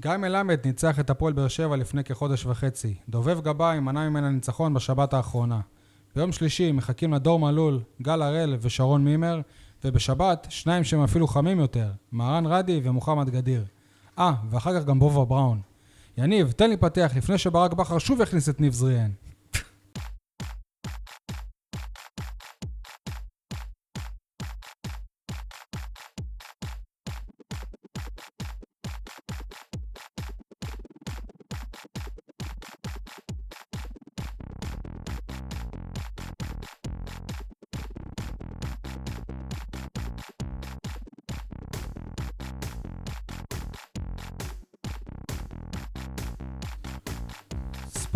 גיא מלמד ניצח את הפועל באר שבע לפני כחודש וחצי. דובב גבאי מנע ממנה ניצחון בשבת האחרונה. ביום שלישי מחכים לדור מלול, גל הראל ושרון מימר, ובשבת שניים שהם אפילו חמים יותר, מהרן רדי ומוחמד גדיר. אה, ואחר כך גם בובה בראון. יניב, תן לי פתח לפני שברק בכר שוב יכניס את ניב זריאן.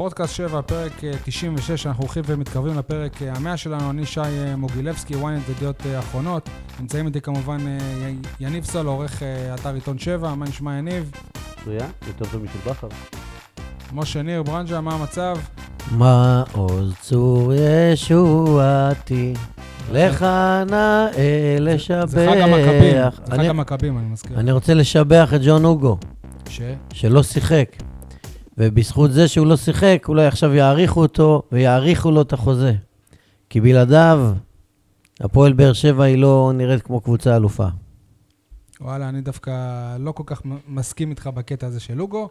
ספורטקאסט 7, פרק 96, אה, אנחנו הולכים ומתקרבים לפרק אה, המאה שלנו. אני שי אה, מוגילבסקי, ynet וידיעות אחרונות. נמצאים איתי כמובן יניב סול, עורך אתר עיתון 7, מה נשמע יניב? מצוין, יותר טוב משל בכר. משה ניר ברנז'ה, מה המצב? מה עוז צור ישועתי, לך נאה לשבח. זה חג המכבים, זה חג המכבים, אני מזכיר. אני רוצה לשבח את ג'ון אוגו. ש? שלא שיחק. ובזכות זה שהוא לא שיחק, אולי עכשיו יאריכו אותו ויאריכו לו את החוזה. כי בלעדיו, הפועל באר שבע היא לא נראית כמו קבוצה אלופה. וואלה, אני דווקא לא כל כך מסכים איתך בקטע הזה של לוגו.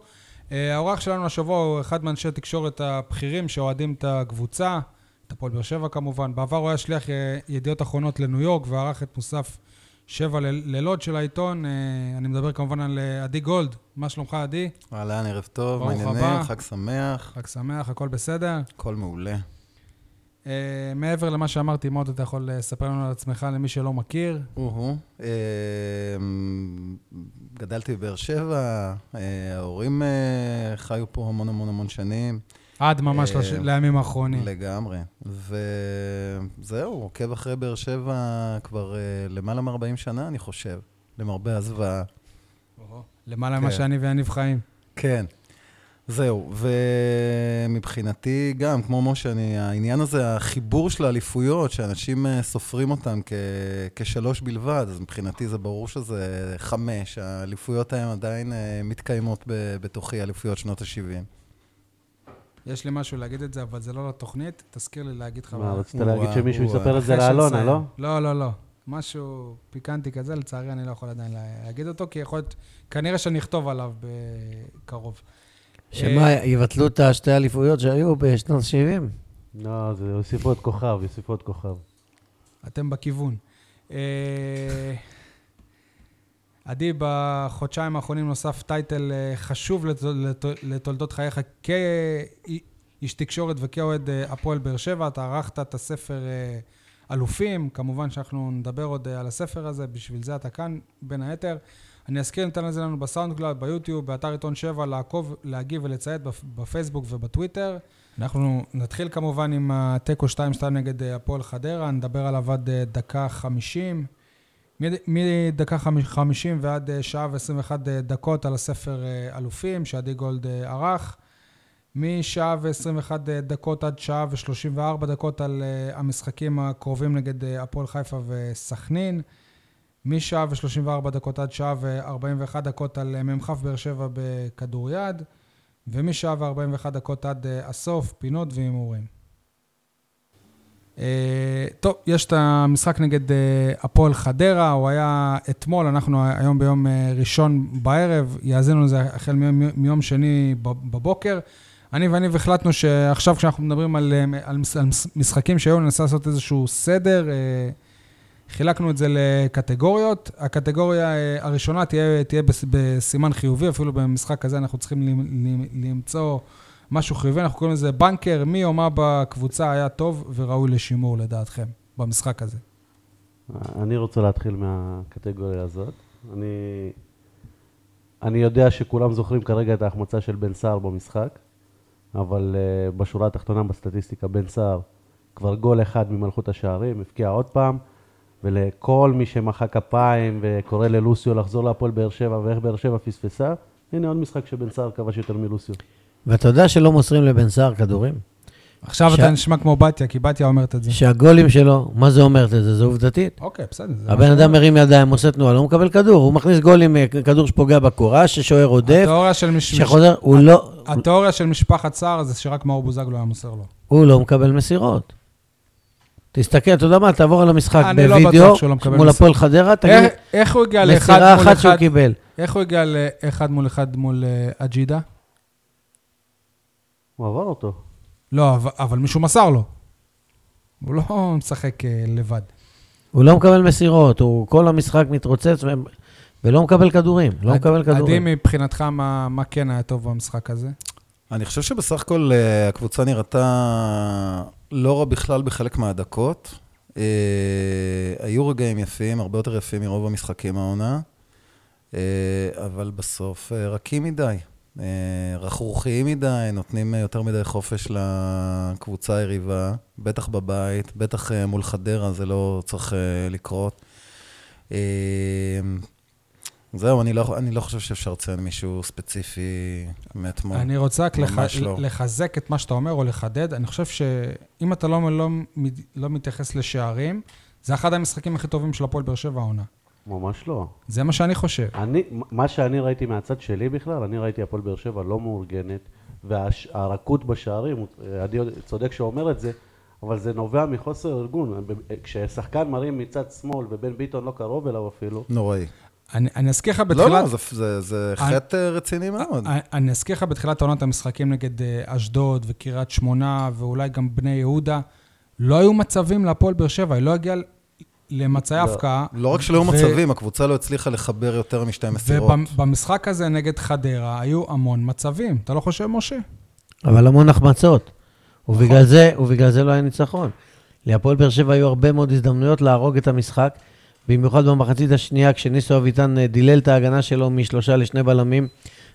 אה, האורח שלנו השבוע הוא אחד מאנשי התקשורת הבכירים שאוהדים את הקבוצה, את הפועל באר שבע כמובן. בעבר הוא היה שליח אה, ידיעות אחרונות לניו יורק וערך את מוסף שבע לילות של העיתון. אה, אני מדבר כמובן על אה, עדי גולד. מה שלומך, עדי? אהלן, ערב טוב, מה העניינים? חג שמח. חג שמח, הכל בסדר? הכל מעולה. Uh, מעבר למה שאמרתי, מה עוד אתה יכול לספר לנו על עצמך למי שלא מכיר? אוהו. Uh, גדלתי בבאר שבע, uh, ההורים uh, חיו פה המון המון המון שנים. עד ממש לש... לימים האחרונים. לגמרי. וזהו, עוקב אחרי באר שבע כבר למעלה מ-40 שנה, אני חושב, למרבה הזוועה. למעלה ממה כן. שאני ויניב חיים. כן. זהו, ומבחינתי גם, כמו משה, אני, העניין הזה, החיבור של האליפויות, שאנשים אה, סופרים אותן כ, כשלוש בלבד, אז מבחינתי זה ברור שזה חמש, האליפויות ההן עדיין אה, מתקיימות בתוכי, אליפויות שנות ה-70. יש לי משהו להגיד את זה, אבל זה לא לתוכנית, תזכיר לי להגיד לך. מה, רצית להגיד שמישהו יספר את זה לאלונה, לא? לא, לא, לא. משהו פיקנטי כזה, לצערי אני לא יכול עדיין להגיד אותו, כי יכול להיות, כנראה שאני אכתוב עליו בקרוב. שמה, אה, יבטלו את השתי אליפויות שהיו בשנות ה-70? לא, זה יוסיפו עוד כוכב, יוסיפו עוד כוכב. אתם בכיוון. אה, עדי, בחודשיים האחרונים נוסף טייטל אה, חשוב לתולדות חייך כאיש תקשורת וכאוהד הפועל באר שבע. אתה ערכת את הספר אלופים, כמובן שאנחנו נדבר עוד על הספר הזה, בשביל זה אתה כאן, בין היתר. אני אזכיר, ניתן לזה לנו בסאונד קלאד, ביוטיוב, באתר עיתון 7, לעקוב, להגיב ולציית בפייסבוק ובטוויטר. אנחנו נתחיל כמובן עם התיקו 2-2 נגד אה, הפועל חדרה, נדבר עליו עד אה, דקה 50. מדקה 50 ועד אה, שעה ו-21 דקות על הספר אלופים שעדי גולד ערך. משעה ו-21 דקות עד שעה ו-34 דקות על המשחקים הקרובים נגד הפועל חיפה וסכנין. משעה ו-34 דקות עד שעה ו-41 דקות על אה, מ"כ באר שבע בכדוריד, ומשעה ו-41 דקות עד הסוף, פינות והימורים. Uh, טוב, יש את המשחק נגד uh, הפועל חדרה, הוא היה אתמול, אנחנו היום ביום uh, ראשון בערב, יאזינו לזה החל מיום, שני בבוקר. אני ואני החלטנו שעכשיו כשאנחנו מדברים על, על, על משחקים שהיו, ננסה לעשות איזשהו סדר. חילקנו את זה לקטגוריות. הקטגוריה אה, הראשונה תהיה, תהיה בסימן חיובי, אפילו במשחק הזה אנחנו צריכים למצוא משהו חיובי. אנחנו קוראים לזה בנקר, מי או מה בקבוצה היה טוב וראוי לשימור לדעתכם במשחק הזה. אני רוצה להתחיל מהקטגוריה הזאת. אני, אני יודע שכולם זוכרים כרגע את ההחמצה של בן סער במשחק, אבל uh, בשורה התחתונה בסטטיסטיקה, בן סער כבר גול אחד ממלכות השערים, הבקיע עוד פעם. ולכל מי שמחא כפיים וקורא ללוסיו לחזור להפועל באר שבע ואיך באר שבע פספסה, הנה עוד משחק שבן סער כבש יותר מלוסיו. ואתה יודע שלא מוסרים לבן סער כדורים? עכשיו ש- אתה נשמע כמו בתיה, כי בתיה אומרת את זה. שהגולים שלו, מה זה אומרת את זה? זה עובדתית. אוקיי, בסדר. הבן אדם. מרים ידיים, עושה תנועה, לא מקבל כדור. הוא מכניס גולים, אה, כדור שפוגע בקורה, ששוער עודף, שחוזר, הוא לא, התיאוריה של משפחת סער זה שרק מאור בוזגלו היה מוסר לו. הוא לא מקבל מסירות. תסתכל, אתה יודע מה, תעבור על המשחק לא בווידאו, לא מול. הפועל חדרה, תגיד איך- איך הוא הגיע לאחד מסירה אחת שהוא? קיבל. איך הוא הגיע לאחד מול אחד מול אה, אג'ידה? הוא עבר אותו. לא, אבל- אבל מישהו מסר לו. הוא לא משחק אה, לבד. הוא לא מקבל מסירות, הוא כל המשחק מתרוצץ ו- ולא מקבל כדורים, לא מקבל עדי כדורים. מבחינתך, מה מה כן היה טוב במשחק הזה? אני חושב שבסך הכל אה, הקבוצה נראתה לא רע בכלל בחלק מהדקות. אה, היו רגעים יפים, הרבה יותר יפים מרוב המשחקים העונה, אה, אבל בסוף אה, רכים מדי. אה, רכרוכיים מדי, נותנים יותר מדי חופש לקבוצה היריבה, בטח בבית, בטח אה, מול חדרה, זה לא צריך אה, לקרות. זהו, אני לא, אני לא חושב שאפשר לציין מישהו ספציפי מאתמול. אני רוצה רק לח... לא. לחזק את מה שאתה אומר או לחדד. אני חושב שאם אתה לא, לא, לא מתייחס לשערים, זה אחד המשחקים הכי טובים של הפועל באר שבע העונה. ממש לא. זה מה שאני חושב. אני, מה שאני ראיתי מהצד שלי בכלל, אני ראיתי הפועל באר שבע לא מאורגנת, והרכות בשערים, עדי צודק שהוא אומר את זה, אבל זה נובע מחוסר ארגון. כששחקן מרים מצד שמאל ובן ביטון לא קרוב אליו אפילו, נוראי. אני, אני אזכיר לך לא, בתחילת... לא, זה, זה, זה אני- חטא אה, רציני מאוד. אני- אני אזכיר לך בתחילת עונת המשחקים נגד אה, אשדוד וקריית שמונה ואולי גם בני יהודה, לא היו מצבים להפועל באר שבע, היא לא הגיעה למצעי לא. הפקעה. לא רק שלא היו מצבים, הקבוצה לא הצליחה לחבר יותר משתי מסירות. ובמשחק הזה נגד חדרה היו המון מצבים. אתה לא חושב, משה? אבל המון החמצות. ובגלל זה, ובגלל זה לא היה ניצחון. להפועל באר שבע היו הרבה מאוד הזדמנויות להרוג את המשחק, במיוחד במחצית השנייה, כשניסו אביטן אה, דילל את ההגנה שלו משלושה לשני בלמים,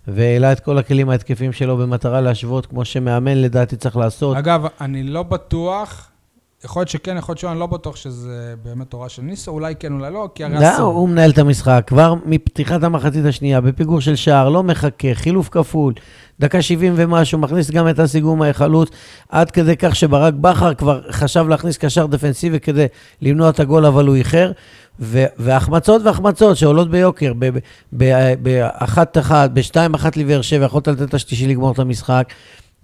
והעלה את כל הכלים ההתקפיים שלו במטרה להשוות, כמו שמאמן לדעתי צריך לעשות. אגב, אני לא בטוח, יכול להיות שכן, יכול להיות שלא, אני לא בטוח שזה באמת תורה של ניסו, אולי כן, אולי לא, כי הרי לא, אסור. הוא מנהל את המשחק, כבר מפתיחת המחצית השנייה, בפיגור של שער, לא מחכה, חילוף כפול, דקה 70 ומשהו, מכניס גם את אסי גומא חלוץ, עד כדי כך שברק בכר כבר חשב להכניס קשר דפנסיבי כדי למנוע את הגול, אבל הוא איחר. ו- והחמצות והחמצות שעולות ביוקר, ב- ב- ב- באחת-אחת, בשתיים-אחת לבאר שבע, יכולת לתת את השלישי לגמור את המשחק,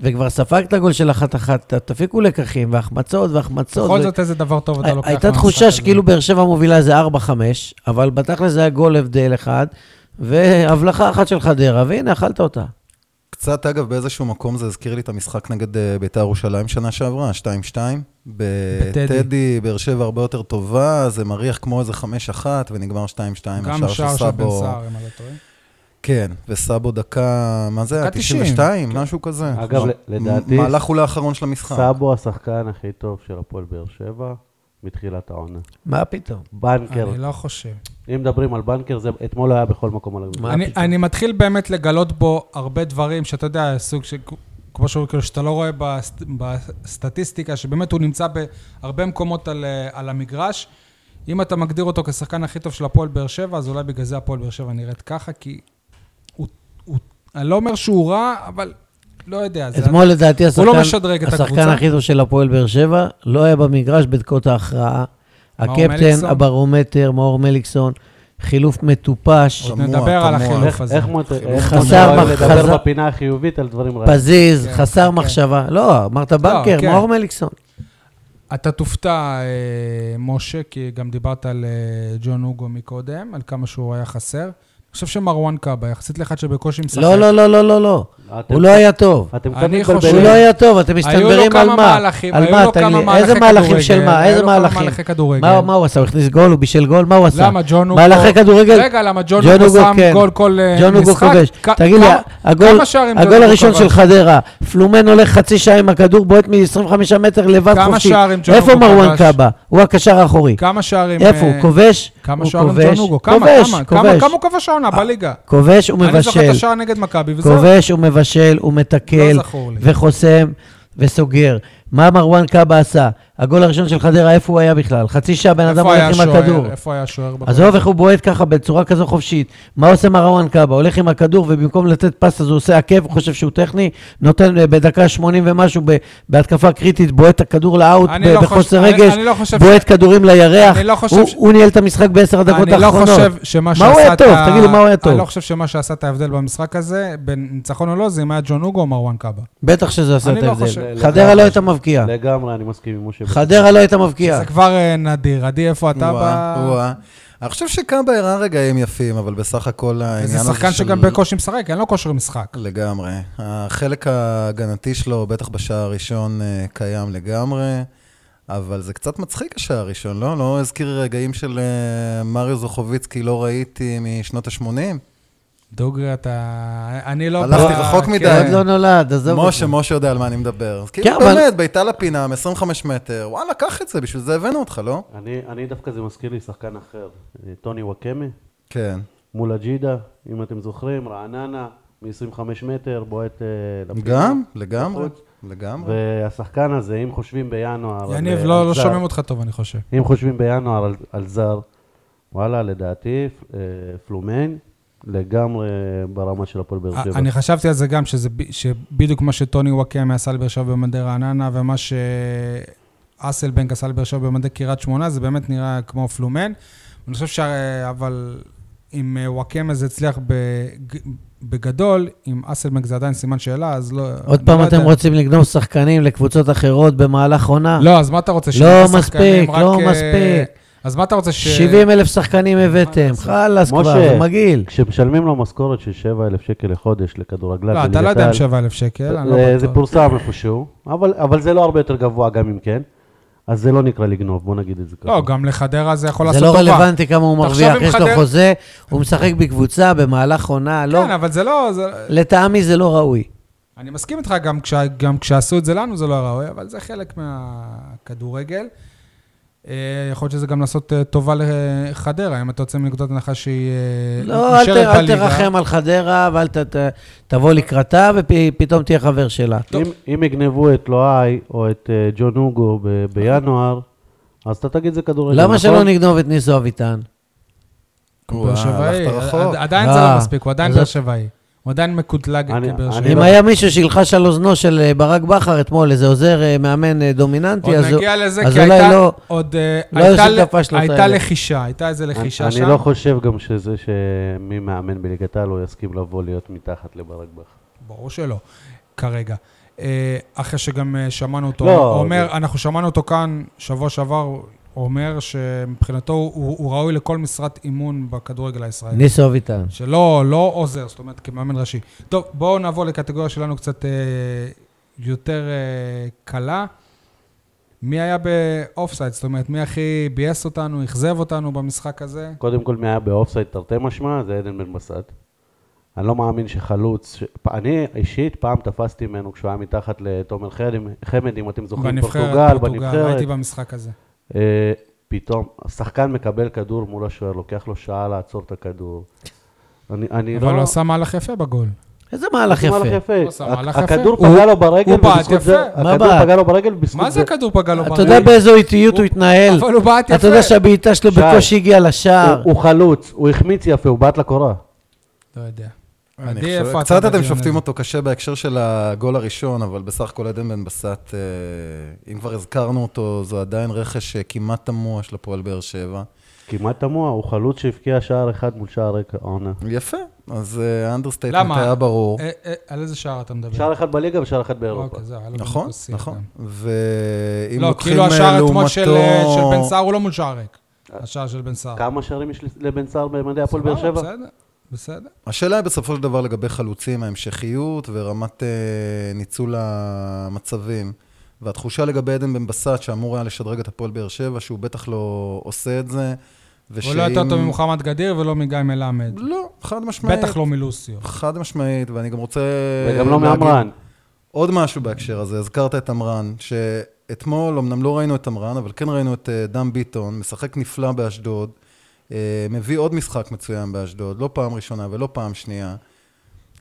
וכבר ספגת גול של אחת-אחת, תפיקו לקחים, והחמצות והחמצות. בכל ו- זאת איזה דבר טוב אתה לוקח הייתה תחושה. שכאילו באר שבע מובילה איזה 4-5, אבל בתכל'ס זה היה גול הבדל אחד, והבלחה אחת של חדרה, והנה, אכלת אותה. קצת, אגב, באיזשהו מקום זה הזכיר לי את המשחק נגד אה, בית"ר ירושלים שנה שעברה, 2-2. בטדי. בטדי, באר שבע הרבה יותר טובה, זה מריח כמו איזה 5-1, ונגמר 2-2, גם שער של בן סער, אם אני לא טועה. כן, וסאבו דקה, מה זה היה? דקה 90. 92? משהו כזה. אגב, מ- לדעתי- מהלך אולי האחרון של המשחק. סאבו השחקן הכי טוב של הפועל באר שבע מתחילת העונה. מה פתאום? בנקר, אני לא חושב. אם מדברים על בנקר, זה אתמול היה בכל מקום על מה אני? אני מתחיל באמת לגלות בו הרבה דברים שאתה יודע, סוג של, כמו שהוא, כאילו, שאתה לא רואה בסט, בסטטיסטיקה, שבאמת הוא נמצא בהרבה מקומות על, אה, על המגרש. אם אתה מגדיר אותו כשחקן הכי טוב של הפועל באר שבע, אז אולי בגלל זה הפועל באר שבע נראית ככה, כי הוא, הוא, אני לא אומר שהוא רע, אבל לא יודע. זה- אתמול לדעתי הוא לא השחקן, משדרג את השחקן. הכי טוב של הפועל באר שבע לא היה במגרש בדקות ההכרעה. הקפטן? הברומטר, מאור מליקסון, חילוף מטופש, עוד נדבר על. החילוף הזה. איך איך חסר מותר מח- לדבר בפינה החיובית על דברים רעים? פזיז, כן, חסר כן. מחשבה. לא, אמרת בנקר, כן. מאור מליקסון. אתה תופתע, אה, משה, כי גם דיברת על אה, ג'ון אוגו מקודם, על כמה שהוא היה חסר. אני חושב שמרואן קאבה, יחסית לאחד שבקושי משחק. לא, לא, לא, לא, לא, לא. הוא לא היה טוב. אתם אני מתבלבלים. חושב- הוא לא היה טוב, אתם היו לו מסתנוורים על כמה מה? מהלכים, על היו מה? לו תגיד כמה לי, איזה מהלכים של מה? היו איזה לו כמה מהלכים? מהלכי כדורגל. מה מה הוא עשה? הוא הכניס גול? הוא בישל גול? מה הוא עשה? למה ג'ון אוגו... מהלכי כדורגל? רגע, למה ג'ון אוגו, שם כן. גול כל אה, משחק? תגיד לי, הגול הראשון? של חדרה, פלומן הולך חצי שעה עם הכדור, בועט מ-25 מטר לבד כמה חופשי. שערים ג'ון איפה מרואן? קאבה? הוא הקשר האחורי. כמה שערים... איפה אה, הוא? כובש? כמה שערים כובש. ג'ון אוגו? כמה, כובש, כמה, כמה, כובש. הוא כבש העונה בליגה? כובש ומבשל. אני זוכר את השער נגד מכבי, וזהו. כובש ומבשל ומתקל לא. וחוסם וסוגר. מה מרואן קאבה עשה? הגול הראשון של חדרה, איפה הוא היה בכלל? חצי שעה בן אדם הולך עם? הכדור. איפה היה שוער? בגול? עזוב איך הוא בועט ככה בצורה כזו חופשית. מה עושה מרואן קאבה? הולך עם הכדור ובמקום לתת פס אז הוא עושה עקב, הוא חושב שהוא טכני, נותן אה, בדקה 80 ומשהו ב- בהתקפה קריטית, בועט את הכדור לאאוט אני ב- לא בחוסר חושב- אני- רגש, אני לא חושב בועט כדורים לירח. אני לא חושב הוא- ש- הוא ניהל את המשחק בעשר הדקות אני לא האחרונות. חושב שמה מה שעשה הוא היה טוב? ה- תגידו, מה הוא היה טוב? אני לא חושב שמה שעשה את ההבדל במשחק הזה, בין ניצחון או לא, זה אם היה ג'ון אוגו או מרואן קאבה. בטח שזה עשה אני את לא ההבדל. חדרה לא הייתה מבקיעה. לגמרי, אני מסכים עם משה. חדרה לא הייתה מבקיעה. זה כבר אה, נדיר. עדי, איפה אתה ב... אני חושב שקאבה הראה רגעים יפים, אבל בסך הכל העניין הזה זה של... שחקן שגם בקושי משחק, אין לו כושר משחק. לגמרי. החלק ההגנתי שלו, בטח בשער הראשון, אה, קיים לגמרי, אבל זה קצת מצחיק השער הראשון, לא? לא הזכיר רגעים של אה, מריו זוכוביצקי, לא ראיתי משנות ה-80? דוגרי, אתה... אני לא... הלכתי רחוק כן. מדי. עוד לא נולד, עזוב אותי. משה, משה יודע על מה אני מדבר. כן, כאילו, אבל- באמת, בעיטה לפינה, מ-25 מטר, וואלה, קח את זה, בשביל זה הבאנו אותך, לא? אני, אני דווקא, זה מזכיר לי שחקן אחר, אה, טוני וואקמה, כן. מול אג'ידה, אם אתם זוכרים, רעננה, מ-25 מטר, בועט אה, לפינה. גם, לגמרי. לגמרי. והשחקן הזה, אם חושבים בינואר... על- יניב, על לא לא שומעים אותך טוב, אני חושב. אם חושבים בינואר על, על זר, וואלה, לדעתי, אה, פלומיין, לגמרי ברמה של הפועל באר שבע. אני חשבתי על זה גם, שזה שבדיוק מה שטוני וואקמה עשה לבאר שבע במדי רעננה, ומה שאסלבנק עשה לבאר שבע במדי קריית שמונה, זה באמת נראה כמו פלומן. אני חושב ש... אבל אם אה, וואקמה זה הצליח בג- בגדול, אם אסלבנק זה עדיין סימן שאלה, אז לא... עוד אני פעם לא אתם יודע. רוצים לגנוב שחקנים לקבוצות אחרות במהלך עונה? לא, אז מה אתה רוצה? לא מספיק, שחקנים רק, לא אה, מספיק. אז מה אתה רוצה ש... 70 אלף שחקנים הבאתם, חלאס כבר, זה מגעיל. כשמשלמים לו משכורת של 7,000 שקל לחודש לכדורגלן לא, אתה לא יודע אם בליגת 7,000 שקל, אני לא העל, זה בטוח. פורסם איפשהו, אבל, אבל זה לא הרבה יותר גבוה גם אם כן, אז זה לא נקרא לגנוב, בוא נגיד את זה ככה. לא, גם לחדרה זה יכול זה לעשות לא טובה. רלוונטי כמה הוא מרוויח, אם יש לו חוזה, הוא משחק בקבוצה במהלך עונה, לא, כן, אבל זה לא... זה- לטעמי זה לא ראוי. אני מסכים איתך, גם, כשה, גם כשעשו את זה לנו זה לא ראוי, אבל זה חלק מהכדורגל. אה, יכול להיות שזה גם לעשות אה, טובה לחדרה, אם אתה יוצא מנקודת הנחה שהיא לא, אל ת- נשארת אל בליגה. תרחם על חדרה ואל ת- ת- תבוא לקראתה ופתאום תהיה חבר שלה. אם, אם יגנבו את לואי או את אה, ג'ון אוגו ב- בינואר, אז אתה תגיד זה כדורגל, למה נכון? שלא נגנוב את ניסו אביטן? הוא באר שבעי, הלכת רחוק. עד- עדיין זה לא מספיק, הוא עדיין באר שבעי. הוא עדיין מקוטלג אני- כבאר אני שבעי. אם היה מישהו שילחש על אוזנו של אה, ברק בכר אתמול, איזה עוזר אה, מאמן אה, דומיננטי, עוד אז הוא- נגיע לזה, אז אולי הייתה לא- עוד... לא הייתה ל- הייתה. לחישה, הייתה איזה אני, לחישה שם. אני לא חושב גם שזה שמי מאמן בליגת העל לא יסכים לבוא להיות מתחת לברק בכר. ברור שלא, כרגע. אחרי שגם שמענו אותו, לא, הוא אומר, אנחנו שמענו אותו כאן שבוע שעבר, הוא אומר שמבחינתו הוא, הוא ראוי לכל משרת אימון בכדורגל הישראלי. ניסו אביטן. שלא לא עוזר, זאת אומרת, כמאמן ראשי. טוב, בואו נעבור לקטגוריה שלנו קצת אה, יותר אה, קלה. מי היה באופסייד? זאת אומרת, מי הכי ביאס אותנו, אכזב אותנו במשחק הזה? קודם כל, מי היה באופסייד תרתי משמע, זה עדן בן בסט. אני לא מאמין שחלוץ, ש... אני אישית פעם תפסתי ממנו כשהוא היה מתחת לתומר חמד, אם אתם זוכרים, פורטוגל, בנבחרת. הייתי במשחק הזה. אה, פתאום, השחקן מקבל כדור מול השוער, לוקח לו שעה לעצור את הכדור. אני, אני אבל לא... הוא עשה מהלך יפה בגול. איזה מהלך יפה. עשה מהלך יפה. הכדור פגע לו ברגל, הוא בעט יפה. הכדור? פגע לו ברגל בזכות מה זה הכדור פגע לו אתה ברגל? יודע באיזו איטיות הוא התנהל? אבל הוא בעט יפה. אתה יודע שהבעיטה שלו שי. בקושי הגיעה לשער. הוא חלוץ, הוא החמיץ יפה, הוא בעט לקורה. לא יודע. קצת אתם שופטים? אותו קשה בהקשר של הגול הראשון, אבל בסך הכל עדן בן בסט, אה, אם כבר הזכרנו אותו, זו עדיין רכש אה, כמעט תמוה של הפועל באר שבע. כמעט תמוה, הוא חלוץ שהבקיע שער אחד מול שער ריק העונה. יפה, אז אה, ה understatement למה? היה ברור. אה, אה, על איזה שער אתה מדבר? שער אחד בליגה ושער אחד באירופה. אוקיי, נכון, נכון. גם. ואם לא, לוקחים כאילו אה, השער אתמול של אה, לעומתו- של בן סער הוא לא מול שער ריק. השער של בן סער. כמה שערים יש לבן סער במדי הפועל באר שבע? בסדר, בסדר. השאלה היא בסופו של דבר לגבי חלוצים, ההמשכיות ורמת אה, ניצול המצבים. והתחושה לגבי עדן בן בסט, שאמור היה לשדרג את הפועל באר שבע, שהוא בטח לא עושה את זה. הוא לא יותר טוב ממוחמד גדיר ולא מגיא מלמד. לא, חד משמעית. בטח לא מלוסיו. חד משמעית, ואני גם רוצה... וגם לא מעמרן. עוד משהו בהקשר הזה, הזכרת את עמרן, שאתמול אמנם לא ראינו את עמרן, אבל כן ראינו את אה, דן ביטון, משחק נפלא באשדוד, מביא עוד משחק מצוין באשדוד, לא פעם ראשונה ולא פעם שנייה.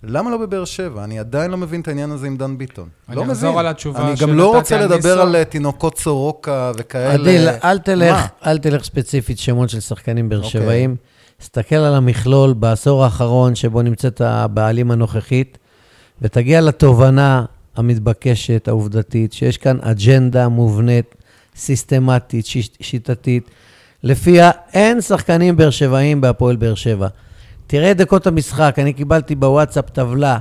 למה לא בבאר שבע? אני עדיין לא מבין את העניין הזה עם דן ביטון. אני לא אחזור מבין. על התשובה אני גם לא רוצה לדבר. על אה, תינוקות סורוקה וכאלה. עדיל, אל תלך? אל תלך ספציפית שמות של שחקנים באר אוקיי. שבעים. תסתכל על המכלול בעשור האחרון שבו נמצאת הבעלים הנוכחית, ותגיע לתובנה המתבקשת, העובדתית, שיש כאן אג'נדה מובנית, סיסטמטית, שיטתית, לפיה אין שחקנים באר שבעים בהפועל באר שבע. תראה את דקות המשחק, אני קיבלתי בוואטסאפ טבלה,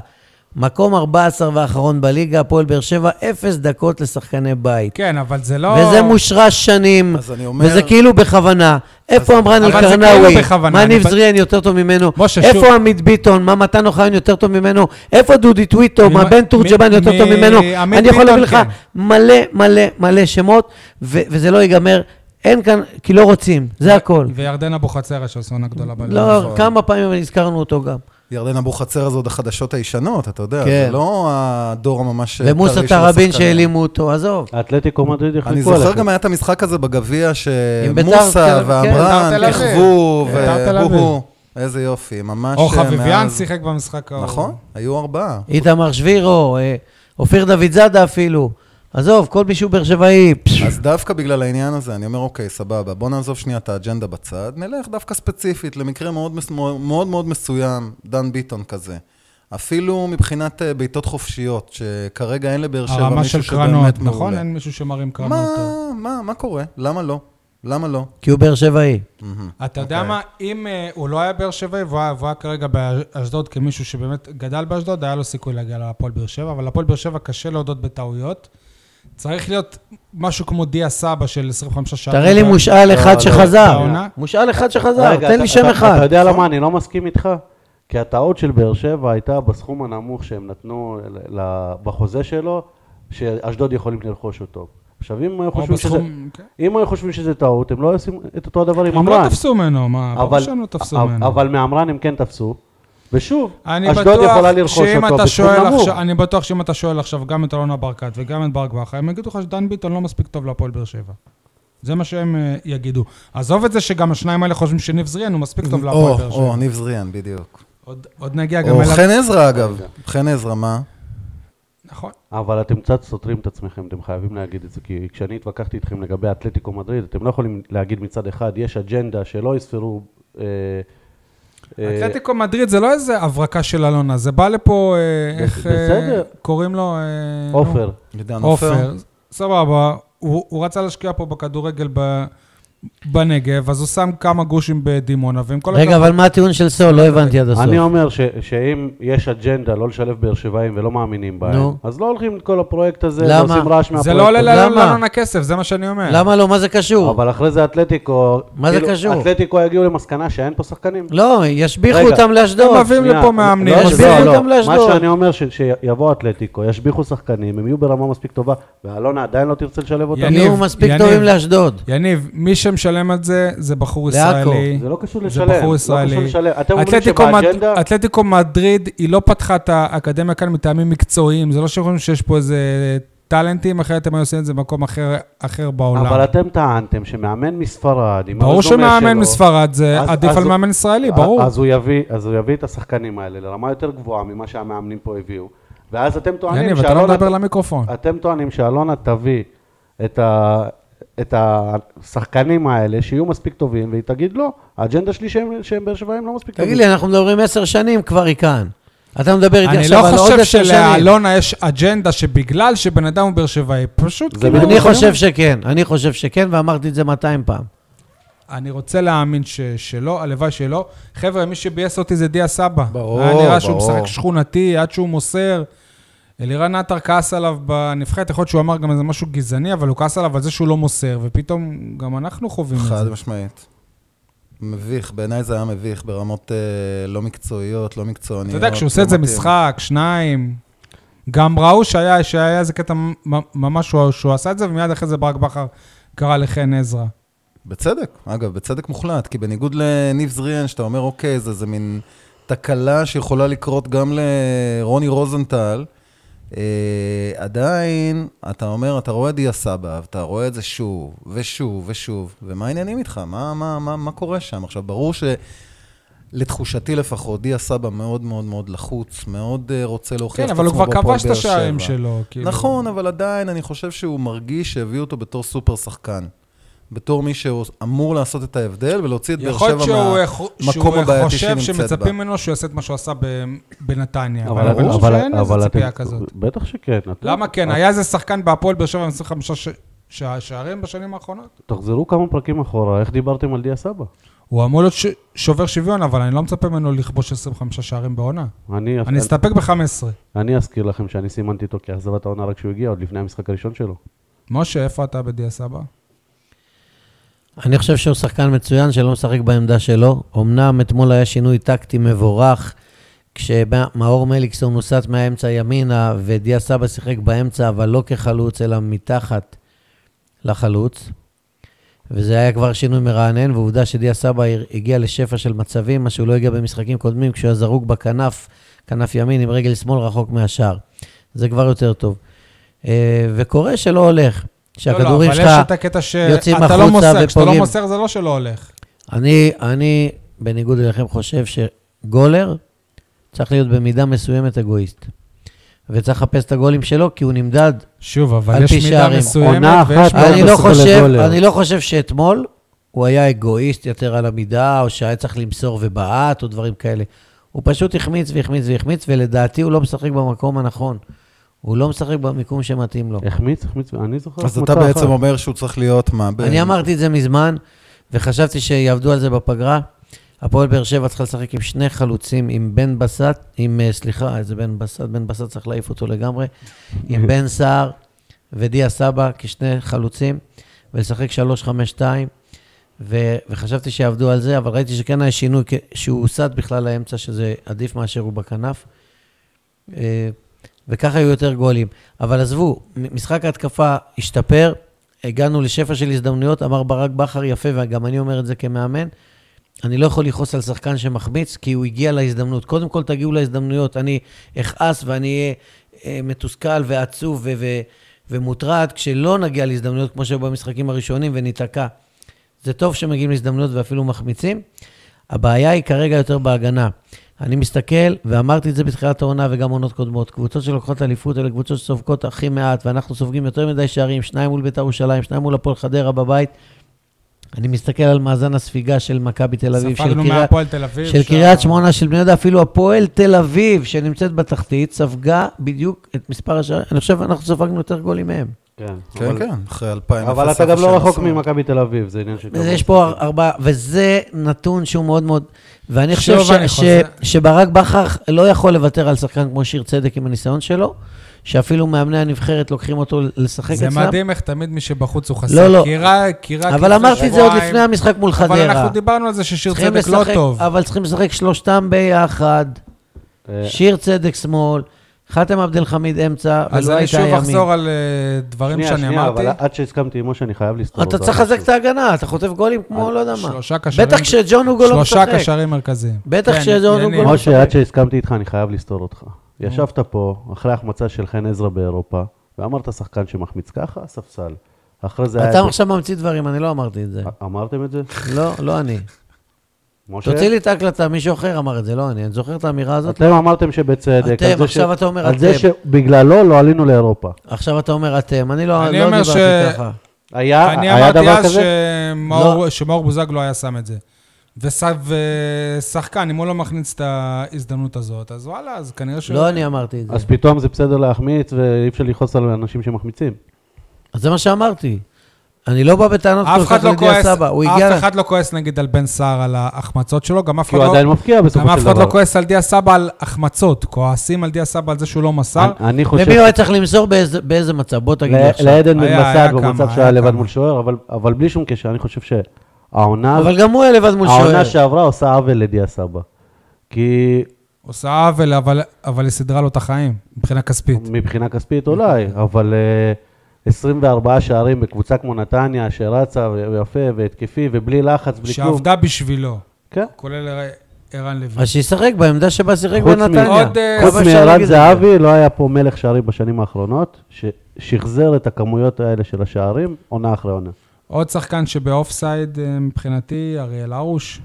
מקום 14 ואחרון בליגה, הפועל באר שבע, אפס דקות לשחקני בית. כן, אבל זה לא... וזה מושרש שנים, אז אני אומר- וזה כאילו בכוונה. איפה זה אלקרנאווי? כאילו בכוונה, מה אני ניב זריאן יותר טוב ממנו? משה, איפה שוב. עמית ביטון? מה מתן אוחיון יותר טוב ממנו? איפה דודי טוויטו? מה בן תורג'מן יותר טוב ממנו? אני יכול להביא לך כן. מלא מלא מלא שמות, ו- וזה לא ייגמר. אין כאן, כי לא רוצים, זה הכל. וירדן אבוחצירא שעושה עונה גדולה בליגה. לא. כמה פעמים הזכרנו אותו גם. ירדן אבוחצירא זה עוד החדשות הישנות, אתה יודע, כן. זה לא הדור הממש ומוסא. תראבין שהעלימו אותו, עזוב. אתלטיקו מדריד יחלקו אני עליכם. זוכר גם היה את המשחק הזה בגביע, שמוסא כן, תל אביב. כיכבו, אביב. ובוהו. איזה יופי, ממש... או אה, חביביאן מאז- שיחק במשחק ההוא. נכון, היו ארבעה. איתמר שבירו, אה, אופיר דוד זאדה אפילו. עזוב, כל מי שהוא באר שבעי. אז דווקא בגלל העניין הזה, אני אומר, אוקיי, סבבה, בוא נעזוב שנייה את האג'נדה בצד, נלך דווקא ספציפית למקרה מאוד מאוד מאוד מסוים, דן ביטון כזה. אפילו מבחינת אה, בעיטות חופשיות, שכרגע אין לבאר שבע הרמה מישהו של קרנות, שבאמת נכון? מעולה. אין מישהו שמרים קרנות מה. מה, מה קורה? למה לא? למה לא? כי הוא באר שבעי. אתה יודע אוקיי. מה, אם אה, הוא לא היה באר שבעי והוא היה- והוא היה כרגע באשדוד כמישהו שבאמת גדל באשדוד, היה לו סיכוי להגיע להפועל באר שבע, אבל להפועל באר שבע קשה להודות בטעויות. צריך להיות משהו כמו דיה סבא של 25 שעות. תראה לי מושאל אחד לא, שחזר. מושאל אחד שחזר, תן לי שם אחד. אתה יודע למה אני לא מסכים איתך? כי הטעות של באר שבע הייתה בסכום הנמוך שהם נתנו בחוזה שלו, שאשדוד יכולים לרכוש אותו. עכשיו, אם היו חושבים שזה... כן. אם היו חושבים שזה טעות, הם לא עושים את אותו הדבר עם הם לא. תפסו ממנו, מה? ברור אבל- שהם לא תפסו אבל- ממנו. אבל מעמרן הם כן תפסו. ושוב, אני אשדוד יכולה לרכוש אותו בסכום שואל נמוך. אני בטוח שאם אתה שואל עכשיו גם את אלונה ברקת וגם את ברק בכר, הם יגידו לך שדן ביטון לא מספיק טוב להפועל באר שבע. זה מה שהם אה, יגידו. עזוב את זה שגם השניים האלה חושבים שניב זריאן הוא מספיק טוב להפועל או, באר או, שבע. ניב זריאן, בדיוק. עוד- עוד נגיע גם או אליו. חן עזרא, אגב. חן עזרא, מה? נכון. אבל אתם קצת סותרים את עצמכם, אתם חייבים להגיד את זה, כי כשאני התווכחתי איתכם לגבי אתלטיקו מדריד, אתם לא יכולים להגיד מצד אחד, יש אג'נדה שלא יספרו... אה, אתלטיקו מדריד זה לא איזה הברקה של אלונה, זה בא לפה, אה, איך אה. קוראים לו? אה, עופר, עופר. סבבה, הוא הוא רצה להשקיע פה בכדורגל ב- בנגב, אז הוא שם כמה גושים בדימונה, ועם כל רגע, אבל מה הטיעון של סול? לא הבנתי עד הסוף. אני אומר ש, שאם יש אג'נדה לא לשלב באר שבעים ולא מאמינים בהם, נו. אז לא הולכים את כל הפרויקט הזה, למה? לא עושים רעש מהפרויקט זה לא עולה. למה? כסף, זה מה שאני אומר. למה לא? מה זה קשור? אבל אחרי זה אתלטיקו... מה זה כאילו, קשור? אתלטיקו יגיעו למסקנה שאין פה שחקנים. לא, ישביחו רגע, אותם לאשדוד. הם מביאים שנייה, לפה מאמנים. לא, ישביחו לא, לא. אותם לאשדוד. מה שאני אומר, ש- שיבוא אתלטיקו, ישביחו שחקנים, הם יהיו ברמה מספיק טובה, ואלונה עדיין לא תרצה לשלב אותם. יניב, יהיו מספיק יניב. טובים לאשדוד. יניב, מי שמשלם על זה, זה בחור. ישראלי. זה לא קשור זה לשלם. בחור לא ישראלי. אתלטיקו מדריד, היא לא פתחה את האקדמיה כאן מטעמים מקצועיים, זה לא שחושבים שיש פה איזה טאלנטים, אחרת הם היו עושים את זה במקום אחר, אחר בעולם. אבל אתם טענתם שמאמן מספרד, עם ברור שמאמן שלו, מספרד זה אז- עדיף אז על הוא- מאמן ישראלי, ברור. אז הוא יביא, אז הוא יביא את השחקנים האלה לרמה יותר גבוהה ממה שהמאמנים פה הביאו, ואז אתם טוענים יניב, אתה לא שאלונה... מדבר למיקרופון. אתם טוענים שאלונה תביא את, ה, את השחקנים האלה שיהיו מספיק טובים, והיא תגיד לא, האג'נדה שלי שהם, שהם באר שבעים לא מספיק תגיד טובים. לי, אנחנו מדברים עשר שנים, כבר היא כאן. אתה מדבר איתי אני עכשיו לא על עוד חושב עשר שנים. שלאלונה יש אג'נדה שבגלל שבן אדם הוא באר שבעי, פשוט זה כאילו... אני חושב. שכן, אני חושב שכן, ואמרתי את זה 200 פעם. אני רוצה להאמין ש- שלא, הלוואי שלא. חבר'ה, מי שביאס אותי זה דיה סבא. ברור, היה נראה שהוא ברור. משחק שכונתי, עד שהוא מוסר. אלירן עטר כעס עליו בנבחרת, יכול להיות שהוא אמר גם איזה משהו גזעני, אבל הוא כעס עליו על זה שהוא לא מוסר, ופתאום גם אנחנו חווים את חד זה. משמעית. מביך, בעיניי זה היה מביך ברמות אה, לא מקצועיות, לא מקצועניות. אתה יודע, כשהוא עושה את זה לא. משחק, שניים, גם ראו שהיה, שהיה איזה קטע ממש שהוא, שהוא עשה את זה, ומיד אחרי זה ברק בכר קרא לחן עזרא. בצדק, אגב, בצדק מוחלט, כי בניגוד לניב זריאן, שאתה אומר, אוקיי, זה, זה מין תקלה שיכולה לקרות גם לרוני רוזנטל, עדיין, אתה אומר, אתה רואה דיה סבא, ואתה רואה את זה שוב, ושוב, ושוב, ומה העניינים איתך? מה, מה, מה, מה קורה שם? עכשיו, ברור ש... לתחושתי לפחות, דיה סבא מאוד מאוד מאוד לחוץ, מאוד אה, רוצה להוכיח כן, את אבל הוא עצמו כבר כבש את באר השערים שבע. שלו. כאילו. נכון, אבל עדיין אני חושב שהוא מרגיש שהביאו אותו בתור סופר שחקן. בתור מי שאמור לעשות את ההבדל ולהוציא את באר יכול להיות שבע שהוא, מה... יכול- המקום שהוא הבעייתי חושב שהיא נמצאת שמצפים בה. ממנו שהוא יעשה את מה שהוא עשה ב- בנתניה. אבל- ברור שאין איזה ציפייה כזאת. בטח שכן. למה כן? היה איזה שחקן בהפועל באר שבע עם 25 ש- ש- שערים בשנים האחרונות? תחזרו כמה פרקים אחורה, איך דיברתם על דיה סבא? הוא אמור להיות ש- שובר שוויון, אבל אני לא מצפה ממנו לכבוש 25 שערים בעונה. אני, אני אסתפק ב-15. אני אזכיר לכם שאני סימנתי אותו כאכזבת העונה רק כשהוא הגיע, עוד לפני המשחק הראשון שלו. משה, איפה אתה בדיה סבא? אני חושב שהוא שחקן מצוין שלא משחק בעמדה שלו. אמנם אתמול היה שינוי טקטי מבורך, כשמאור מליקסון הוסט מהאמצע ימינה, ודיה סבא שיחק באמצע, אבל לא כחלוץ, אלא מתחת לחלוץ. וזה היה כבר שינוי מרענן, ועובדה שדיה סבא הגיע לשפע של מצבים, מה שהוא לא הגיע במשחקים קודמים, כשהוא היה זרוק בכנף, כנף ימין עם רגל שמאל רחוק מהשער. זה כבר יותר טוב. אה, וקורה שלא הולך. שהכדורים לא, שלך... אבל יש את הקטע יוצאים שאתה לא החוצה מוסר, כשאתה לא ופוגעים. מוסר זה לא שלא הולך. אני, אני, בניגוד אליכם, חושב שגולר צריך להיות במידה מסוימת אגואיסט. וצריך לחפש את הגולים שלו, כי הוא נמדד. שוב, אבל יש מידה שערים. מסוימת, ויש... אחת לא אני, לא חושב, לגולר. אני לא חושב שאתמול הוא היה אגואיסט יותר על המידה, או שהיה צריך למסור ובעט, או דברים כאלה. הוא פשוט החמיץ והחמיץ והחמיץ, ולדעתי הוא לא משחק במקום הנכון. הוא לא משחק במיקום שמתאים לו. החמיץ, החמיץ, אני זוכר אז אתה בעצם אחת. אומר שהוא צריך להיות מה? ב- אני אמרתי את זה מזמן, וחשבתי שיעבדו על זה בפגרה. הפועל באר שבע צריכה לשחק עם שני חלוצים, עם בן בסט, עם, אה, סליחה, איזה בן בסט, בן בסט צריך להעיף אותו לגמרי, עם בן סער ודיה סבא כשני חלוצים, ולשחק 3-5-2, ו- וחשבתי שיעבדו על זה, אבל ראיתי שכן היה שינוי, שהוא הוסט בכלל לאמצע, שזה עדיף מאשר הוא בכנף. וככה היו יותר גולים. אבל עזבו, משחק ההתקפה השתפר, הגענו לשפע של הזדמנויות, אמר ברק בכר יפה, וגם אני אומר את זה כמאמן, אני לא יכול לכעוס על שחקן שמחמיץ, כי הוא הגיע להזדמנות. קודם כל תגיעו להזדמנויות. אני אכעס ואני אהיה אה, מתוסכל ועצוב ו- ו- ומוטרד כשלא נגיע להזדמנויות כמו שהיו במשחקים הראשונים וניתקע. זה טוב שמגיעים להזדמנויות ואפילו מחמיצים. הבעיה היא כרגע יותר בהגנה. אני מסתכל, ואמרתי את זה בתחילת העונה וגם עונות קודמות, קבוצות שלוקחות אליפות אלה קבוצות שסופגות הכי מעט, ואנחנו סופגים יותר מדי שערים, שניים מול בית"ר ירושלים, שניים מול הפועל חדרה בבית. אני מסתכל על מאזן הספיגה של מכבי תל אביב, של ספגנו קריית- מהפועל תל אביב. של קריית שמונה, של בני יהודה, אפילו הפועל תל אביב, שנמצאת בתחתית, ספגה בדיוק את מספר השערים. אני חושב שאנחנו ספגנו יותר גולים מהם. כן, כן, אבל- כן, אחרי אלפיים. אבל אפס אתה גם לא רחוק. ממכבי תל אביב, זה עניין של... יש פה. ארבעה, וזה נתון שהוא מאוד מאוד... ואני חושב ש, אני ש. שברק בכר לא יכול לוותר על שחקן כמו שיר צדק עם הניסיון שלו, שאפילו מאמני הנבחרת לוקחים אותו לשחק זה אצלם. מדהים איך תמיד מי שבחוץ הוא חסר. לא, לא. כי רק, כי רק אבל לפני אמרתי את זה עוד לפני המשחק מול אבל חדרה. אנחנו דיברנו על זה ששיר צדק לא לשחק- טוב. אבל צריכים לשחק שלושתם ביחד, אה, שיר צדק שמאל, חאתם עבד אל חמיד אמצע, אז ולא אני הייתה שוב ימין. אחזור על אה, דברים שנייה, שאני שנייה, אמרתי. אבל עד שהסכמתי עם משה, אני חייב לסתור אתה. צריך לחזק את ההגנה, אתה חוטף גולים כמו לא יודע מה. שלושה קשרים. בטח כשג'ון אוגו לא שלושה משחק. קשרים מרכזיים. בטח כן, שג'ון יניב. אוגו לא משה, עד שהסכמתי איתך, אני חייב לסתור אותך. ישבת פה, אחרי החמצה של חן עזרא באירופה, ואמרת שחקן שמחמיץ ככה, ספסל. אחרי זה היה... אתה עכשיו ממציא דברים, אני לא אמרתי את זה. אמרתם את זה? לא, לא אני. משה? תוציא לי את ההקלטה, מישהו אחר אמר את זה, לא אני. אני זוכר את האמירה הזאת. אתם אמרתם שבצדק. אתם, על זה עכשיו אתה אומר על זה אתם. שבגללו לא עלינו לאירופה. עכשיו אתה אומר אתם, אני לא אני לא אומר דיברתי ש- ככה. היה אני היה אמרתי דבר אז כזה? שמאור- שמאור בוזגלו היה שם את זה. וש- ושחקן, אם הוא לא מכניס את ההזדמנות הזאת, אז וואלה, אז כנראה ש... לא אני אמרתי את זה. אז פתאום זה בסדר להחמיץ, ואי אפשר לכעוס על אנשים שמחמיצים. אז זה מה שאמרתי. אני לא בא בטענות אף כל כך לא לדיה כועס, סבא. הוא הגיע... אף אחד לא כועס נגיד על בן סער על ההחמצות שלו, גם אף כי אחד הוא לא... עדיין מפקיע בסופו גם של אף אחד דבר. לא כועס על דיה סבא על החמצות, כועסים על דיה סבא על זה שהוא לא מסר. אני- חושב... למי הוא היה צריך למסור באיזה- מצב? בוא תגיד לי עכשיו. לעדן בן כמה, במצב היה שהיה לבד. מול שוער, אבל- אבל בלי שום קשר, אני חושב שהעונה אבל גם הוא היה לבד מול שוער. העונה שעברה עושה עוול לדיה סבא. כי עושה עוול, אבל, אבל היא סידרה לו את החיים, מבחינה כספית. מבחינה כספית אולי, אבל אה, 24 שערים בקבוצה כמו נתניה, שרצה ויפה והתקפי ובלי לחץ, בלי כלום. שעבדה בשבילו, כן. כולל ער- ערן לוי. אז שישחק בעמדה שבה שיחק בנתניה. אה, חוץ מערן? זהבי, לא היה פה מלך שערים בשנים האחרונות, ששחזר את הכמויות האלה של השערים, עונה אחרי עונה. עוד שחקן שבאוף סייד אה, מבחינתי, אריאל הרוש.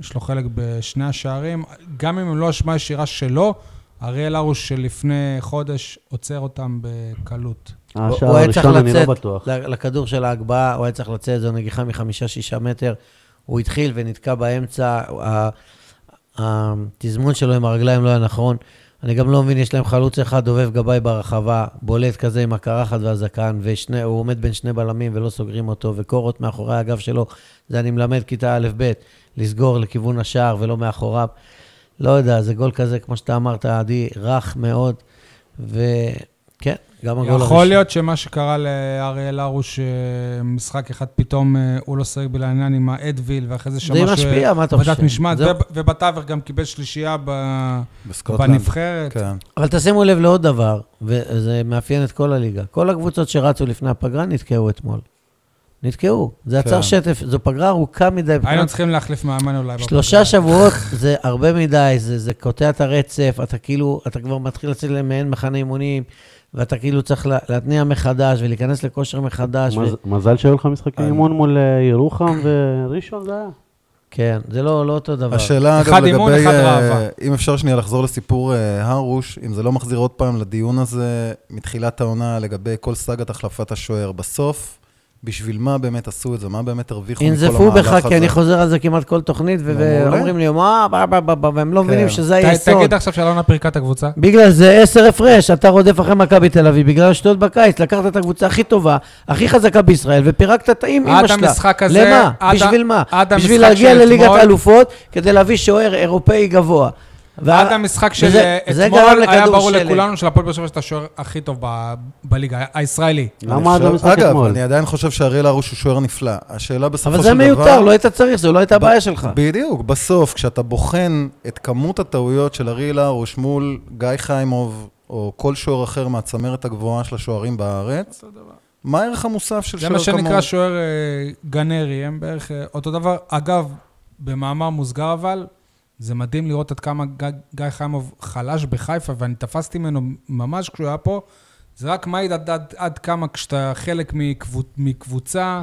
יש לו חלק בשני השערים. גם אם הם לא אשמה ישירה שלו, אריאל הרוש שלפני חודש עוצר אותם בקלות. השער הוא היה צריך הראשון אני לא לצאת לכדור של ההגבהה, הוא היה צריך לצאת, זו נגיחה מחמישה-שישה מטר. הוא התחיל ונתקע באמצע, התזמון שלו עם הרגליים לא היה נכון. אני גם לא מבין, יש להם חלוץ אחד, דובב גבאי ברחבה, בולט כזה עם הקרחת והזקן, והוא עומד בין שני בלמים ולא סוגרים אותו, וקורות מאחורי הגב שלו, זה אני מלמד כיתה א'-ב', לסגור לכיוון השער ולא מאחוריו. לא יודע, זה גול כזה, כמו שאתה אמרת, עדי, רך מאוד, וכן, גם הגול הראשון. יכול להיות שמה שקרה לאריאל הרוש, אה, משחק אחד פתאום אה, הוא לא שיחק בגלל העניין עם האדוויל, ואחרי זה זה שמע משפיע, מה אתה ועדת חושב? משמעת, זהו. וב- ובתווך גם קיבל שלישייה ב-. בנבחרת. כן. אבל תשימו לב לעוד דבר, וזה מאפיין את כל הליגה. כל הקבוצות שרצו לפני הפגרה נתקעו אתמול. נתקעו. זה עצר כן. שטף, זו פגרה ארוכה מדי. היינו צריכים להחליף מאמן אולי. שלושה בפגרה. שבועות זה הרבה מדי, זה, זה קוטע את הרצף, אתה כאילו, אתה כבר מתחיל לצאת למעין מחנה אימונים, ואתה כאילו צריך לה- להתניע מחדש ולהיכנס לכושר מחדש. ו... מז- מזל שהיו לך משחקי אימון מול אה, ירוחם וראשון זה היה. כן, זה לא, לא אותו דבר. השאלה, אגב, אחד אימון, לגבי, אחד אה, ראווה. אם אפשר שנייה לחזור לסיפור אה, הרוש, אם זה לא מחזיר עוד פעם לדיון הזה מתחילת העונה לגבי כל סאגת החלפת השוער. בסוף, בשביל מה באמת עשו את זה? מה באמת הרוויחו מכל המהלך הזה? ינזפו בך, כי אני חוזר על זה כמעט כל תוכנית. ואומרים לי, מה, והם לא מבינים כן. שזה ת- היסוד. תגיד עכשיו שאלונה פירקה את הקבוצה. בגלל זה עשר הפרש, אתה רודף אחרי מכבי תל אביב, בגלל השטויות בקיץ, לקחת את הקבוצה הכי טובה, הכי חזקה בישראל, ופירקת את האם אמא עד שלה. המשחק הזה, למה? בשביל מה? בשביל להגיע לליגת האלופות, כדי להביא שוער אירופאי גבוה. וה- עד המשחק של וזה- זה אתמול היה ברור. לכולנו שלפועל באר שבע יש את השוער הכי טוב ב- בליגה, הישראלי. למה עד המשחק אגב, אתמול? אני עדיין חושב שאריאל הרוש הוא שוער נפלא. השאלה בסופו של אבל דבר... זה מיותר, לא היית צריך, זו לא הייתה הבעיה שלך. בדיוק, בסוף, כשאתה בוחן את כמות הטעויות של אריאל הרוש מול גיא חיימוב, או כל שוער אחר מהצמרת הגבוהה של השוערים בארץ, מה הערך המוסף של זה שוער מה כמוהו? שנקרא שוער אה, גנרי, הם בערך אה, אותו דבר. אגב, במאמר מוסגר אבל, זה מדהים לראות עד כמה גיא- גיא חיימוב חלש בחיפה, ואני תפסתי ממנו ממש כשהוא היה פה. זה רק מעיד עד, עד, עד כמה כשאתה חלק מקבוצ, מקבוצה,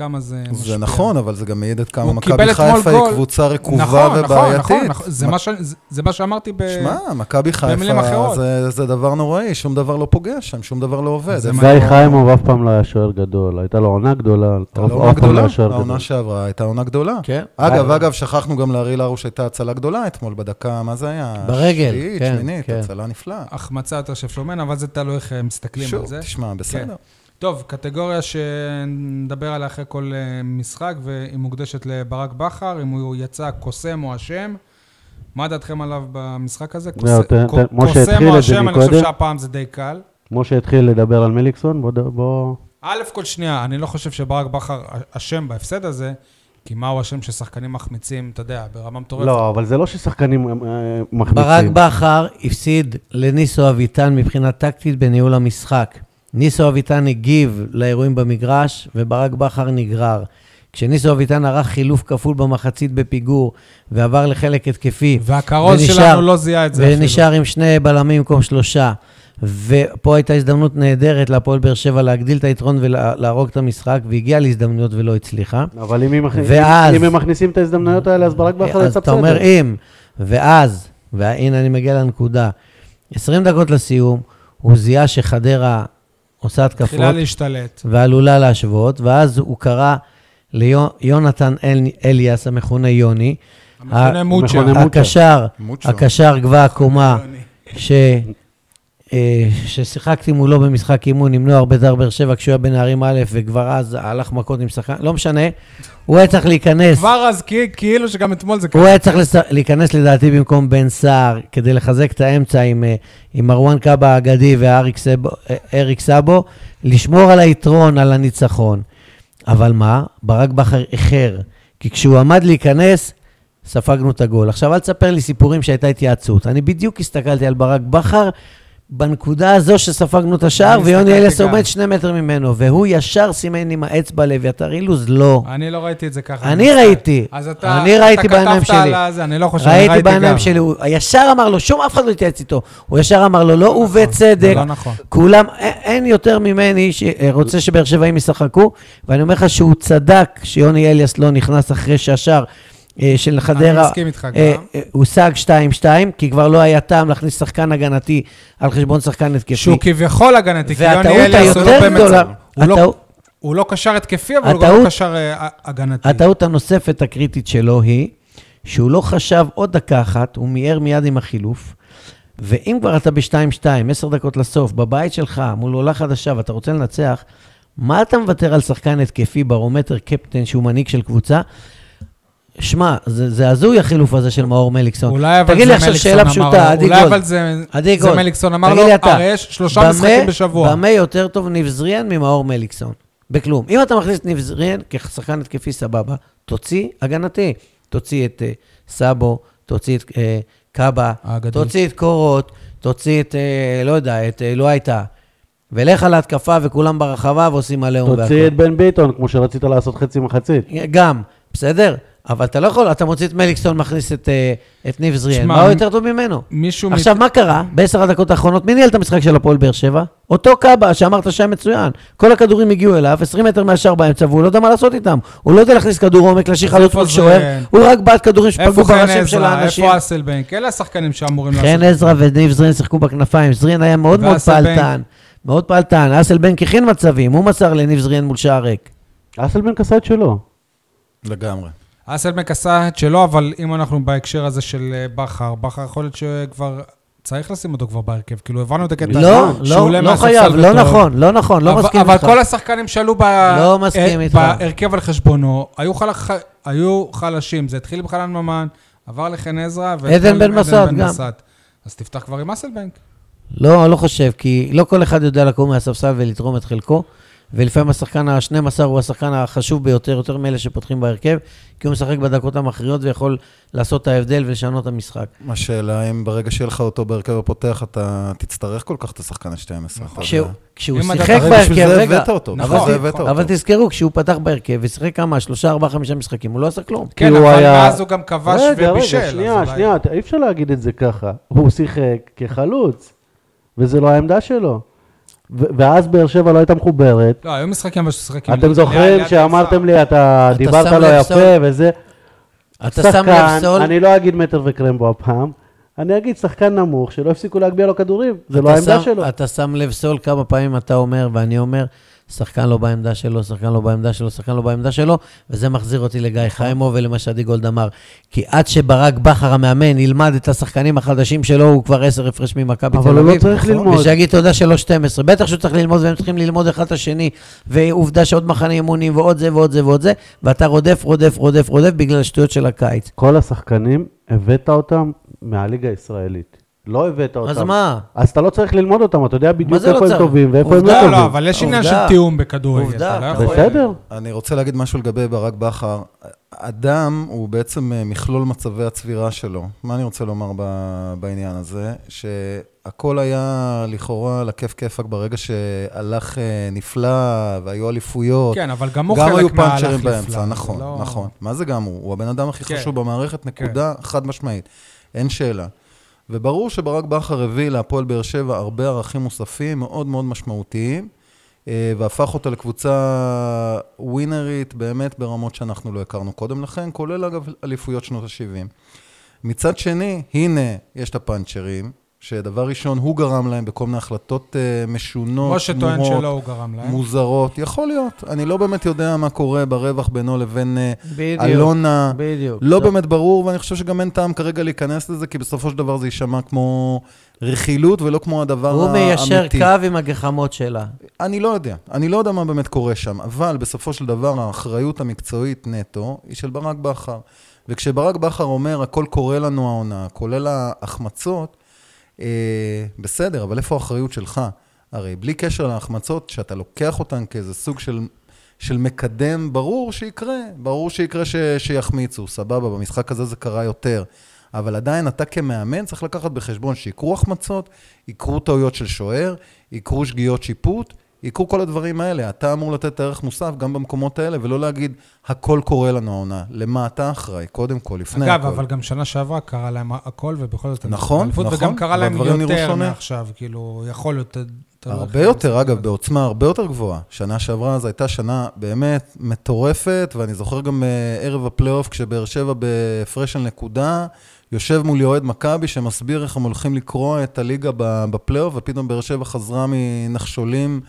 כמה זה משפיע. זה נכון, אבל זה גם מעיד עד כמה מכבי חיפה היא גול. קבוצה רקובה נכון, נכון, ובעייתית. נכון, נכון. זה, מה ש, זה, זה מה שאמרתי ב... שמע, מכבי במילים חיפה אחרות. זה, זה דבר נוראי, שום דבר לא פוגע שם, שום דבר לא עובד. זה איפה- מה- גיא חיימוב אף פעם לא היה שוער גדול, הייתה לו עונה גדולה, הייתה אף לו עונה לא גדולה. העונה שעברה הייתה עונה גדולה. כן. אגב, אגב, שכחנו גם לאריאל הרוש הייתה הצלה גדולה אתמול בדקה, מה זה היה? ברגל, שביעית, כן, שמינית, כן. הצלה נפלאה. החמצה יותר של פלומן, אבל זה תלוי איך אה, מסתכלים שוב, על זה. תשמע, בסדר. טוב, קטגוריה שנדבר עליה אחרי כל אה, משחק, והיא מוקדשת לברק בכר, אם הוא יצא קוסם או אשם. מה דעתכם עליו במשחק הזה? משה קוסם או אשם, אני חושב. שהפעם זה די קל. משה התחיל לדבר על מליקסון, בוא... בוא... א' כל שנייה, אני לא חושב שברק בכר אשם בהפסד הזה, כי מה הוא אשם ששחקנים מחמיצים, אתה יודע, ברמה מטורפת. לא, אבל זה לא ששחקנים אה, מחמיצים. ברק בכר הפסיד לניסו אביטן מבחינה טקטית בניהול המשחק. ניסו אביטן הגיב לאירועים במגרש, וברק בכר נגרר. כשניסו אביטן ערך חילוף כפול במחצית בפיגור, ועבר לחלק התקפי, והכרוז ונשאר- שלנו לא זיהה את זה אפילו. ונשאר עם שני בלמים במקום שלושה. ופה הייתה הזדמנות נהדרת להפועל באר שבע להגדיל את היתרון ולהרוג את המשחק, והגיעה להזדמנויות ולא הצליחה. אבל אם ואז- אם הם מכניסים את ההזדמנויות האלה, אז ברק בכר אז יצא אתה אומר. אם, ואז, והנה אני מגיע לנקודה, 20 דקות לסיום, הוא זיהה שחדרה עושה התקפות תחילה להשתלט. ועלולה להשוות, ואז הוא קרא ליונתן אליאס, המכונה יוני, המכונה מוצ'ה. הקשר, מוצ'ו. הקשר גבוה הקומה, ש... אה, ששיחקתי מולו במשחק אימון עם נוער בית"ר באר שבע כשהוא היה בנערים א', וכבר אז הלך מכות עם שחקן, לא משנה, הוא היה צריך להיכנס, כבר אז כאילו שגם אתמול זה הוא קרה. היה צריך לס... להיכנס לדעתי במקום בן סער, כדי לחזק את האמצע עם, אה, עם מרואן קאבה האגדי ואריק סבו, אה, סאבו, לשמור על היתרון, על הניצחון. אבל מה? ברק בכר איחר, כי כשהוא עמד להיכנס, ספגנו את הגול. עכשיו, אל תספר לי סיפורים שהייתה התייעצות. אני בדיוק הסתכלתי על ברק בכר בנקודה הזו שספגנו את השער, ויוני אליאס. עומד שני מטר ממנו, והוא ישר סימן עם האצבע לאביתר אילוז, לא. אני לא ראיתי את זה ככה. אני. ראיתי. אז אתה, אני ראיתי אתה בעיניים שלי. על זה, אני לא חושב, אני ראיתי ראיתי בעיניים גם. שלי, הוא ישר אמר לו, שום אף אחד לא התייעץ איתו. הוא ישר אמר לו, לא, ובצדק. זה לא נכון. כולם, אין, יותר ממני שרוצה שבאר שבעים ישחקו, ואני אומר לך שהוא צדק שיוני אליאס לא נכנס אחרי שהשאר אה, של חדרה, אה. אה, הושג 2-2, כי כבר לא היה טעם להכניס שחקן הגנתי על חשבון שחקן התקפי. שהוא כביכול הגנתי, כי והטעות יוני אליאס הוא לא. גדולה, הוא לא- לא קשר התקפי, אבל הוא גם לא קשר אה, הגנתי. הטעות הנוספת הקריטית שלו היא שהוא לא חשב עוד דקה אחת, הוא מיהר מיד עם החילוף. ואם כבר אתה ב-2-2, עשר דקות לסוף, בבית שלך, מול עולה חדשה, ואתה רוצה לנצח, מה אתה מוותר על שחקן התקפי, ברומטר קפטן, שהוא מנהיג של קבוצה? שמע, זה, זה הזוי החילוף הזה של מאור מליקסון. אולי אבל תגיד זה לי עכשיו מליקסון שאלה אמר פשוטה, לו. עדי אולי. אבל זה עדי זה גולד. מליקסון אמר לו, הרי יש שלושה במה- משחקים בשבוע. במה יותר טוב ניב זריאן ממאור מליקסון? בכלום. אם אתה מכניס את ניב זריאן כשחקן התקפי, סבבה. תוציא הגנתי. תוציא את אה, סאבו, תוציא את אה, קאבה. תוציא את קורות, תוציא את, אה, לא יודע, את לא הייתה. ולך על ההתקפה וכולם ברחבה ועושים עליהום והכל. תוציא את בן ביטון, כמו שרצית לעשות חצי מחצית. גם, בסדר? אבל אתה לא יכול, אתה מוציא את מליקסון, מכניס את, אה, את ניב זריאן. מה הוא יותר טוב ממנו? מישהו... עכשיו, מה קרה? בעשר הדקות האחרונות, מי ניהל את המשחק של הפועל באר שבע? אותו קאבה שאמרת שהיה מצוין. כל הכדורים הגיעו אליו, 20 מטר מהשאר באמצע, והוא לא יודע מה לעשות איתם. הוא לא יודע להכניס כדור עומק, להשאיר חלוץ מול שוער, הוא רק בעט כדורים שפגעו בראשים של? האנשים. איפה אסלבנק? אלה השחקנים שאמורים לעשות. חן עזרא וניב זרין שיחקו בכנפיים. זרין היה מאוד מאוד? פעלתן. מאוד פעלתן. אסלבנק הכין מצבים, הוא מסר לניב זרין מול שער ריק. אסלבנק עשה את שלו. לגמרי. אסלבנק עשה את שלו, אבל אם אנחנו בהקשר הזה של אה, בכר, בכר יכול להיות שכבר... צריך לשים אותו כבר בהרכב, כאילו הבנו את הקטע. לא, לא, לא חייב, לא. נכון, לא נכון, לא אבל- מסכים אבל איתך. כל השחקנים שעלו. לא אה. בהרכב על חשבונו, היו חלשים. זה התחיל עם חנן ממן, עבר לחן עזרא, עדן בן מסת גם. אז תפתח כבר עם אסלבנק. לא, לא חושב, כי לא כל אחד יודע לקום מהספסל ולתרום את חלקו, ולפעמים השחקן ה-12 הוא השחקן החשוב ביותר, יותר מאלה שפותחים בהרכב, כי הוא משחק בדקות המכריעות ויכול לעשות את ההבדל ולשנות את המשחק. השאלה אם ברגע שיהיה לך אותו בהרכב הפותח, אתה תצטרך כל כך את השחקן ה-12. נכון. כשהוא, שיחק בהרכב, זה רגע, הבאת אותו, נכון, בשביל זה נכון. הבאת אותו. אבל תזכרו, כשהוא פתח בהרכב ושיחק כמה, שלושה, ארבעה, חמישה משחקים, הוא לא עשה כלום. כן, אבל היה- מאז הוא גם כבש רגע, ובישל. רגע, אז שנייה, אולי- שנייה, אי אפשר להגיד את זה ככה. הוא שיחק כחלוץ, וזה לא העמדה שלו. ואז באר שבע לא הייתה מחוברת. לא, היו משחקים אבל ששיחקים. אתם ליד- זוכרים ליד שאמרתם. לי, אתה דיברת לא יפה? וזה. אתה שם לב, סול? אני לא אגיד מטר וקרמבו הפעם, אני אגיד שחקן נמוך, שלא הפסיקו להגביה לו כדורים. זה לא העמדה שלו. אתה שם לב, סול, כמה פעמים אתה אומר, ואני אומר, שחקן לא בעמדה שלו, שחקן לא בעמדה שלו, שחקן לא בעמדה שלו, וזה מחזיר אותי לגיא חיימו ולמה שעדי גולד אמר. כי עד שברק בכר המאמן ילמד את השחקנים החדשים שלו, הוא כבר עשר הפרש ממכבי תל אבל אביב. הוא לא צריך נכון. ללמוד. ושיגיד תודה שלא 12. בטח שהוא צריך ללמוד, והם צריכים ללמוד אחד את השני. ועובדה שעוד מחנה אימונים, ועוד זה ועוד זה ועוד זה, ואתה רודף, רודף, רודף, רודף בגלל השטויות של הקיץ. כל השחקנים, הבאת אותם מהליגה הישראלית. לא הבאת אותם. אז מה? אז אתה לא צריך ללמוד אותם, אתה יודע בדיוק לא איפה הם? טובים ואיפה הם לא עובדה. לא, טובים. לא, אבל יש עניין של. תיאום בכדורגל. עובדה, לא בסדר. אני רוצה להגיד משהו לגבי ברק בכר. אדם הוא בעצם אה, מכלול מצבי הצבירה שלו. מה אני רוצה לומר ב- בעניין הזה? שהכל היה לכאורה לכיף כיפאק ברגע שהלך אה, נפלא והיו אליפויות. כן, אבל גם הוא גם היו חלק מהלך פאנצ'רים נפלא. באמצע, זה נכון, לא- נכון. מה זה גם הוא? הוא הבן אדם הכי כן. חשוב במערכת, נקודה חד משמעית. אין שאלה. וברור שברק בכר הביא להפועל באר שבע הרבה ערכים מוספים מאוד מאוד משמעותיים, אה, והפך אותה לקבוצה ווינרית באמת ברמות שאנחנו לא הכרנו קודם לכן, כולל אגב אליפויות שנות ה-70. מצד שני, הנה, יש את הפאנצ'רים, שדבר ראשון, הוא גרם להם בכל מיני החלטות אה, משונות, משה טוען שלא הוא גרם להם. מוזרות. יכול להיות. אני לא באמת יודע מה קורה ברווח בינו לבין אה, בדיוק. אלונה. בדיוק. לא טוב. באמת ברור, ואני חושב שגם אין טעם כרגע להיכנס לזה, כי בסופו של דבר זה יישמע כמו רכילות ולא כמו הדבר הוא האמיתי. מיישר קו עם הגחמות שלה. אני לא יודע. אני לא יודע מה באמת קורה שם, אבל בסופו של דבר האחריות המקצועית נטו היא של ברק בכר. וכשברק בכר אומר, הכל קורה לנו העונה, כולל ההחמצות, בסדר, אבל איפה האחריות שלך? הרי בלי קשר להחמצות, שאתה לוקח אותן כאיזה סוג של, של מקדם, ברור שיקרה, ברור שיקרה ש, שיחמיצו, סבבה, במשחק הזה זה קרה יותר. אבל עדיין אתה כמאמן צריך לקחת בחשבון שיקרו החמצות, יקרו טעויות של שוער, יקרו שגיאות שיפוט, יקרו כל הדברים האלה. אתה אמור לתת ערך מוסף גם במקומות האלה, ולא להגיד, הכל קורה לנו העונה. למה אתה אחראי? קודם כל, לפני אגב, הכל. אבל גם שנה שעברה קרה להם הכל, ובכל זאת... נכון, נכון, וגם קרה להם יותר. מעכשיו, כאילו, יכול להיות, הרבה יותר, אגב. בעוצמה הרבה יותר גבוהה. שנה שעברה זו הייתה שנה באמת מטורפת, ואני זוכר גם אה, ערב הפלייאוף, כשבאר שבע בהפרש של נקודה, יושב מולי אוהד מכבי שמסביר איך הם הולכים לקרוע את הליגה בפלייאוף, ופתאום באר שבע חזרה מנחשולים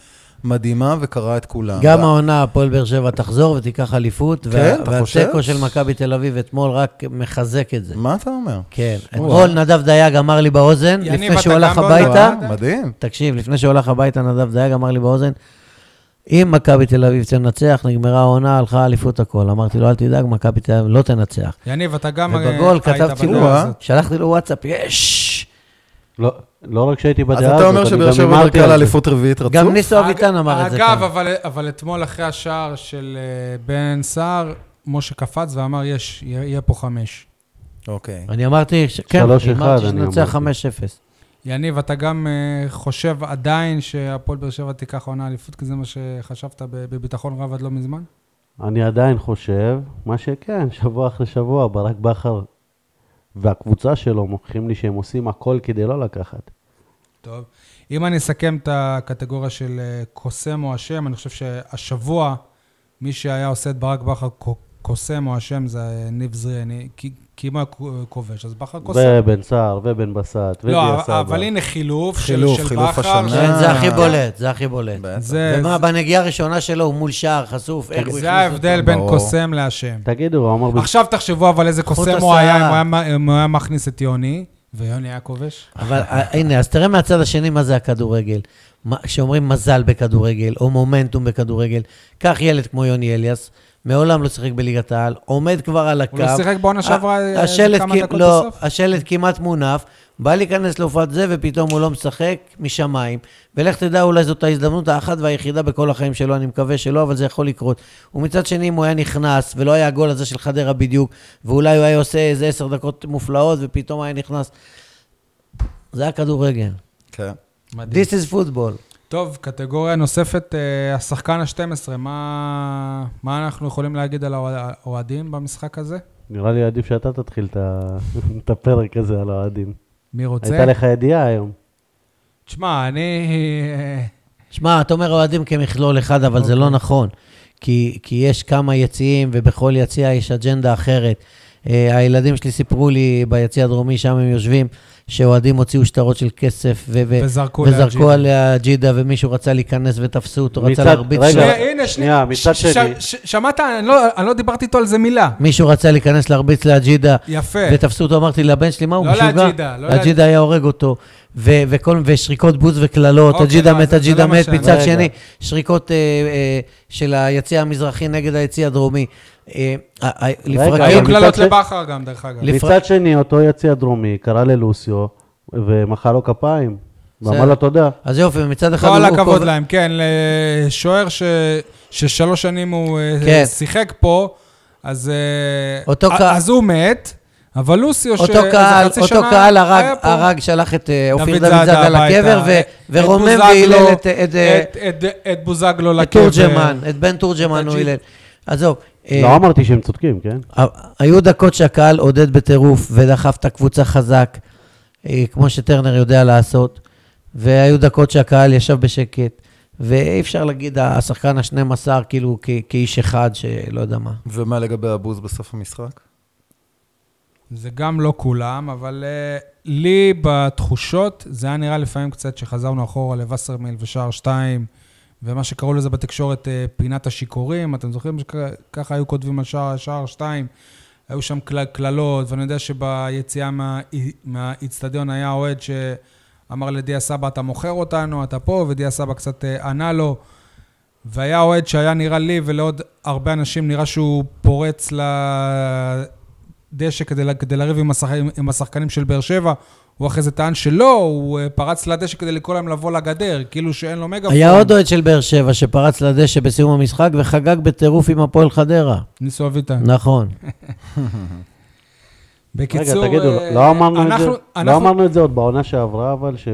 מדהימה וקרעה את כולם. גם ו- העונה, הפועל באר שבע תחזור ותיקח אליפות, כן, וה- אתה חושב? והתיקו של מכבי תל אביב אתמול רק מחזק את זה. מה אתה אומר? כן. אתמול נדב דייג אמר לי באוזן, לפני שהוא הלך? הביתה. מדהים. תקשיב, לפני שהוא הלך הביתה, נדב דייג אמר לי באוזן, אם מכבי תל אביב תנצח, נגמרה העונה, הלכה אליפות הכל. אמרתי לו, אל תדאג, מכבי תל אביב לא תנצח. יניב, אתה גם אה, ובגול היית כתבתי לו, הזאת. שלחתי לו וואטסאפ, יש! לא, לא רק שהייתי אז בדעה הזאת, אתה אומר שבאר שבע בדרכה. לאליפות רביעית רצוף? גם ניסו אביטן אמר את זה אגב, כאן. אבל, אבל אתמול אחרי השער של אה, בן סער, משה קפץ ואמר, יש, יהיה פה חמש. אוקיי. אני אמרתי, כן, אמרתי אני שננצח אמרתי. 5-0. יניב, אתה גם אה, חושב עדיין שהפועל באר שבע תיקח עונה אליפות, כי זה מה שחשבת בביטחון רב עד לא מזמן? אני עדיין חושב, מה שכן, שבוע אחרי שבוע, ברק בכר והקבוצה שלו מוכיחים לי שהם עושים הכל כדי לא לקחת. טוב. אם אני אסכם את הקטגוריה של אה, קוסם או אשם, אני חושב שהשבוע, מי שהיה עושה את ברק בכר קוסם או אשם זה ניב זריאני, כי, אם הוא היה כובש, אז בכר קוסם. ובן סער, ובן בסט, ודיה לא, סבא. אבל הנה חילוף, חילוף, של, של חילוף בכר. השנה. כן, זה הכי. בולט, זה הכי בולט. ומה, בנגיעה הראשונה שלו הוא מול שער חשוף, איך הוא הכניס זה ההבדל אותו? בין. קוסם לאשם. תגידו, הוא אמר... עכשיו תחשבו אבל איזה קוסם הוא היה, אם. הוא היה- מכניס את יוני, ויוני היה כובש. אבל אה, הנה, אז תראה מהצד השני מה זה הכדורגל. מה- כשאומרים מזל בכדורגל, או מומנטום בכדורגל, קח ילד כמו יוני אליאס, מעולם לא שיחק בליגת העל, עומד כבר על הקו. הוא לא שיחק בעונה שעברה אה, כמה דקות לא, בסוף? השלט כמעט מונף, בא להיכנס להופעת זה, ופתאום הוא לא משחק משמיים. ולך תדע, אולי זאת ההזדמנות האחת והיחידה בכל החיים שלו, אני מקווה שלא, אבל זה יכול לקרות. ומצד שני, אם הוא היה נכנס, ולא היה הגול הזה של חדרה בדיוק, ואולי הוא היה עושה איזה עשר דקות מופלאות, ופתאום היה נכנס, זה היה כדורגל. כן. מדהים. This is football. טוב, קטגוריה נוספת, אה, השחקן ה-12, מה, מה אנחנו יכולים להגיד על האוה- האוהדים במשחק הזה? נראה לי עדיף שאתה תתחיל את הפרק הזה על האוהדים. מי רוצה? הייתה לך ידיעה היום. תשמע, אני... אה, שמע, אתה אומר אוהדים כמכלול אחד, אבל זה לא אוקיי. נכון. כי, כי יש כמה יציאים, ובכל יציע יש אג'נדה אחרת. Uh, הילדים שלי סיפרו לי ביציע הדרומי, שם הם יושבים, שאוהדים הוציאו שטרות של כסף, ו- וזרקו וזרקו. עליה ג'ידה, ומישהו רצה להיכנס ותפסו אותו, רצה מצד- להרביץ רגע, שם. שנייה, הנה, שנייה, מצד ש- שני. ש- שמעת? אני לא- אני לא דיברתי איתו על זה מילה. מישהו רצה להיכנס להרביץ לאג'ידה, יפה. ותפסו אותו, אמרתי לבן שלי, מה הוא לא משוגע? לאג'ידה, לא אג'ידה היה הורג אותו, ו- וכל- ושריקות בוז וקללות, אוקיי, אג'ידה לא, מת, אג'ידה לא מת, מצד רגע. שני, שריקות אה, אה, של היציע המזרחי נגד היציע הדרומי. אה, אה, אה, היו קללות לבכר גם, דרך אגב. מצד שני, אותו יציע דרומי קרא ללוסיו ומחא לו כפיים. ואמר. לו תודה. אז יופי, מצד אחד כל הוא- הוא הכבוד להם, כן, לשוער ששלוש שנים הוא כן. שיחק פה, אז אותו הוא מת, אבל לוסיו, אותו שאיזה קהל, חצי אותו שנה קהל הרג. הרג, שלח את אופיר דוד זאדה לקבר, ו- את- ורומם את והילל את- את את- את- את בוזגלו את לקבר. תורג'מן, את בן תורג'מן הוא הילל. עזוב. אה, לא אמרתי שהם צודקים, כן? ה- היו דקות שהקהל עודד בטירוף ודחף את הקבוצה חזק, אה, כמו שטרנר יודע לעשות, והיו דקות שהקהל ישב בשקט, ואי אפשר להגיד השחקן ה-12 כאילו כ- כאיש אחד שלא יודע מה. ומה לגבי הבוז בסוף המשחק? זה גם לא כולם, אבל uh, לי בתחושות, זה היה נראה לפעמים קצת שחזרנו אחורה לווסרמיל ושער 2, ומה שקראו לזה בתקשורת uh, פינת השיכורים. אתם זוכרים שככה היו כותבים על שער, שער 2? היו שם קל- קללות, ואני יודע שביציאה מה- מהאיצטדיון היה אוהד שאמר לדיה סבא, אתה מוכר אותנו, אתה פה, ודיה סבא קצת uh, ענה לו. והיה אוהד שהיה נראה לי ולעוד הרבה אנשים נראה שהוא פורץ לדשא כדי, כדי לריב עם, השחק, עם השחקנים של באר שבע. הוא אחרי זה טען שלא, הוא אה, פרץ לדשא כדי לקרוא להם לבוא לגדר, כאילו שאין לו מגפון. היה עוד אוהד של באר שבע שפרץ לדשא בסיום המשחק וחגג בטירוף עם הפועל חדרה. ניסו אביטן. נכון. בקיצור, רגע, תגידו, אה, לא אמרנו את זה- אנחנו- לא אמרנו את זה עוד בעונה שעברה, אבל ש-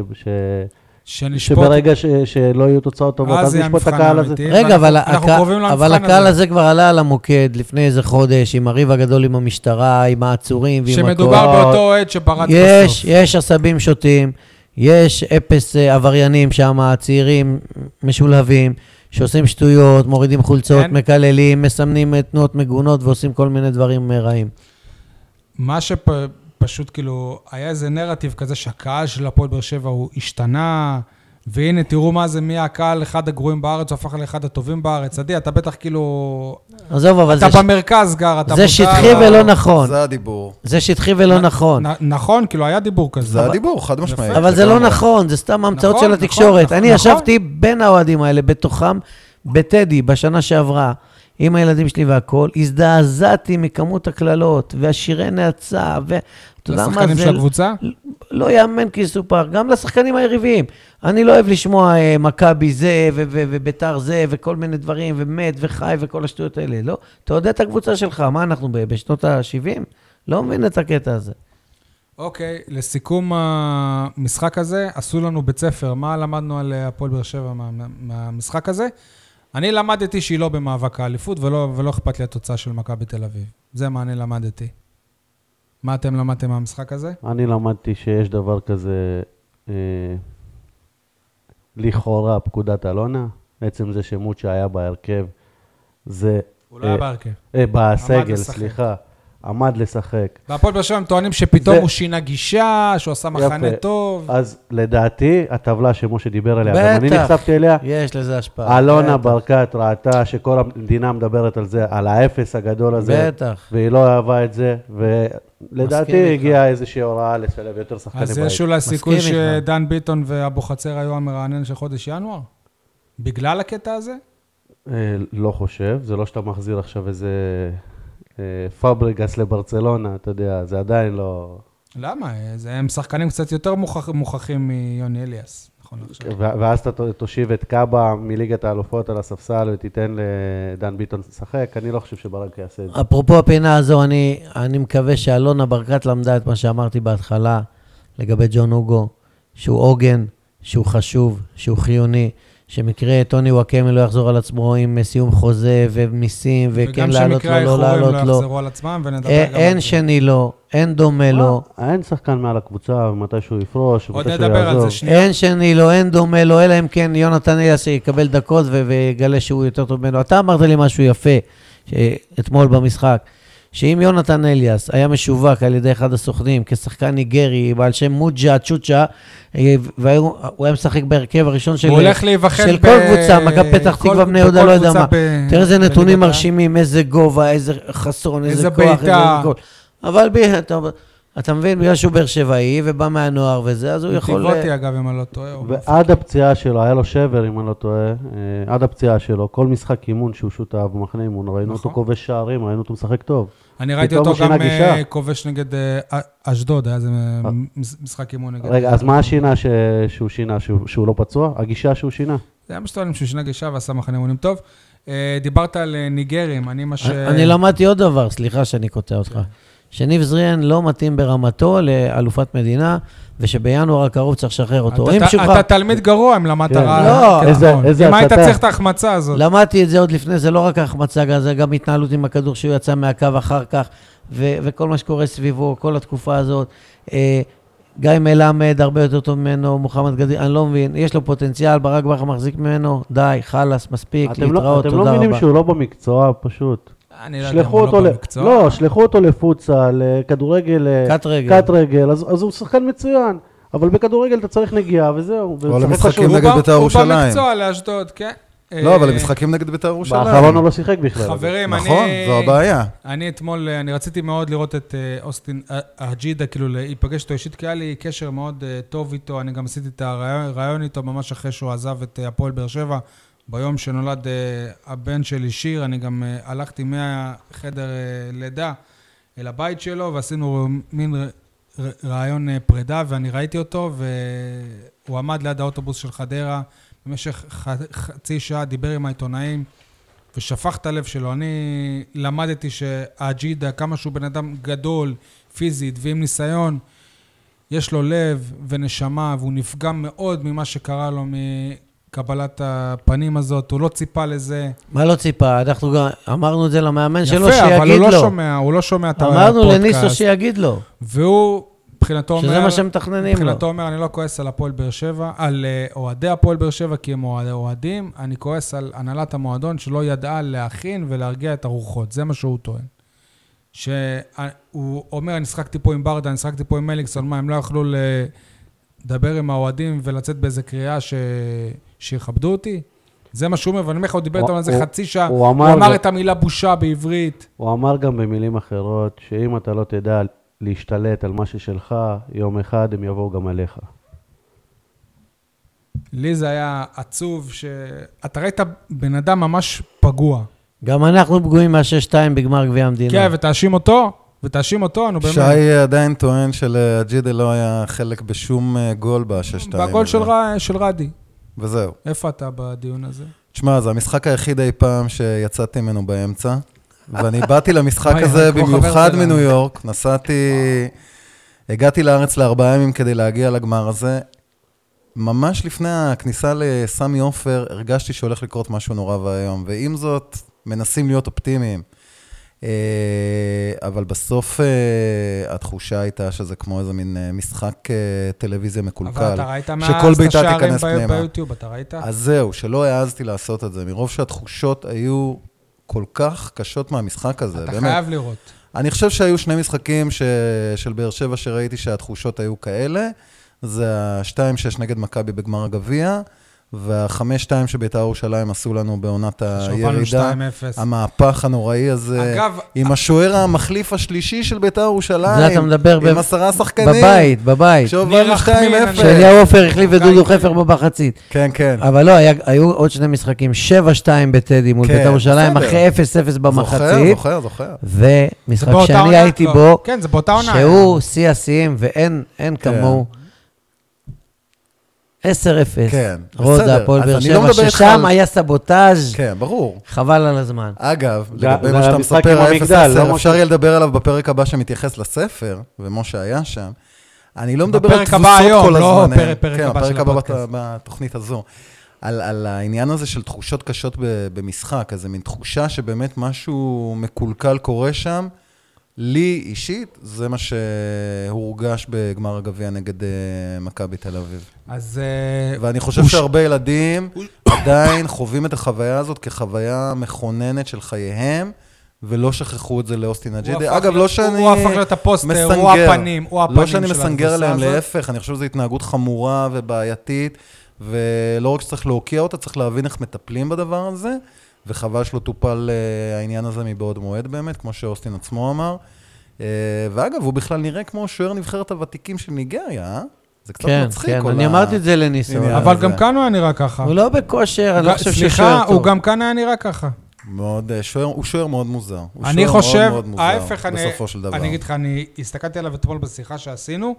שנשפוט... שברגע ש- שלא יהיו תוצאות טובות, אז נשפוט את הקהל הזה. רגע, אבל, למבחן אבל הקהל הזה. כבר עלה על המוקד לפני איזה חודש, עם הריב הגדול עם המשטרה, עם העצורים ועם הכל. שמדובר באותו אוהד שפרץ יש, בסוף. יש עשבים שוטים, יש אפס אה, עבריינים שם, צעירים משולהבים, שעושים שטויות, מורידים חולצות, כן. מקללים, מסמנים אה, תנועות מגונות ועושים כל מיני דברים אה, רעים. מה שפשוט כאילו, היה איזה נרטיב כזה שהקהל של הפועל באר שבע הוא השתנה, והנה, תראו מה זה, מי הקהל, אחד הגרועים בארץ, הוא הפך לאחד הטובים בארץ. עדי, אתה בטח כאילו... עזוב, אבל אתה זה, ש- במרכז גר, אתה זה מודע שטחי ל- ולא נכון. זה הדיבור. זה שטחי ולא נכון. נ- נכון, כאילו, היה דיבור כזה. זה הדיבור, חד משמעית. אבל זה לא לגמרי. נכון, זה סתם המצאות נכון, של נכון, התקשורת. נכון, אני נכון. ישבתי בין האוהדים האלה, בתוכם, בטדי, בשנה שעברה, עם הילדים שלי והכול, הזדעזעתי מכמות הקללות, והשירי נאצה, יודע מה לשחקנים זה... של הקבוצה? לא יאמן כי יסופר, גם לשחקנים היריבים. אני לא אוהב לשמוע אה, מכבי זה, וביתר זה, וכל מיני דברים, ומת וחי וכל השטויות האלה. לא, תעודד את הקבוצה שלך. מה, אנחנו בשנות ה-70? לא מבין את הקטע הזה. אוקיי, לסיכום המשחק הזה, עשו לנו בית ספר. מה למדנו על אה, הפועל באר שבע מה- מה- מהמשחק הזה? אני למדתי שהיא לא במאבק האליפות, ולא, ולא אכפת לי התוצאה של מכבי תל אביב. זה מה אני למדתי. מה אתם למדתם מהמשחק הזה? אני למדתי שיש דבר כזה, אה, לכאורה פקודת אלונה, עצם זה שמוצ'ה היה בהרכב, זה... הוא לא היה אה, בהרכב. אה, בסגל. סליחה, עמד לשחק. והפועל באר שבע הם טוענים שפתאום זה- הוא שינה גישה, שהוא עשה מחנה יפה. טוב. אז לדעתי, הטבלה שמשה דיבר עליה, גם אני בטח. נחשפתי אליה, יש לזה השפעה. אלונה בטח. ברקת ראתה שכל המדינה מדברת על זה, על האפס הגדול הזה, בטח. והיא לא אהבה את זה, ולדעתי הגיעה איזושהי הוראה לשלב יותר שחקנים אז בית. יש אולי סיכוי. שדן ביטון ואבוחצירא היו המרענן של חודש ינואר? בגלל הקטע הזה? אה, לא חושב, זה לא שאתה מחזיר עכשיו איזה פאברגס לברצלונה, אתה יודע, זה עדיין לא... למה? זה- הם שחקנים קצת יותר מוכח- מוכחים מיוני אליאס, נכון עכשיו. ואז אתה תושיב את קאבה מליגת האלופות על הספסל ותיתן לדן ביטון לשחק, אני לא חושב שברק יעשה את זה. אפרופו הפינה הזו, אני, אני מקווה שאלונה ברקת למדה את מה שאמרתי בהתחלה לגבי ג'ון אוגו, שהוא עוגן, שהוא חשוב, שהוא חיוני, שמקרה טוני וואקמה לא יחזור על עצמו עם סיום חוזה ומיסים, וכן לעלות לו, לא וגם לעלות שמקרה האיחורים לא לו. יחזרו על עצמם, ונדבר אה, גם על אין זה. שני לו, אין דומה לו, אה, אין שחקן מעל הקבוצה, ומתי שהוא יפרוש, ומתי שהוא יעזוב. שנייה. אין שני לו, אין דומה לו, אלא אם כן יונתן אליאס יקבל דקות ויגלה שהוא יותר טוב ממנו. אתה אמרת לי משהו יפה אתמול במשחק, שאם יונתן אליאס היה משווק על ידי אחד הסוכנים כשחקן ניגרי בעל שם מוג'ה צ'וצ'ה, והוא היה משחק בהרכב הראשון של, של ב- כל קבוצה, מכבי פתח תקווה, בני יהודה, לא יודע מה. ב- תראה איזה נתונים. מרשימים, איזה גובה, איזה חסון, איזה איזה כוח, איזה. גול. אבל ב- אתה, מבין, בגלל שהוא באר שבעי ובא מהנוער וזה, אז הוא יכול... טיבוטי, אה, אגב, אם אני לא טועה. ועד הפציעה שלו, היה לו שבר, אם אני לא טועה, אה, עד הפציעה שלו, כל משחק אימון שהוא שותף במחנה אימון, ראינו אותו נכון. כובש שערים, ראינו אותו משחק טוב. אני ראיתי אותו גם. אה, כובש נגד אשדוד, היה איזה מש- משחק אימון נגד... רגע, אז מה השינה שהוא שינה, שהוא לא פצוע? הגישה שהוא שינה? זה היה משתוללים שהוא שינה גישה ועשה מחנה אימונים טוב. דיברת על ניגרים, אני מה ש... אני למדתי עוד דבר, סליחה שאני קוטע אותך. שניב זריאן לא מתאים ברמתו לאלופת מדינה, ושבינואר הקרוב צריך לשחרר אותו. אם אתה- שוחרר- אתה תלמיד גרוע אם למדת כן. רע. לא. כן, איזה- נכון. איזה אם היית. צריך את ההחמצה הזאת. למדתי את זה עוד לפני, זה לא רק החמצה, זה גם התנהלות עם הכדור שהוא יצא מהקו אחר כך, ו- וכל מה שקורה סביבו, כל התקופה הזאת. אה, גיא מלמד הרבה יותר טוב ממנו, מוחמד גדיר, אני לא מבין, יש לו פוטנציאל, ברק בכר מחזיק ממנו, די, חלאס, מספיק, אתם לא- להתראות, אתם לא תודה מבינים רבה. שהוא לא במקצוע, פשוט. אני לא יודע הוא לא. במקצוע. לא, שלחו אותו לפוצל, לכדורגל, קט רגל. קט רגל, אז אז הוא שחקן מצוין. אבל בכדורגל אתה צריך נגיעה, וזהו. או למשחקים. הוא נגד בית"ר הוא ירושלים. במקצוע לאשדוד, כן. לא, אה, אבל למשחקים נגד בית"ר ירושלים. באחרון הוא לא שיחק בכלל. חברים, אני... נכון, זו הבעיה. אני אתמול, אה, אני רציתי מאוד לראות את אה, אוסטין אה, אג'ידה, כאילו להיפגש איתו אישית, כי היה לי קשר מאוד אה, טוב איתו, אני גם עשיתי את הרעיון איתו ממש אחרי שהוא עזב את אה, הפועל באר שבע. ביום שנולד אה, הבן שלי, שיר, אני גם אה, הלכתי מהחדר אה, לידה אל הבית שלו, ועשינו מין רעיון פרידה, ואני ראיתי אותו, והוא עמד ליד האוטובוס של חדרה במשך חצי שעה, דיבר עם העיתונאים. ושפך את הלב שלו. אני למדתי שהאג'ידה, כמה שהוא בן אדם גדול, פיזית ועם ניסיון, יש לו לב ונשמה, והוא נפגע מאוד ממה שקרה לו מקבלת הפנים הזאת. הוא לא ציפה לזה. מה לא ציפה? אנחנו גם אמרנו את זה למאמן שלו, יפה, אבל הוא שיגיד לא לו. שומע, הוא לא שומע את הפודקאסט. אמרנו לניסו שיגיד לו. והוא, מבחינתו אומר... שזה מה שמתכננים לו. מבחינתו אומר, אני לא כועס על הפועל באר שבע, על אה, אוהדי הפועל באר שבע, כי הם אוהד- אוהדים, אני כועס על הנהלת המועדון שלא ידעה להכין ולהרגיע את הרוחות. זה מה שהוא טוען. שהוא אומר, אני שחקתי פה עם ברדה, אני שחקתי פה עם מליקסון, מה, הם לא יכלו לדבר עם האוהדים ולצאת באיזה קריאה ש... שיכבדו אותי? זה מה שהוא אומר, ואני אומר לך, הוא דיבר הוא- איתם על זה הוא- חצי שעה. הוא הוא אמר אמר ו- את המילה בושה בעברית. הוא אמר גם במילים אחרות, שאם אתה לא תדע להשתלט על מה ששלך, יום אחד הם יבואו גם עליך. לי זה היה עצוב, שאתה ראית בן אדם ממש פגוע. גם אנחנו פגועים מה-6-2 בגמר גביע המדינה. כן, ותאשים אותו, ותאשים אותו, נו באמת. שי עדיין טוען שלאג'ידה לא היה חלק בשום אה, גול בשש-שתיים. בגול של, ר... של רדי. וזהו. איפה אתה בדיון הזה? תשמע, זה המשחק היחיד אי פעם שיצאתי ממנו באמצע, ואני באתי למשחק הזה במיוחד. מניו יורק, נסעתי, הגעתי לארץ לארבעה ימים כדי להגיע לגמר הזה. ממש לפני הכניסה לסמי עופר, הרגשתי שהולך לקרות משהו נורא ואיום, ועם זאת, מנסים להיות אופטימיים. אה, אבל בסוף אה, התחושה הייתה שזה כמו איזה מין אה, משחק טלוויזיה מקולקל. אבל אתה ראית מאז את השערים. ביוטיוב, אתה ראית? אז זהו, שלא העזתי לעשות את זה, מרוב שהתחושות היו כל כך קשות מהמשחק הזה, אתה באמת. חייב לראות. אני חושב שהיו שני משחקים ש... של באר שבע שראיתי שהתחושות היו כאלה. זה ה-2-6 נגד מכבי בגמר הגביע, וה-5-2 שבית"ר ירושלים עשו לנו בעונת שהובלנו הירידה. 2-0. המהפך הנוראי הזה, אגב, עם השוער המחליף השלישי של בית"ר ירושלים. זה אתה מדבר ב- עם עשרה שחקנים. בבית, בבית. רחמין, 2-0. אני- שאליהו עופר החליף את דודו. חפר במחצית. כן, כן. אבל לא, היה- היו עוד שני משחקים, 7-2 בטדי מול כן, בית"ר ירושלים. אחרי 0-0 במחצית, זוכר, זוכר, זוכר. ומשחק שאני הייתי לא, בו, כן, זה באותה עונה. שהוא שיא השיאים ואין אין כן. כמוהו. 10-0. כן, רודה. הפועל באר אני לא שבע, ששם היה סבוטאז', כן, ברור. חבל על הזמן. אגב, לגבי מה שאתה מספר, המגדל, ה-0-10, לא אפשר יהיה לדבר עליו בפרק הבא שמתייחס לספר, ומשה היה שם. אני לא מדבר על בפרק תבוסות הבא היום, כל לא הזמן. פרק- פרק כן, הבא הפרק של הבא הפודקאסט. בת- בתוכנית הזו. על, על העניין הזה של תחושות קשות ב- במשחק, איזה מין תחושה שבאמת משהו מקולקל קורה שם. לי אישית, זה מה שהורגש בגמר הגביע נגד אה, מכבי תל אביב. אז אה, ואני חושב הוא שהרבה ילדים עדיין חווים את החוויה הזאת כחוויה מכוננת של חייהם, ולא שכחו את זה לאוסטין אג'ידה. אגב, לא שאני הוא הפך להיות הפוסטר, מסנגר. הוא הפנים, הוא הפנים לא שאני של מסנגר עליהם. להפך, אני חושב שזו התנהגות חמורה ובעייתית, ולא רק שצריך להוקיע אותה, צריך להבין איך מטפלים בדבר הזה, וחבל שלא טופל אה, העניין הזה מבעוד מועד באמת, כמו שאוסטין עצמו אמר. אה, ואגב, הוא בכלל נראה כמו שוער נבחרת הוותיקים של ניגריה, אה? זה קצת כן, מצחיק. כן, כל אני ה- אמרתי את זה לניסו. אבל זה- גם כאן הוא היה נראה ככה. הוא לא בכושר, אני לא חושב שהוא סליחה, שוער הוא טוב. גם כאן היה נראה ככה. מאוד, אה, שוער, הוא שוער מאוד מוזר. הוא אני חושב, מאוד מאוד מוזר, ההפך, אני, בסופו של דבר. אני אגיד לך, אני הסתכלתי עליו אתמול בשיחה שעשינו,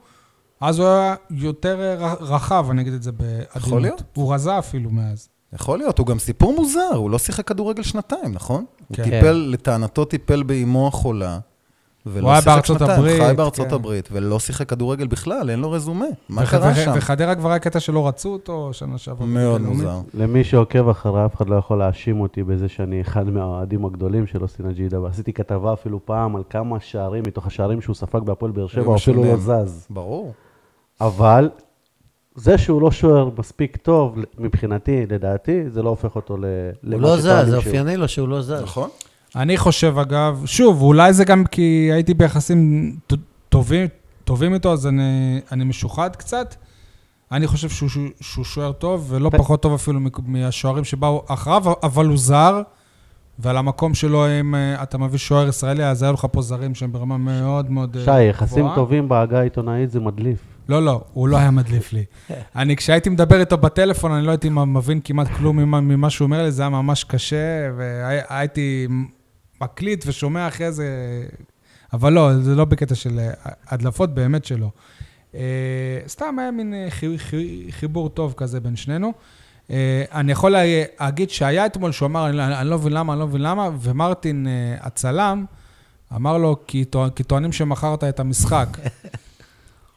אז הוא היה יותר רחב, אני אגיד את זה בעדינות. להיות. הוא רזה אפילו מאז. יכול להיות, הוא גם סיפור מוזר, הוא לא שיחק כדורגל שנתיים, נכון? הוא כן. טיפל, לטענתו טיפל באימו החולה, ולא הוא שיחק בארצות שנתיים, הברית, חי בארצות כן. הברית, ולא שיחק כדורגל בכלל, אין לו רזומה. מה וח- קרה וח- שם? וחדרה כבר היה קטע שלא רצו אותו שנה שעברה. מאוד. מוזר. למי שעוקב אחריי, אף אחד לא יכול להאשים אותי בזה שאני אחד מהאוהדים הגדולים של אוסטין אג'ידה, ועשיתי כתבה אפילו פעם על כמה שערים מתוך השערים שהוא ספג בהפועל באר שבע, הוא אפילו לא. זז. ברור. אבל זה שהוא לא שוער מספיק טוב, מבחינתי, לדעתי, זה לא הופך אותו ל... הוא לא זז, זה. אופייני לו שהוא לא זז. נכון? אני חושב, אגב, שוב, אולי זה גם כי הייתי ביחסים טובים, טובים איתו, אז אני, אני משוחד קצת. אני חושב שהוא, שהוא, שהוא שוער טוב, ולא פחות טוב אפילו מהשוערים שבאו אחריו, אבל הוא זר, ועל המקום שלו, אם אה, אתה מביא שוער ישראלי, אז היו לך פה זרים שהם ברמה מאוד מאוד אה, שי, יחסים גבוהה. טובים בעגה העיתונאית זה מדליף. לא, לא, הוא לא היה מדליף לי. אני, כשהייתי מדבר איתו בטלפון, אני לא הייתי מבין כמעט כלום ממה, ממה שהוא אומר לי, זה היה ממש קשה, והייתי מקליט ושומע אחרי זה, אבל לא, זה לא בקטע של אה, הדלפות, באמת שלא. אה, סתם היה מין אה, חי, חי, חיבור טוב כזה בין שנינו. אני יכול לה- להגיד שהיה אתמול, שהוא אמר, אני, לא מבין למה, אני לא מבין למה, ומרטין, הצלם, אמר לו, כי טוענים שמכרת את המשחק.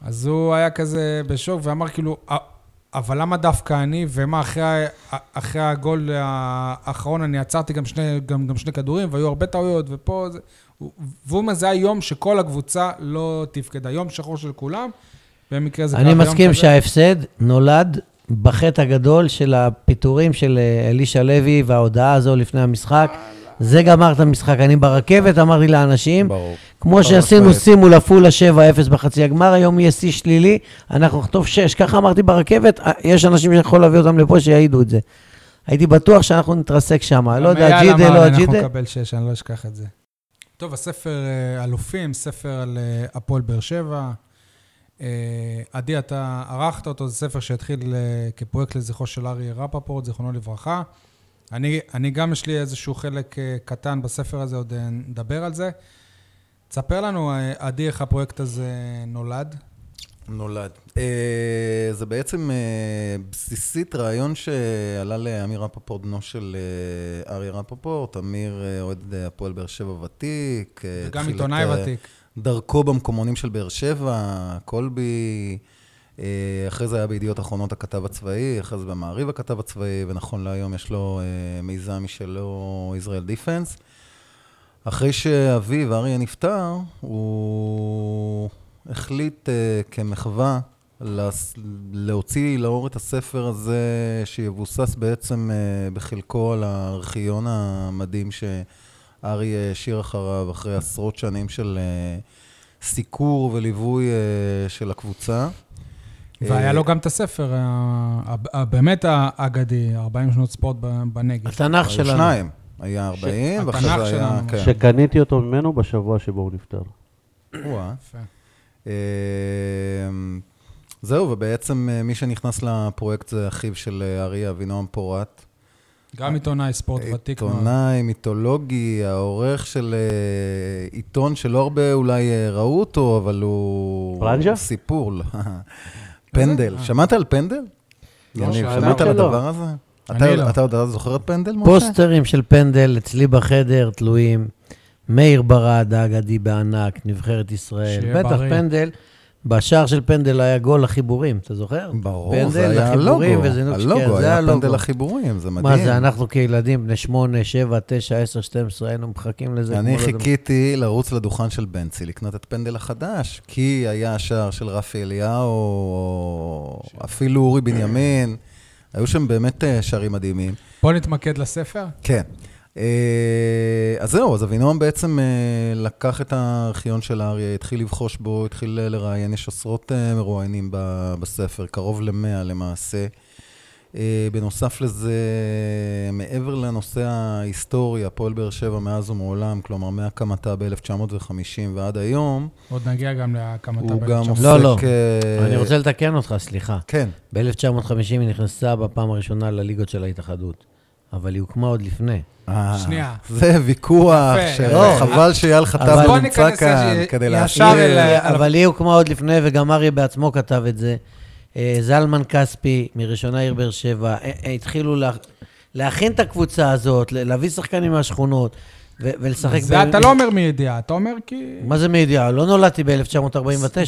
אז הוא היה כזה בשוק ואמר כאילו, "ה- אבל למה דווקא אני, ומה אחרי, ה- אחרי הגול האחרון, אני עצרתי גם שני, גם, גם שני כדורים, והיו הרבה טעויות, ופה זה... והוא אומר, זה היום שכל הקבוצה לא תפקדה. יום שחור של כולם, במקרה זה אני מסכים. שההפסד נולד בחטא הגדול של הפיטורים של אה, אלישע לוי וההודעה הזו לפני המשחק. זה גמר את המשחק. אני ברכבת אמרתי לאנשים, ברור. כמו חד שעשינו משמעית. שימו לעפולה 7-0 בחצי הגמר, היום יהיה שיא שלילי, אנחנו נחטוף 6. ככה אמרתי ברכבת, אה, יש אנשים שאני יכול להביא אותם לפה שיעידו את זה. הייתי בטוח שאנחנו נתרסק שם, לא יודע, ג'ידה, לא אנחנו הג'ידה. נקבל שש, אני לא אשכח את זה. טוב, הספר אה, אלופים, ספר על אה, הפועל באר שבע. עדי, אתה ערכת אותו, זה ספר שהתחיל כפרויקט לזכרו של אריה רפפורט, זיכרונו לברכה. אני, אני גם, יש לי איזשהו חלק אה, קטן בספר הזה, עוד אה, נדבר על זה. תספר לנו, אה, עדי, איך הפרויקט הזה נולד. נולד. אה, זה בעצם אה, בסיסית רעיון שעלה לאמיר רפפורט, בנו של אה, אריה רפפורט. אמיר אה, אוהד אה, הפועל באר שבע ותיק. וגם עיתונאי ותיק. דרכו במקומונים של באר שבע, קולבי, אחרי זה היה בידיעות אחרונות הכתב הצבאי, אחרי זה במעריב הכתב הצבאי, ונכון להיום יש לו אה, מיזם משלו, ישראל דיפנס. אחרי שאביו, אריה, נפטר, הוא החליט אה, כמחווה להוציא לאור את הספר הזה, שיבוסס בעצם אה, בחלקו על הארכיון המדהים שאריה השאיר אחריו, אחרי עשרות שנים של אה, סיקור וליווי אה, של הקבוצה. והיה אה, לו גם את הספר, באמת האגדי, 40 שנות ספורט בנגב. התנ"ך היו שלנו. שניים. היה 40, ואחרי התנ"ך זה היה... כן. שקניתי אותו ממנו בשבוע שבו הוא נפטר. וואה. יפה. אה, זהו, ובעצם אה, מי שנכנס לפרויקט זה אחיו של אה, אריה, אבינועם פורת. גם עיתונאי ספורט ותיק מאוד. עיתונאי, מיתולוגי, העורך של אה, עיתון שלא הרבה אולי אה, ראו אותו, אבל הוא... פרנג'ה? הוא סיפור. לא. פנדל. אה. שמעת על פנדל? לא, יניב. שמעת על שלא. הדבר הזה? אתה לא. אתה עוד זוכר את פנדל, משה? פוסטרים של פנדל אצלי בחדר תלויים. מאיר ברד האגדי בענק, נבחרת ישראל. שיהיה בטח. פנדל. בשער של פנדל היה גול לחיבורים, אתה זוכר? ברור, פנדל זה היה לחיבורים הלוגו. וזינוק הלוגו שקיע, זה היה הלוגו. פנדל החיבורים, זה מדהים. מה זה, אנחנו כילדים בני 8, 7, 9, 10, 12, היינו מחכים לזה. אני חיכיתי לרוץ לדוכן של בנצי, לקנות את פנדל החדש, כי היה השער של רפי אליהו, או אפילו אורי בנימין, היו שם באמת אה, שערים מדהימים. בוא נתמקד לספר. כן. אה, אז זהו, אז אבינועם בעצם אה, לקח את הארכיון של האריה, התחיל לבחוש בו, התחיל אה, לראיין, יש עשרות מרואיינים בספר, קרוב למאה למעשה. בנוסף לזה, מעבר לנושא ההיסטורי, הפועל באר שבע מאז ומעולם, כלומר מהקמתה ב-1950 ועד היום, עוד נגיע גם להקמתה הוא גם ב-1900. עוסק... לא, לא. אני רוצה לתקן אותך, סליחה. כן, ב-1950 היא נכנסה בפעם הראשונה לליגות של ההתאחדות, אבל היא הוקמה עוד לפני. אה, שנייה. זה ויכוח, יפה. לא. שחבל שאייל אבל חטב נמצא כאן כדי ישר להשאיר... על- אבל היא הוקמה עוד לפני, וגם אריה בעצמו כתב את זה. אה, זלמן כספי, מראשונה עיר באר שבע, אה, אה, התחילו לה- להכין את הקבוצה הזאת, להביא שחקנים מהשכונות, ולשחק... זה ב- אתה לא אומר מידיעה, אתה אומר כי... מה זה מידיעה? לא נולדתי ב-1949,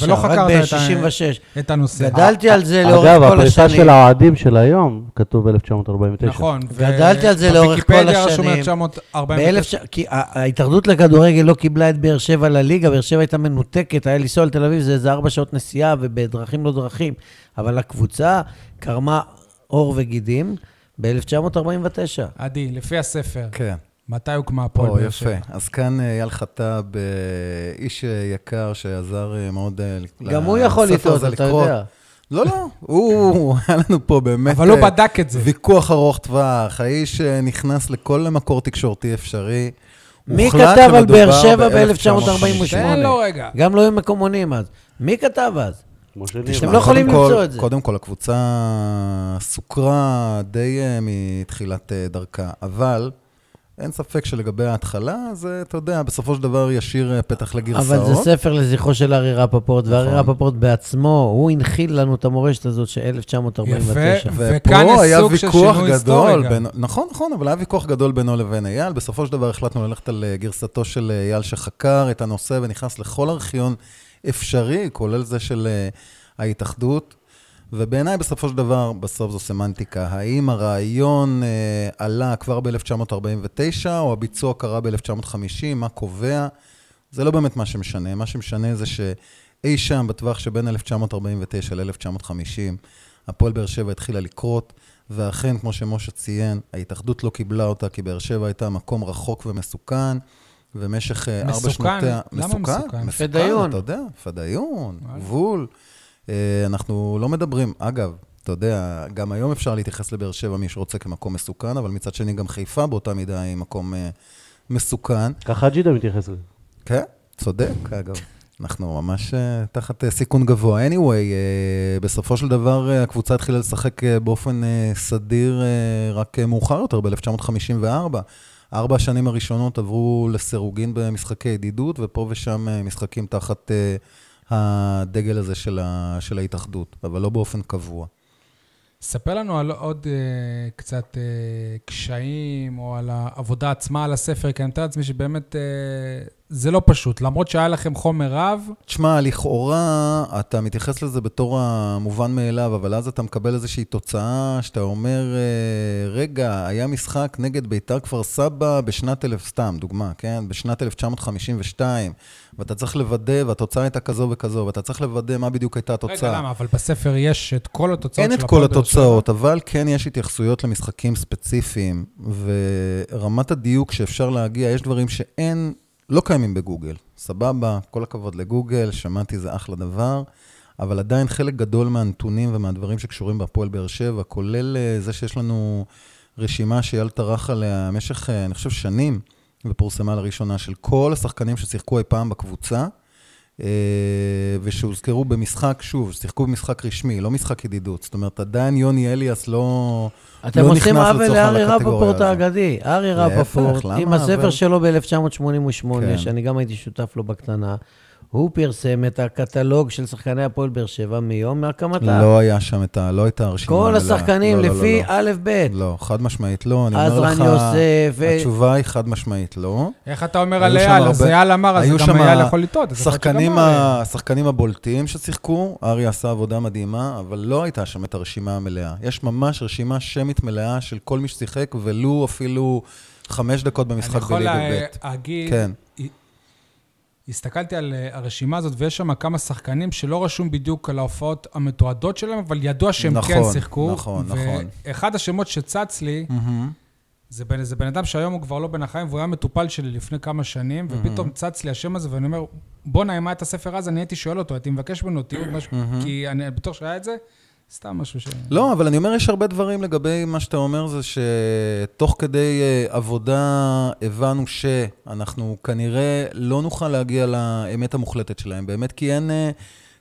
ולא רק חקרת את ה- ב-66. את הנושא. גדלתי על זה לאורך אגב, כל הפריסה השנים. של האוהדים של היום כתוב ב-1949. נכון. ו- גדלתי על זה לאורך כל בוויקיפדיה רשום השנים. 1949. באלף ש... כי ההתאחדות לכדורגל לא קיבלה את באר שבע לליגה, באר שבע הייתה מנותקת, היה לנסוע לתל אביב, זה איזה ארבע שעות נסיעה ובדרכים לא דרכים. אבל הקבוצה קרמה עור וגידים ב-1949. עדי, לפי הספר, כן. מתי הוקמה הפועל באר שבע? יפה. אז כאן אה, אייל חטב, אה, איש אה, יקר שעזר מאוד גם הוא יכול לטעות, אתה. יודע. לא, לא, הוא, היה לנו פה באמת... אבל הוא בדק את זה. ויכוח ארוך טווח, האיש נכנס לכל מקור תקשורתי אפשרי. מי כתב על באר שבע ב-1950. ב-1948? תן לו רגע. גם לא היו מקומונים אז. מי כתב אז? אתם לא יכולים למצוא את זה. קודם כל, הקבוצה סוקרה די מתחילת דרכה, אבל אין ספק שלגבי ההתחלה, זה, אתה יודע, בסופו של דבר ישיר אה, פתח לגרסאות. אבל זה ספר לזכרו של ארי רפפורט, וארי נכון. רפפורט בעצמו, הוא הנחיל לנו את המורשת הזאת של 1949. יפה. וכאן היה סוג של ויכוח שינוי היסטורי גדול. בין, נכון, נכון, אבל היה ויכוח גדול בינו לבין אייל. בסופו של דבר החלטנו ללכת על אה, גרסתו של אה, אייל שחקר את הנושא ונכנס לכל ארכיון אפשרי, כולל זה של ההתאחדות. ובעיניי בסופו של דבר, בסוף זו סמנטיקה. האם הרעיון אה, עלה כבר ב-1949, או הביצוע קרה ב-1950, מה קובע? זה לא באמת מה שמשנה. מה שמשנה זה שאי שם, בטווח שבין 1949 ל-1950, הפועל באר שבע התחילה לקרות, ואכן, כמו שמשה ציין, ההתאחדות לא קיבלה אותה, כי באר שבע הייתה מקום רחוק ומסוכן. במשך אה, ארבע מסוכן? שנותיה... למה מסוכן? פדאיון. אתה יודע, פדאיון, וואלה. גבול. אה, אנחנו לא מדברים, אגב, אתה יודע, גם היום אפשר להתייחס לבאר שבע, מי שרוצה, כמקום מסוכן, אבל מצד שני גם חיפה באותה מידה היא מקום אה, מסוכן. ככה ג'ידה מתייחס לזה. כן, צודק, אגב. אנחנו ממש אה, תחת סיכון גבוה. anyway, בסופו של דבר הקבוצה התחילה לשחק באופן סדיר רק מאוחר יותר, ב-1954. ארבע השנים הראשונות עברו לסירוגין במשחקי ידידות, ופה ושם משחקים תחת אה, הדגל הזה של, ה, של ההתאחדות, אבל לא באופן קבוע. ספר לנו על עוד uh, קצת uh, קשיים, או על העבודה עצמה על הספר, כי אני מתאר לעצמי שבאמת uh, זה לא פשוט. למרות שהיה לכם חומר רב, תשמע, לכאורה אתה מתייחס לזה בתור המובן מאליו, אבל אז אתה מקבל איזושהי תוצאה שאתה אומר, אה, רגע, היה משחק נגד ביתר כפר סבא בשנת אלף, סתם, דוגמה, כן? בשנת 1952, ואתה צריך לוודא, והתוצאה הייתה כזו וכזו, ואתה צריך לוודא מה בדיוק הייתה התוצאה. רגע, למה? אבל בספר יש את כל התוצאות אין של את כל הפועל באר שבע. התוצאות, אבל כן יש התייחסויות למשחקים ספציפיים, ורמת הדיוק שאפשר להגיע, יש דברים שאין, לא קיימים בגוגל. סבבה, כל הכבוד לגוגל, שמעתי זה אחלה דבר, אבל עדיין חלק גדול מהנתונים ומהדברים שקשורים בהפועל באר שבע, כולל אה, זה שיש לנו רשימה שאייל טרח עליה במשך, אה, אני חושב, שנים, ופורסמה לראשונה, של כל השחקנים ששיחקו אי פעם בקבוצה. אה, ושהוזכרו במשחק, שוב, שיחקו במשחק רשמי, לא משחק ידידות. זאת אומרת, עדיין יוני אליאס לא, אתם לא עושים נכנס עוול לצורך לארי הקטגוריה רפפורט הזו. האגדי. ארי להפך, רפפורט, למה עם הספר? שלו ב-1988, כן. שאני גם הייתי שותף לו בקטנה, הוא פרסם את הקטלוג של שחקני הפועל באר שבע מיום הקמתה. לא היה שם את ה... לא הייתה הרשימה כל. השחקנים לא, לא, לא, לפי לא. א', ב'. לא, חד משמעית לא. אני אומר לך, יוסף, התשובה היא חד משמעית לא. איך אתה אומר על אייל? אז אייל אמר, אז גם אייל יכול לטעות. יכול. השחקנים הבולטים ששיחקו, ארי עשה עבודה מדהימה, אבל לא הייתה שם את הרשימה המלאה. יש ממש רשימה שמית מלאה של כל מי ששיחק, ולו אפילו חמש דקות אני במשחק יכול בליגה ב'. להגיד, כן. הסתכלתי על אה, הרשימה הזאת, ויש שם כמה שחקנים שלא רשום בדיוק על ההופעות המתועדות שלהם, אבל ידוע שהם נכון, כן שיחקו. נכון, נכון. ואחד השמות שצץ לי, מהמם. זה בן, זה בן אדם שהיום הוא כבר לא בין החיים, והוא היה מטופל שלי לפני כמה שנים, ופתאום צץ לי השם הזה, ואני אומר, בואנה, אם היה את הספר אז, אני הייתי שואל אותו, הייתי מבקש ממנו תיעוד, משהו, כי אני בטוח שהיה את זה, סתם משהו ש... לא, אבל אני אומר, יש הרבה דברים לגבי מה שאתה אומר, זה שתוך כדי אה, עבודה הבנו שאנחנו כנראה לא נוכל להגיע לאמת המוחלטת שלהם, באמת כי אין אה,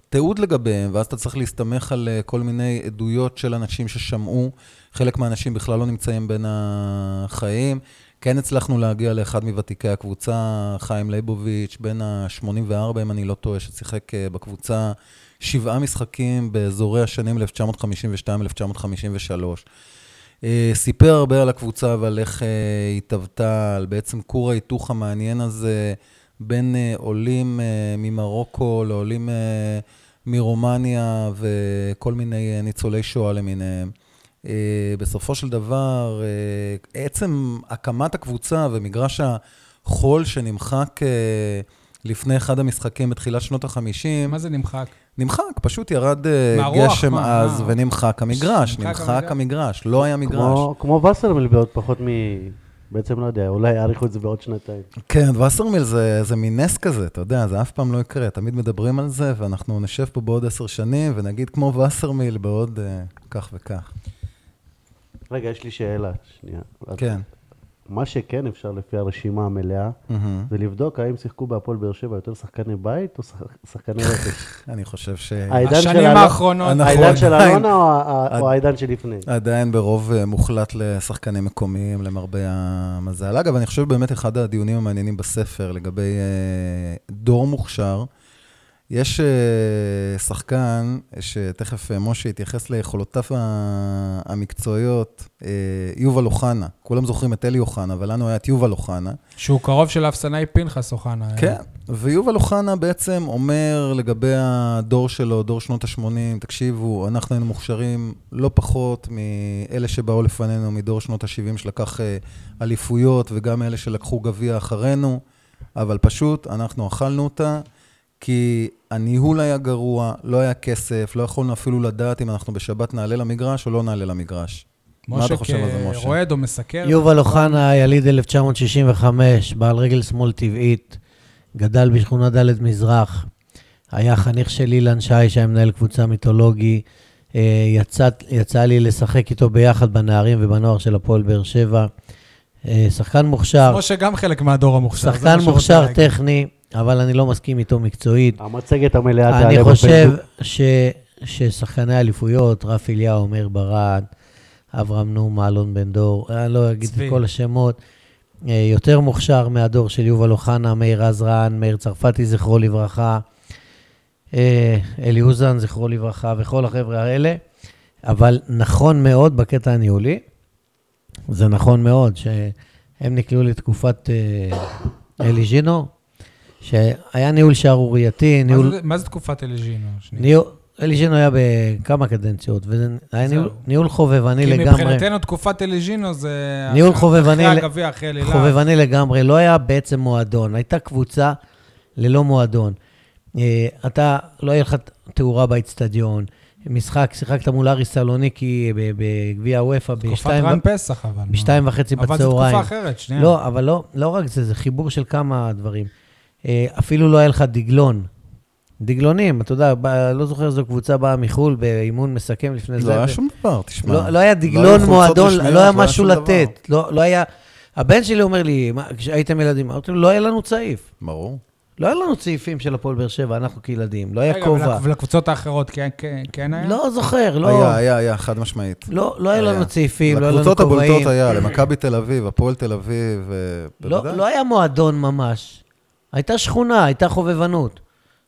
תיעוד לגביהם, ואז אתה צריך להסתמך על אה, כל מיני עדויות של אנשים ששמעו. חלק מהאנשים בכלל לא נמצאים בין החיים. כן הצלחנו להגיע לאחד מוותיקי הקבוצה, חיים ליבוביץ', בן ה-84, אם אני לא טועה, ששיחק בקבוצה שבעה משחקים באזורי השנים 1952-1953. אה, סיפר הרבה על הקבוצה ועל איך אה, היא התהוותה, על בעצם כור ההיתוך המעניין הזה בין אה, עולים ממרוקו לעולים מרומניה וכל מיני ניצולי שואה למיניהם. בסופו של דבר, עצם הקמת הקבוצה ומגרש החול שנמחק לפני אחד המשחקים בתחילת שנות ה-50, מה זה נמחק? נמחק, פשוט ירד אה, מהרוח, גשם מה? אז אה, ונמחק המגרש, נמחק נמחק המגרש. המגרש, לא היה מגרש. כמו, כמו וסרמיל בעוד פחות מ... בעצם לא יודע, אולי יאריכו את זה בעוד שנתיים. כן, וסרמיל זה, זה מין נס כזה, אתה יודע, זה אף פעם לא יקרה, תמיד מדברים על זה, ואנחנו נשב פה בעוד עשר שנים ונגיד כמו וסרמיל בעוד אה, כך וכך. רגע, יש לי שאלה, שנייה. כן. מה שכן אפשר לפי הרשימה המלאה. זה לבדוק האם שיחקו בהפועל באר שבע יותר שחקני בית או שח- שחקני רכש. אני חושב ש... השנים האחרונות. נכון. העידן של. אלונה או העידן שלפני? עדיין ברוב אה, מוחלט לשחקנים מקומיים, למרבה המזל. אגב, אני חושב באמת אחד הדיונים המעניינים בספר לגבי אה, דור מוכשר, יש אה, שחקן שתכף אה, משה יתייחס ליכולותיו המקצועיות, אה, יובל אוחנה. כולם זוכרים את אלי אוחנה, אבל לנו היה את יובל אוחנה. שהוא קרוב של האפסנאי פנחס אוחנה. כן, ויובל אוחנה בעצם אומר לגבי הדור שלו, דור שנות ה-80, תקשיבו, אנחנו היינו מוכשרים לא פחות מאלה שבאו לפנינו, מדור שנות ה-70 שלקח אה, אליפויות, וגם אלה שלקחו גביע אחרינו, אבל פשוט אנחנו אכלנו אותה, כי הניהול היה גרוע, לא היה כסף, לא יכולנו אפילו לדעת אם אנחנו בשבת נעלה למגרש או לא נעלה למגרש. מה אתה חושב על זה, משה? רועד או מסקר? יובל אוחנה, יליד 1965, בעל רגל שמאל טבעית, גדל בשכונה ד' מזרח, היה חניך של אילן שי, שהיה מנהל קבוצה מיתולוגי. אה, יצא, יצא לי לשחק איתו ביחד בנערים ובנוער של הפועל באר שבע. אה, שחקן מוכשר, משה גם חלק מהדור המוכשר. שחקן מוכשר. טכני, אבל אני לא מסכים איתו מקצועית. המצגת המלאה תעלה אני חושב בפייסבוק. ש, ששחקני אליפויות, רפי אליהו, מאיר ברד, אברהם נומה, אלון בן דור, אני לא אגיד צבי. את כל השמות, אה, יותר מוכשר מהדור של יובל אוחנה, מאיר עזרן, מאיר צרפתי, זכרו לברכה, אה, אלי אוזן, זכרו לברכה, וכל החבר'ה האלה. אבל נכון מאוד בקטע הניהולי, זה נכון מאוד שהם נקלעו לתקופת אה, אלי ז'ינו, שהיה ניהול שערורייתי, מה ניהול... זה- מה זה תקופת? שנייה. ניהול, אליז'ינו היה בכמה קדנציות, וזה היה. ניהול, ניהול חובבני כי לגמרי. מבחינתנו תקופת אלג'ינו זה... ניהול חובבני אחרי הגביע, אחרי אלילה. חובבני לגמרי, לא היה בעצם מועדון, הייתה קבוצה ללא מועדון. אה, אתה, לא היה לך תאורה באיצטדיון, משחק, שיחקת מול אריס סלוניקי בגביע הוופא תקופת בשתיים רן פסח, אבל. בשתיים וחצי אבל זו בצהריים. תקופה אחרת, שנייה. לא, אבל לא, לא רק זה, זה חיבור של כמה דברים. אה, אפילו לא היה לך דגלון. דגלונים, אתה יודע, לא זוכר איזו קבוצה באה מחו"ל באימון מסכם לפני זה. לא היה שום דבר, תשמע. לא, לא היה היו דגלון חולצות מועדון, לא היה לא משהו. לתת. לא, לא היה... הבן שלי אומר לי, מה, כשהייתם ילדים, אמרתי לו, לא היה לנו צעיף. ברור. לא היה לנו צעיפים של הפועל באר שבע, אנחנו כילדים. לא היה כובע. ול- ולקבוצות האחרות כן- כן- כן היה? לא זוכר, לא... היה, היה, היה, חד משמעית. לא, לא היה לנו. צעיפים, לא היה לנו לקבוצות כובעים. הבולטות היה, למכבי תל אביב, הפועל תל אביב, לא, בוודאי. לא היה מועדון ממש. הייתה שכונה, הייתה חובבנות.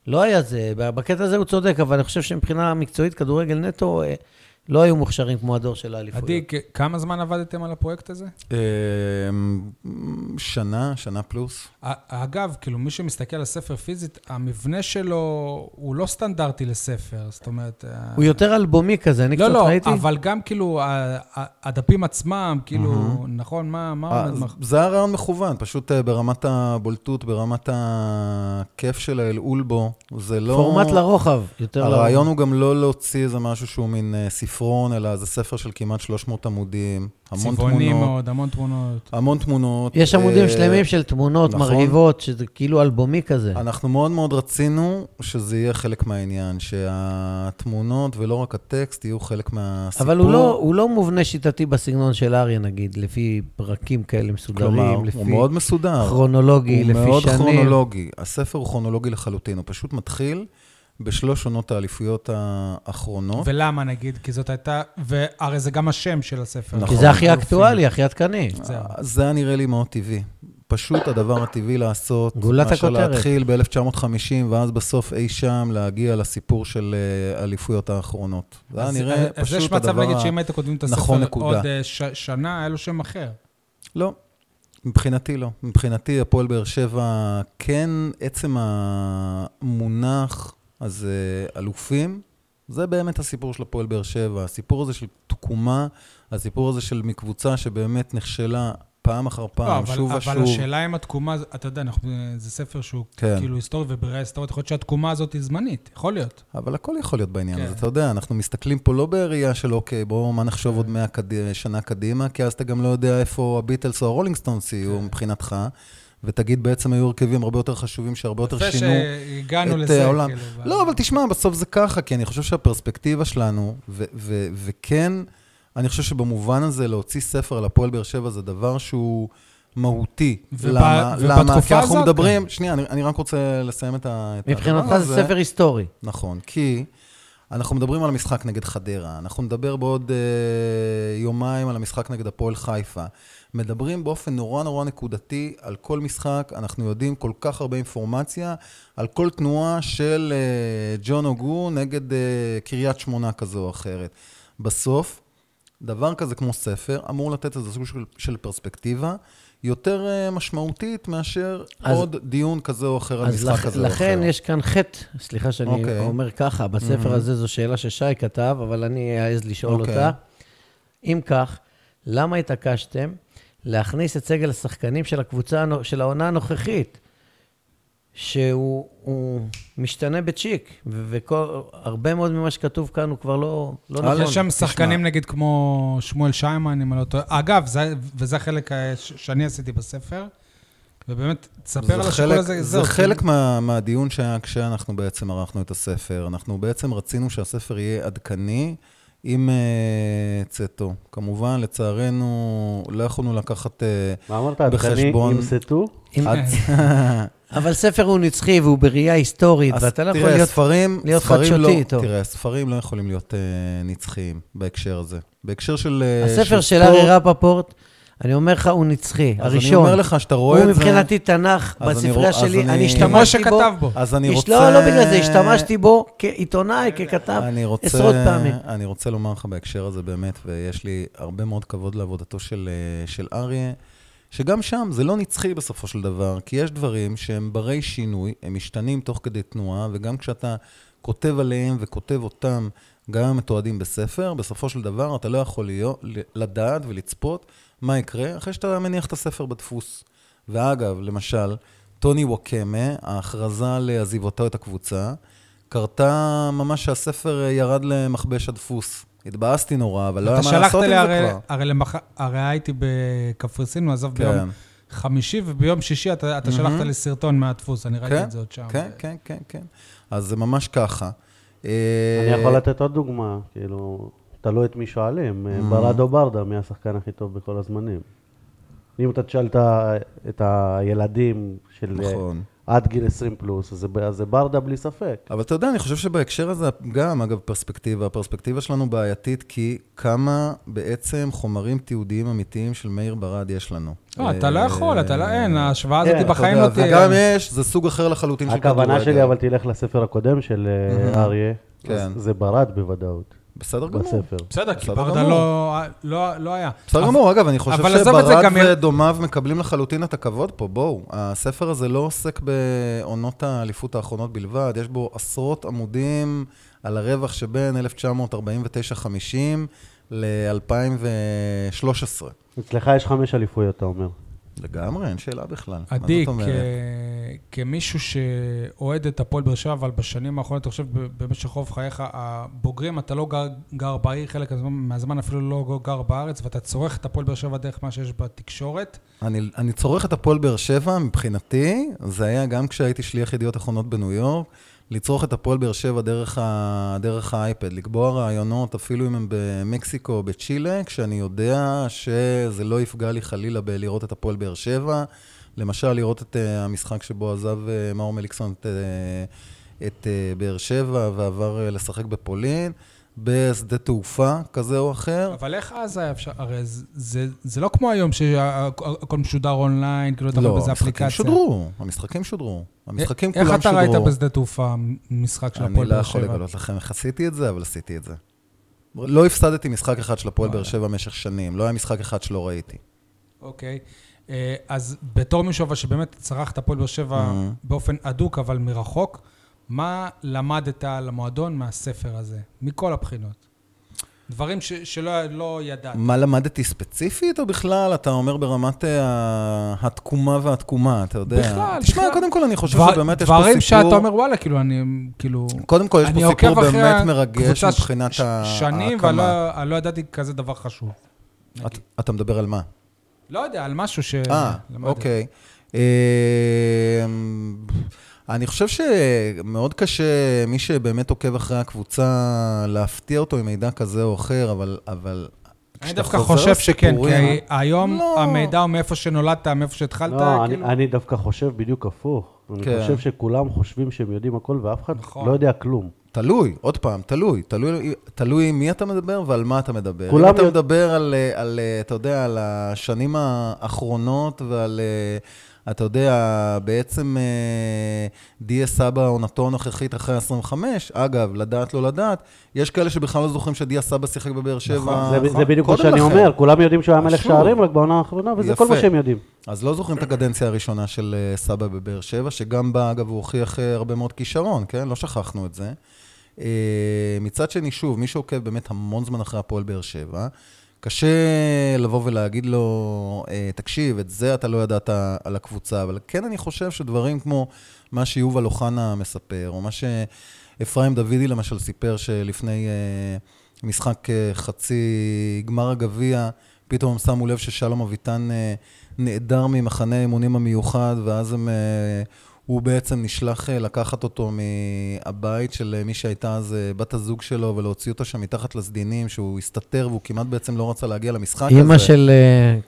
לא היה זה, בקטע הזה הוא צודק, אבל אני חושב שמבחינה מקצועית, כדורגל נטו, אה, לא היו מוכשרים כמו הדור של האליפויות. עדי, כמה זמן עבדתם על הפרויקט הזה? אמ, שנה, שנה פלוס. אגב, כאילו, מי שמסתכל על ספר פיזית, המבנה שלו הוא לא סטנדרטי לספר, זאת אומרת... אה, הוא יותר אלבומי כזה, אני לא, קצת לא, ראיתי. אבל גם כאילו, הדפים עצמם, כאילו, נכון, מה אה, עומד זה היה רעיון מכוון, פשוט אה, ברמת הבולטות, ברמת הכיף של העלעול בו. זה לא... פורמט לרוחב, יותר לרוחב. הרעיון הוא גם לא להוציא איזה משהו שהוא מין אה, ספרון, אלא זה ספר של כמעט 300 עמודים, המון צבעוני תמונות. מאוד, המון תמונות. המון תמונות. יש עמודים אה, שלמים של תמונות נכון. מרהיבות, שזה כאילו אלבומי כזה. אנחנו מאוד מאוד רצינו שזה יהיה חלק מהעניין, שהתמונות ולא רק הטקסט יהיו חלק מהסיפור. אבל הוא לא, הוא לא מובנה שיטתי בסגנון של אריה, נגיד, לפי פרקים כאלה מסודרים, כלומר, לפי הוא מאוד מסודר. כרונולוגי, הוא לפי מאוד שנים. כרונולוגי. הספר הוא כרונולוגי לחלוטין, הוא פשוט מתחיל בשלוש עונות האליפויות האחרונות. ולמה נגיד? כי זאת הייתה, והרי זה גם השם של הספר. נכון. כי זה הכי. אקטואלי, הכי עדכני. זה היה נראה לי מאוד טבעי. פשוט הדבר הטבעי לעשות, גולת מאשר הכותרת. להתחיל ב-1950, ואז בסוף אי שם להגיע לסיפור של אה, האליפויות האחרונות. זה היה אז- נראה אז פשוט יש מצב, הדבר... נגיד, שאם היית כותבים את נכון, הספר נקודה. עוד אה, שנה, היה לו שם אחר. לא, מבחינתי לא. מבחינתי הפועל באר שבע, כן, עצם המונח הזה, אלופים, זה באמת הסיפור של הפועל באר שבע. הסיפור הזה של תקומה, הסיפור הזה של מקבוצה שבאמת נכשלה פעם אחר לא, פעם, אבל, שוב אבל ושוב. השאלה אם התקומה, אתה יודע, אנחנו, זה ספר שהוא כן. כאילו היסטורי ובראייה היסטורית, יכול להיות שהתקומה הזאת היא זמנית, יכול להיות. אבל הכל יכול להיות בעניין כן. הזה, אתה יודע, אנחנו מסתכלים פה לא בראייה של אוקיי, בואו, מה נחשוב עוד 100 קד... שנה קדימה, כי אז אתה גם לא יודע איפה הביטלס או הרולינג סטונס יהיו כן. מבחינתך, ותגיד, בעצם היו הרכבים הרבה יותר חשובים, שהרבה יותר שינו. שהגענו את לזה, העולם. כאילו. לא, אבל תשמע, בסוף זה ככה, כי אני חושב שהפרספקטיבה שלנו, ו- ו- וכן, אני חושב שבמובן הזה להוציא ספר על הפועל באר שבע זה דבר שהוא מהותי. וב- למה? כי אנחנו הזאת מדברים, שנייה, אני, אני רק רוצה לסיים את ה... את הדבר מבחינתך זה הזה. ספר היסטורי. נכון, כי אנחנו מדברים על המשחק נגד חדרה, אנחנו נדבר בעוד אה, יומיים על המשחק נגד הפועל חיפה. מדברים באופן נורא נורא נקודתי על כל משחק, אנחנו יודעים כל כך הרבה אינפורמציה על כל תנועה של אה, ג'ון אוגו נגד אה, קריית שמונה כזו או אחרת. בסוף, דבר כזה כמו ספר אמור לתת איזה סוג של, של פרספקטיבה יותר אה, משמעותית מאשר אז- עוד דיון כזה או אחר על משחק לכ, כזה או אחר. לכן יש כאן חטא, סליחה שאני אוקיי. אומר ככה, בספר הזה זו שאלה ששי כתב, אבל אני אעז לשאול אוקיי. אותה. אם כך, למה התעקשתם להכניס את סגל השחקנים של הקבוצה, של העונה הנוכחית, שהוא הוא משתנה בצ'יק, והרבה מאוד ממה שכתוב כאן הוא כבר לא, לא נכון. יש שם תשמע. שחקנים נגיד כמו שמואל שיימן, אם אני לא טועה. אגב, זה- וזה החלק שאני עשיתי בספר, ובאמת, תספר על זה השיקול חלק- הזה. זה זהו, חלק מה, מהדיון שהיה כשאנחנו בעצם ערכנו את הספר. אנחנו בעצם רצינו שהספר יהיה עדכני עם uh, צאתו. כמובן, לצערנו, לא יכולנו לקחת... Uh, מה אמרת? עדכני בחשבון- עם עד... אבל ספר הוא נצחי והוא בראייה היסטורית, אז ואתה לא יכול להיות... ספרים, להיות ספרים חדשותי לא, איתו. תראה, ספרים לא יכולים להיות uh, נצחיים בהקשר הזה. בהקשר של... אה, הספר של ארי רפפורט, אני אומר לך, הוא נצחי, אז הראשון. אני אומר לך שאתה רואה הוא את זה... מבחינתי תנ"ך אז אני בספרייה אז שלי, אני- השתמשתי בו. שכתב בו. אז אני רוצה... לא, לא בגלל זה, השתמשתי בו כעיתונאי, ככתב, אני רוצה, עשרות פעמים. אני רוצה לומר לך בהקשר הזה באמת, ויש לי הרבה מאוד כבוד לעבודתו של, אה, של אריה, שגם שם זה לא נצחי בסופו של דבר, כי יש דברים שהם ברי שינוי, הם משתנים תוך כדי תנועה, וגם כשאתה כותב עליהם וכותב אותם, גם אם מתועדים בספר, בסופו של דבר אתה לא יכול להיות, לדעת ולצפות מה יקרה אחרי שאתה מניח את הספר בדפוס. ואגב, למשל, טוני ווקמה, ההכרזה לעזיבותו את הקבוצה, קרתה ממש שהספר ירד למכבש הדפוס. התבאסתי נורא, אבל לא היה מה שלחת לעשות עם לי, זה הרי- כבר. הרי למח- הרי הייתי בקפריסין, הוא עזב כן, ביום חמישי, וביום שישי אתה אתה שלחת לי סרטון מהדפוס, אני ראיתי כן, את זה עוד שם. כן, כן, כן, כן. אז זה ממש ככה. אני אה, יכול לתת עוד דוגמה, כאילו, תלוי את מי שואלים. Mm-hmm. ברדו ברדה, מי השחקן הכי טוב בכל הזמנים? אם אתה תשאל את הילדים של אה, נכון. עד גיל 20 פלוס, אז זה זה ברדה בלי ספק. אבל אתה יודע, אני חושב שבהקשר הזה, גם, אגב, פרספקטיבה, הפרספקטיבה שלנו בעייתית, כי כמה בעצם חומרים תיעודיים אמיתיים של מאיר ברד יש לנו. לא, אתה לא יכול, אתה לא, אין, ההשוואה הזאת אתה בחיים לא תהיה. וגם יש, זה סוג אחר לחלוטין של כדורגל. הכוונה שלי, אבל תלך לספר הקודם של אה, אריה, כן. זה ברד בוודאות, בסדר גמור. בספר. בסדר, כי ברדה. לא- לא לא היה. בסדר גמור, אגב, אני חושב שברד גם- ודומיו מקבלים לחלוטין את הכבוד פה, בואו. הספר הזה לא עוסק בעונות האליפות האחרונות בלבד, יש בו עשרות עמודים על הרווח שבין 1949-50 ל-2013. אצלך יש חמש אליפויות, אתה אומר. לגמרי, אין שאלה בכלל. עדי, כמישהו שאוהד את הפועל באר שבע, אבל בשנים האחרונות, אתה חושב, במשך רוב חייך, הבוגרים, אתה לא גר, גר בעיר, חלק מהזמן אפילו לא גר בארץ, ואתה צורך את הפועל באר שבע דרך מה שיש בתקשורת. אני, אני צורך את הפועל באר שבע, מבחינתי, זה היה גם כשהייתי שליח ידיעות אחרונות בניו יורק, לצרוך את הפועל באר שבע דרך, ה, דרך האייפד, לקבוע רעיונות, אפילו אם הם במקסיקו או בצ'ילה, כשאני יודע שזה לא יפגע לי חלילה בלראות את הפועל באר שבע. למשל, לראות את uh, המשחק שבו עזב uh, מאור מליקסון את, uh, את uh, באר שבע ועבר uh, לשחק בפולין, בשדה תעופה כזה או אחר. אבל איך אז היה אפשר, הרי זה, זה, זה לא כמו היום שהכל משודר אונליין, כאילו אתה יכול לא, באיזה המשחקים אפליקציה. שודרו, המשחקים שודרו. המשחקים איך כולם אתה שודרו. ראית בשדה תעופה משחק של אני הפועל לא באר יכול שבע? לגלות לכם איך עשיתי את זה, אבל עשיתי את זה. לא הפסדתי משחק אחד של הפועל באר. שבע במשך שנים, לא היה משחק אחד שלא ראיתי. אוקיי. אה, אז בתור מישהו שבאמת צרך את הפועל באר שבע Mhm. באופן הדוק, אבל מרחוק, מה למדת על המועדון מהספר הזה? מכל הבחינות. דברים ש- שלא לא ידעת. מה למדתי ספציפית, או בכלל, אתה אומר ברמת אה, התקומה והתקומה, אתה יודע? בכלל, תשמע, בכלל. קודם כל אני חושב דבר- שבאמת יש פה סיפור... דברים שאתה אומר, וואלה, כאילו, אני, כאילו... קודם כל, יש פה סיפור באמת מרגש ש- מבחינת ש- ה- שנים, ההקמה. ולא אני לא ידעתי כזה דבר חשוב. את-. אתה מדבר על מה? לא יודע, על משהו ש... אה. אוקיי. אה, אני חושב שמאוד קשה, מי שבאמת עוקב אחרי הקבוצה, להפתיע אותו עם מידע כזה או אחר, אבל... אבל אני דווקא חושב שכן, כי היום לא. המידע הוא מאיפה שנולדת, מאיפה שהתחלת, לא, אני, כאילו... אני דווקא חושב בדיוק הפוך. אני כן. חושב שכולם חושבים שהם יודעים הכל ואף אחד נכון. לא יודע כלום. תלוי, עוד פעם, תלוי. תלוי, תלוי מי אתה מדבר ועל מה אתה מדבר. כולם אם אתה יודע- מדבר על, על, אתה יודע, על השנים האחרונות ועל, אה, אתה יודע, בעצם אה, דיה סבא עונתו הנוכחית אחרי 25, אגב, לדעת לא לדעת, יש כאלה שבכלל לא זוכרים שדיה סבא שיחק בבאר שבע. נכון, זה, זה בדיוק מה שאני. אומר, כולם יודעים שהוא היה מלך. שערים רק בעונה האחרונה, וזה כל מה. שהם יודעים. אז לא זוכרים את הקדנציה הראשונה של אה, סבא בבאר שבע, שגם בה, אגב, הוא הוכיח אה, הרבה מאוד כישרון, כן? לא שכחנו את זה. מצד שני, שוב, מי שעוקב באמת המון זמן אחרי הפועל באר שבע, קשה לבוא ולהגיד לו, אה, תקשיב, את זה אתה לא ידעת על הקבוצה, אבל כן אני חושב שדברים כמו מה שיובל אוחנה מספר, או מה שאפרים דוידי למשל סיפר שלפני אה, משחק אה, חצי גמר הגביע, פתאום הם שמו לב ששלום אביטן נעדר ממחנה האימונים המיוחד, ואז הם, הוא בעצם נשלח אה, לקחת אותו מהבית של אה, מי שהייתה אז אה, בת הזוג שלו, ולהוציא אותו שם מתחת לסדינים, שהוא הסתתר והוא כמעט בעצם לא רצה להגיע למשחק הזה. אימא של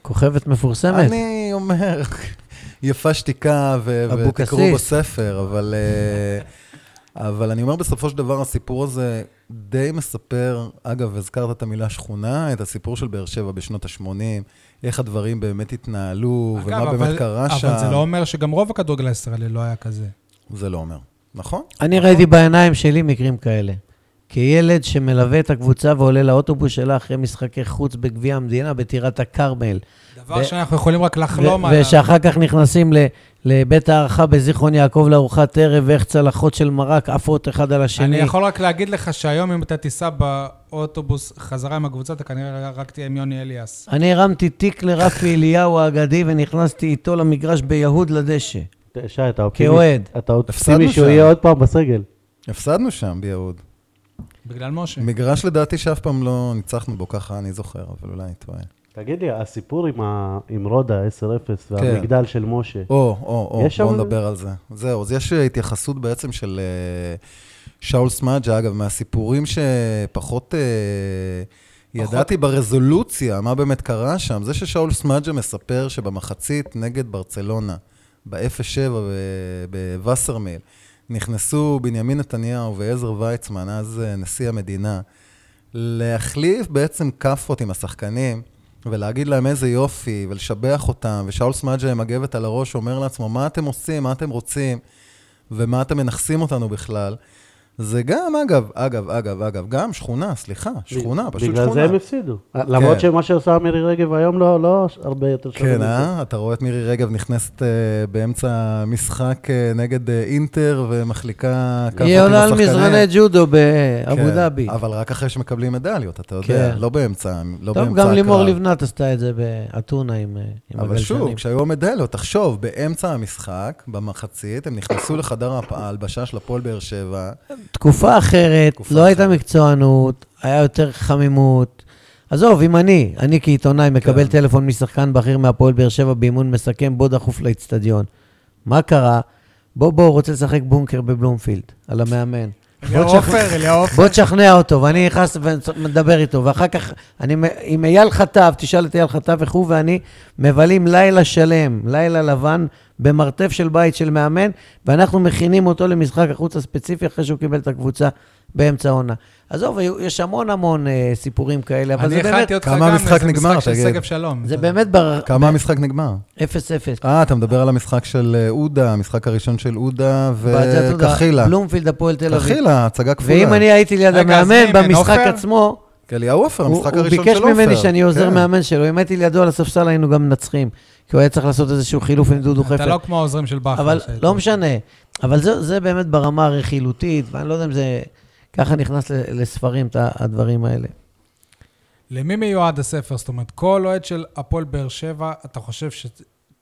כוכבת מפורסמת. אני אומר, יפה שתיקה ו-. ותקראו בספר, אבל, אבל אני אומר, בסופו של דבר, הסיפור הזה די מספר, אגב, הזכרת את המילה שכונה, את הסיפור של באר שבע בשנות ה-80, איך הדברים באמת התנהלו, ומה אגב, באמת אבל- קרה שם. אבל זה לא אומר שגם רוב הכדורגל הישראלי לא היה כזה. זה לא אומר, נכון? אני ראיתי בעיניים שלי מקרים כאלה. כילד שמלווה את הקבוצה ועולה לאוטובוס שלה אחרי משחקי חוץ בגביע המדינה בטירת הכרמל. דבר ו- שאנחנו יכולים רק לחלום ו- עליו. ושאחר כך נכנסים ל- לבית הערכה בזיכרון יעקב לארוחת ערב, ואיך צלחות של מרק עפות אחד על השני. אני יכול רק להגיד לך שהיום אם אתה תיסע באוטובוס חזרה עם הקבוצה, אתה כנראה רק תהיה עם יוני אליאס. אני הרמתי תיק לרפי אליהו האגדי ונכנסתי איתו למגרש ביהוד לדשא. שי, אתה אופטימי, כאוהד. אתה אופטימי שהוא. יהיה עוד פעם בסגל. הפסדנו שם ביהוד. בגלל משה. מגרש לדעתי שאף פעם לא ניצחנו בו, ככה אני זוכר, אבל אולי אני טועה. תגיד לי, הסיפור עם, ה... עם רודה 10-0 כן. והמגדל של משה, או, או, או, שם- בואו נדבר על זה. זהו, אז יש אה, התייחסות בעצם של אה, שאול סמאג'ה, אגב, מהסיפורים שפחות אה, ידעתי ברזולוציה מה באמת קרה שם, זה ששאול סמאג'ה מספר שבמחצית נגד ברצלונה, ב-0-7 בווסרמיל, נכנסו בנימין נתניהו ועזר ויצמן, אז אה, נשיא המדינה, להחליף בעצם כאפות עם השחקנים. ולהגיד להם איזה יופי, ולשבח אותם, ושאול סמאג'ה עם הגבת על הראש אומר לעצמו, מה אתם עושים, מה אתם רוצים, ומה אתם מנכסים אותנו בכלל. זה גם, אגב, אגב, אגב, אגב, גם שכונה, סליחה, שכונה, פשוט בגלל שכונה. זה הם הפסידו. למרות שמה שעושה מירי רגב היום לא, לא הרבה יותר שווה כן. אה? אתה רואה את מירי רגב נכנסת אה, באמצע משחק אה, נגד אה, אינטר ומחליקה עם היא עולה על. מזרני ג'ודו באבו כן, דאבי. אבל רק אחרי שמקבלים מדליות, אתה יודע, כן. לא באמצע, לא טוב, באמצע גם לימור הקרב. לבנת עשתה את זה באתונה עם אה, עם אבל שוב, הגלשנים. כשהיו המדליות, תחשוב, באמצע המשחק, במחצית, הם נכנסו לחדר ההפ- ההלבשה של הפועל באר שבע. תקופה אחרת, תקופה לא הייתה אחרת. מקצוענות, היה יותר חמימות. עזוב, אם אני, אני כעיתונאי מקבל כן. טלפון משחקן בכיר מהפועל באר שבע באימון מסכם, בוא דחוף לאצטדיון. מה קרה? בוא, בוא, רוצה לשחק בונקר בבלומפילד, על המאמן. אליהו עופר, אליהו עופר. בוא תשכנע אותו, ואני נכנס ומדבר איתו, ואחר כך, אני, עם אייל חטב, תשאל את אייל חטב איך הוא ואני מבלים לילה שלם, לילה לבן, במרתף של בית של מאמן, ואנחנו מכינים אותו למשחק החוץ הספציפי אחרי שהוא קיבל את הקבוצה באמצע העונה. עזוב, יש המון המון אה, סיפורים כאלה, אבל אני זה באמת הכנתי אותך כמה גם המשחק לאיזה נגמר, משחק של? שגב שלום. זה באמת בר... כמה המשחק נגמר? 0-0. אה, אתה מדבר על המשחק של אה, עודה, המשחק הראשון של עודה. וקחילה. בלומפילד, הפועל תל אביב. קחילה, הצגה כפולה. ואם אני הייתי ליד המאמן במשחק? עצמו, אליהו עופר, הוא, המשחק הוא הראשון של ביקש עופר. ממני שאני עוזר כן. מאמן שלו. אם הייתי לידו על הספסל היינו גם מנצחים. כי הוא היה צריך לעשות איזשהו חילוף עם דודו אתה חפר. לא כמו העוזרים של בכר. אבל. לא משנה. אבל זה, זה באמת ברמה הרכילותית, ואני לא יודע אם זה ככה נכנס לספרים, הדברים האלה. למי מיועד הספר? זאת אומרת, כל אוהד של הפועל באר שבע, אתה חושב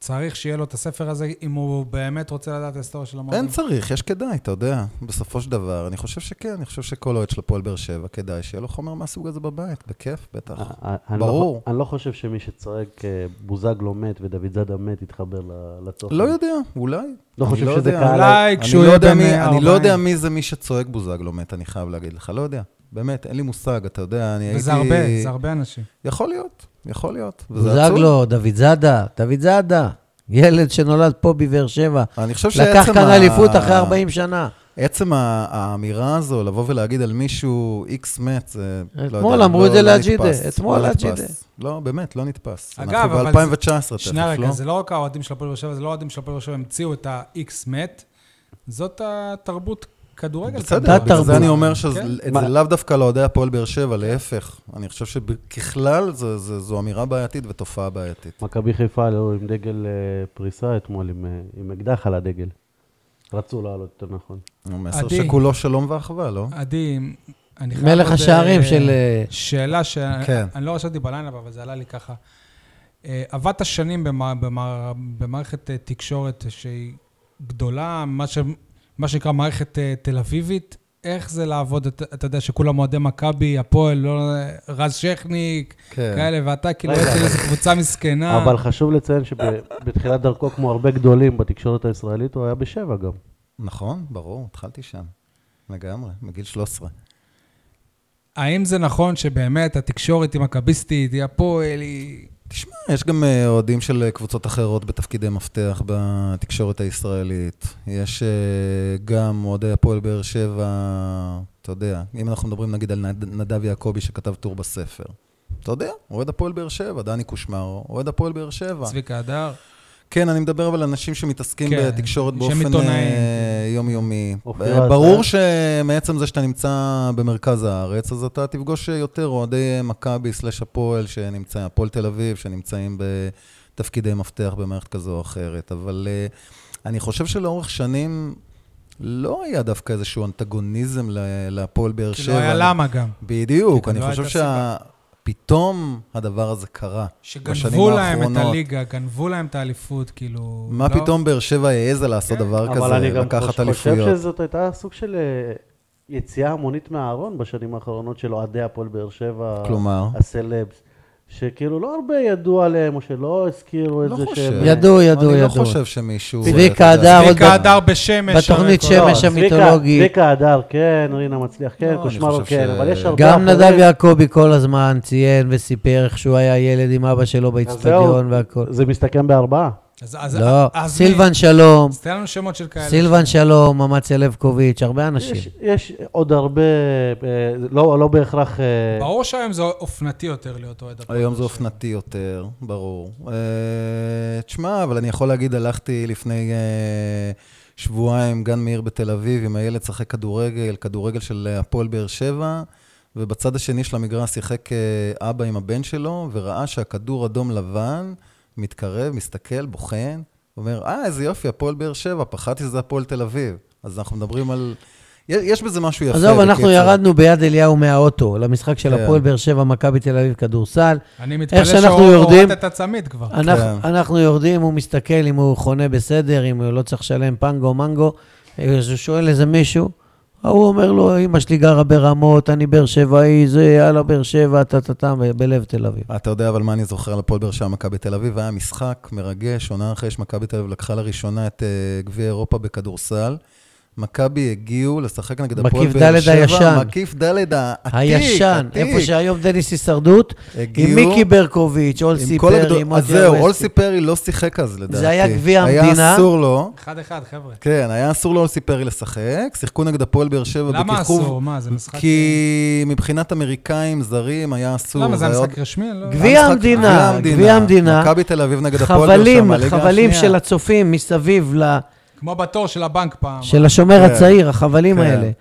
שצריך שיהיה לו את הספר הזה, אם הוא באמת רוצה לדעת את ההיסטוריה של המועדון? אין צריך, יש כדאי, אתה יודע, בסופו של דבר. אני חושב שכן, אני חושב שכל אוהד של הפועל באר שבע, כדאי שיהיה לו חומר מהסוג הזה בבית, בכיף, בטח. אה, אני לא- ברור. אני לא חושב שמי שצועק אה, בוזגלו מת ודוד זאדה מת יתחבר ל- לתוכן. לא יודע, אולי. לא חושב לא שזה. קהל... אולי אני כשהוא לא יהיה בן אה, אני לא 40. יודע מי זה מי שצועק בוזגלו מת, אני חייב להגיד לך, לא יודע. באמת, אין לי מושג, אתה יודע, אני הייתי... וזה הרבה, זה הרבה אנשים. יכול להיות, יכול להיות. וזה עצוב. בוזגלו, דוד זאדה, דוד זאדה, ילד שנולד פה בבאר שבע. אני חושב שעצם לקח כאן ה- אליפות אחרי 40 שנה. עצם ה- האמירה הזו, לבוא ולהגיד על מישהו איקס מת, זה לא יודע, אתמול אמרו את לא- זה לא לאג'ידה, אתמול לא לאג'ידה. לא, באמת, לא נתפס. אגב, אנחנו אבל ב-2019 תכף, שנייה רגע, לא? זה לא רק האוהדים של הפועל באר שבע, זה לא האוהדים של הפועל באר שבע המציאו את ה-X מת, זאת התרבות כדורגל. בסדר, בגלל תרבות. זה אני אומר כן? שזה מה- לאו דווקא לאוהדי הפועל באר שבע, להפך. אני חושב שככלל זה- זה- זו אמירה בעייתית ותופעה בעייתית. מכבי חיפה עלו עם דגל אה, פריסה אתמול, עם, אה, עם אקדח על הדגל. רצו לעלות, יותר נכון. הוא מסר עדי. שכולו שלום ואחווה, לא? עדי, אני חייב... מלך השערים אה, של... שאלה כן. שאני לא רשמתי בלילה, אבל זה עלה לי ככה. עבדת שנים במע- במע- במערכת תקשורת שהיא גדולה, מה ש- מה שנקרא מערכת אה, תל אביבית. איך זה לעבוד, אתה אתה יודע, שכולם אוהדי מכבי, הפועל, לא, רז שכניק, כן. כאלה, ואתה כאילו אצל איזו קבוצה מסכנה. אבל חשוב לציין שבתחילת דרכו, כמו הרבה גדולים בתקשורת הישראלית, הוא היה בשבע גם. נכון, ברור, התחלתי שם. לגמרי, בגיל 13. האם זה נכון שבאמת התקשורת היא מכביסטית, היא הפועל, היא... תשמע, יש גם אה, אוהדים של אה, קבוצות אחרות בתפקידי מפתח בתקשורת הישראלית. יש אה, גם אוהדי הפועל באר שבע, אתה יודע, אם אנחנו מדברים נגיד על נד- נדב יעקבי שכתב טור בספר. אתה יודע, אוהד הפועל באר שבע, דני קושמרו, אוהד הפועל באר שבע. צביקה הדר. כן, אני מדבר אבל על אנשים שמתעסקים כן, בתקשורת באופן. אה, יומיומי. אה, ברור אה? שמעצם זה שאתה נמצא במרכז הארץ, אז אתה תפגוש יותר אוהדי מכבי סלש הפועל שנמצאים, הפועל תל אביב, שנמצאים בתפקידי מפתח במערכת כזו או אחרת. אבל אה, אני חושב שלאורך שנים לא היה דווקא איזשהו אנטגוניזם להפועל באר כי שבע. לא היה למה גם. בדיוק, כי אני לא חושב הייתה סיבה. שפתאום הדבר הזה קרה. בשנים שגנבו להם את האחרונות. הליגה, גנבו להם את האליפות, כאילו... מה לא- פתאום באר שבע העזה לעשות כן. דבר אבל אני כזה, גם לקחת חושב אליפויות? שזאת הייתה סוג של אה, יציאה המונית מהארון בשנים האחרונות של אוהדי הפועל באר שבע. כלומר? הסלבס. שכאילו לא הרבה ידעו עליהם, או שלא הזכירו את לא זה חושב. שהם... ידעו, ידעו, אני לא ידעו. חושב שמישהו... צביקה הדר עוד צביקה הדר בשמש. בתוכנית שמש צביקה- המיתולוגי. צביקה הדר, כן, רינה מצליח, כן, לא, קושמרו, כן, אבל יש הרבה גם. נדב יעקבי כל הזמן ציין וסיפר איך שהוא היה ילד עם אבא שלו באיצטדיון והכל. זה מסתכם בארבעה. אז- אז- לא, אז סילבן מי? שלום, אז תן לנו שמות של כאלה. סילבן שלום, אמציה לבקוביץ', הרבה אנשים. יש, יש עוד הרבה, אה, לא, לא בהכרח... אה, ברור שהיום זה אופנתי יותר להיות אוהד הפועל. היום זה. אופנתי יותר, ברור. אה, תשמע, אבל אני יכול להגיד, הלכתי לפני אה, שבועיים, גן מאיר בתל אביב, עם הילד שחק כדורגל, כדורגל של הפועל באר שבע, ובצד השני של המגרש שיחק אבא עם הבן שלו, וראה שהכדור אדום לבן, מתקרב, מסתכל, בוחן, אומר, אה, איזה יופי, הפועל באר שבע, פחדתי שזה הפועל תל אביב. אז אנחנו מדברים על... יש- בזה משהו יפה. עזוב, אנחנו. ירדנו ביד אליהו מהאוטו למשחק של כן. הפועל באר שבע, מכבי תל אביב, כדורסל. אני מתפלא שהוא יורדים- הורד את הצמיד כבר. אנחנו, אנחנו יורדים, הוא מסתכל אם הוא חונה בסדר, אם הוא לא צריך לשלם פנגו, מנגו. אז הוא שואל איזה מישהו, ההוא אומר לו, אמא שלי גרה ברמות, אני באר שבעי, זה, יאללה, באר שבע, טה-טה-טה, בלב תל אביב. אתה יודע אבל מה אני זוכר על הפועל באר שבע, מכבי תל אביב? היה משחק מרגש, עונה אחרי שמכבי תל אביב לקחה לראשונה את אה, גביע אירופה בכדורסל. מכבי הגיעו לשחק נגד הפועל מקיף באר ד' שבע. הישן. מקיף ד' העתיק, הישן, עתיק. איפה שהיום דניס הישרדות, עם הגיעו מיקי ברקוביץ', עם אולסי כל הגדול- פרי, אז זהו. אולסי פרי לא שיחק אז לדעתי. היה גביע היה המדינה. אסור לו, אחד-אחד, חבר'ה. כן, היה אסור לאולסי פרי לשחק, שיחקו נגד הפועל באר שבע למה בכיכוב. אסור? מה, זה משחק... כי מבחינת אמריקאים זרים היה אסור. למה, זה עוד- משחק רשמי? לא- גביע המדינה, גביע המדינה. מכבי תל אביב נגד הפועל באר שבע, חבלים. של הצופים מסביב ל... כמו בתור של הבנק פעם. של השומר כן. הצעיר, החבלים כן. האלה.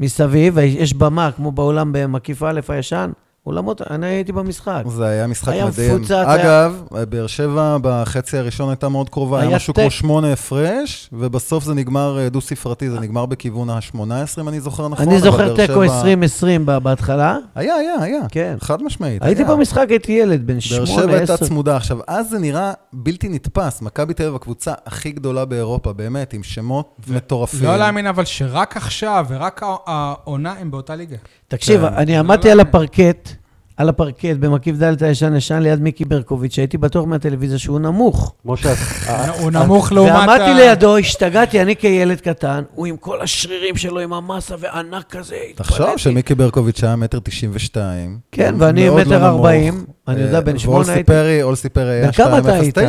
מסביב, יש במה, כמו באולם במקיף א' הישן, אולמות, אני הייתי במשחק. זה היה משחק היה מדהים. מפוצץ, היה- אגב, באר שבע בחצי הראשון הייתה מאוד קרובה, היה היה משהו. כמו שמונה הפרש, ובסוף זה נגמר אה, דו-ספרתי, זה נגמר בכיוון ה-18, אם אני זוכר נכון. אני זוכר באר תיקו שבע- 2020 ב- בהתחלה. היה, היה, היה. כן. חד משמעית. הייתי היה. במשחק, הייתי ילד, בן באר שמונה, שבע הייתה. צמודה. עכשיו, אז זה נראה בלתי נתפס. מכבי תל אביב, הקבוצה הכי גדולה באירופה, באמת, עם שמות מטורפים. לא להאמין, אבל שרק עכשיו ורק הע- העונה הם באותה ליגה. תקשיב, כן. אני לא עמדתי על להאמין. הפרקט על הפרקט במקיף ד' הישן-ישן ליד מיקי ברקוביץ', שהייתי בטוח מהטלוויזיה שהוא נמוך. משה, אה, הוא נמוך לעומת... ועמדתי לידו, השתגעתי, אני כילד קטן, הוא עם כל השרירים שלו, עם המסה וענק כזה. תחשוב התפלאתי. שמיקי ברקוביץ' היה מטר תשעים ושתיים. כן, ואני לא מטר נמוך. ארבעים, אני יודע, בן אה, שמונה הייתי. ואולסי פרי, אולסי פרי היה בן כמה אתה היית? 2.09.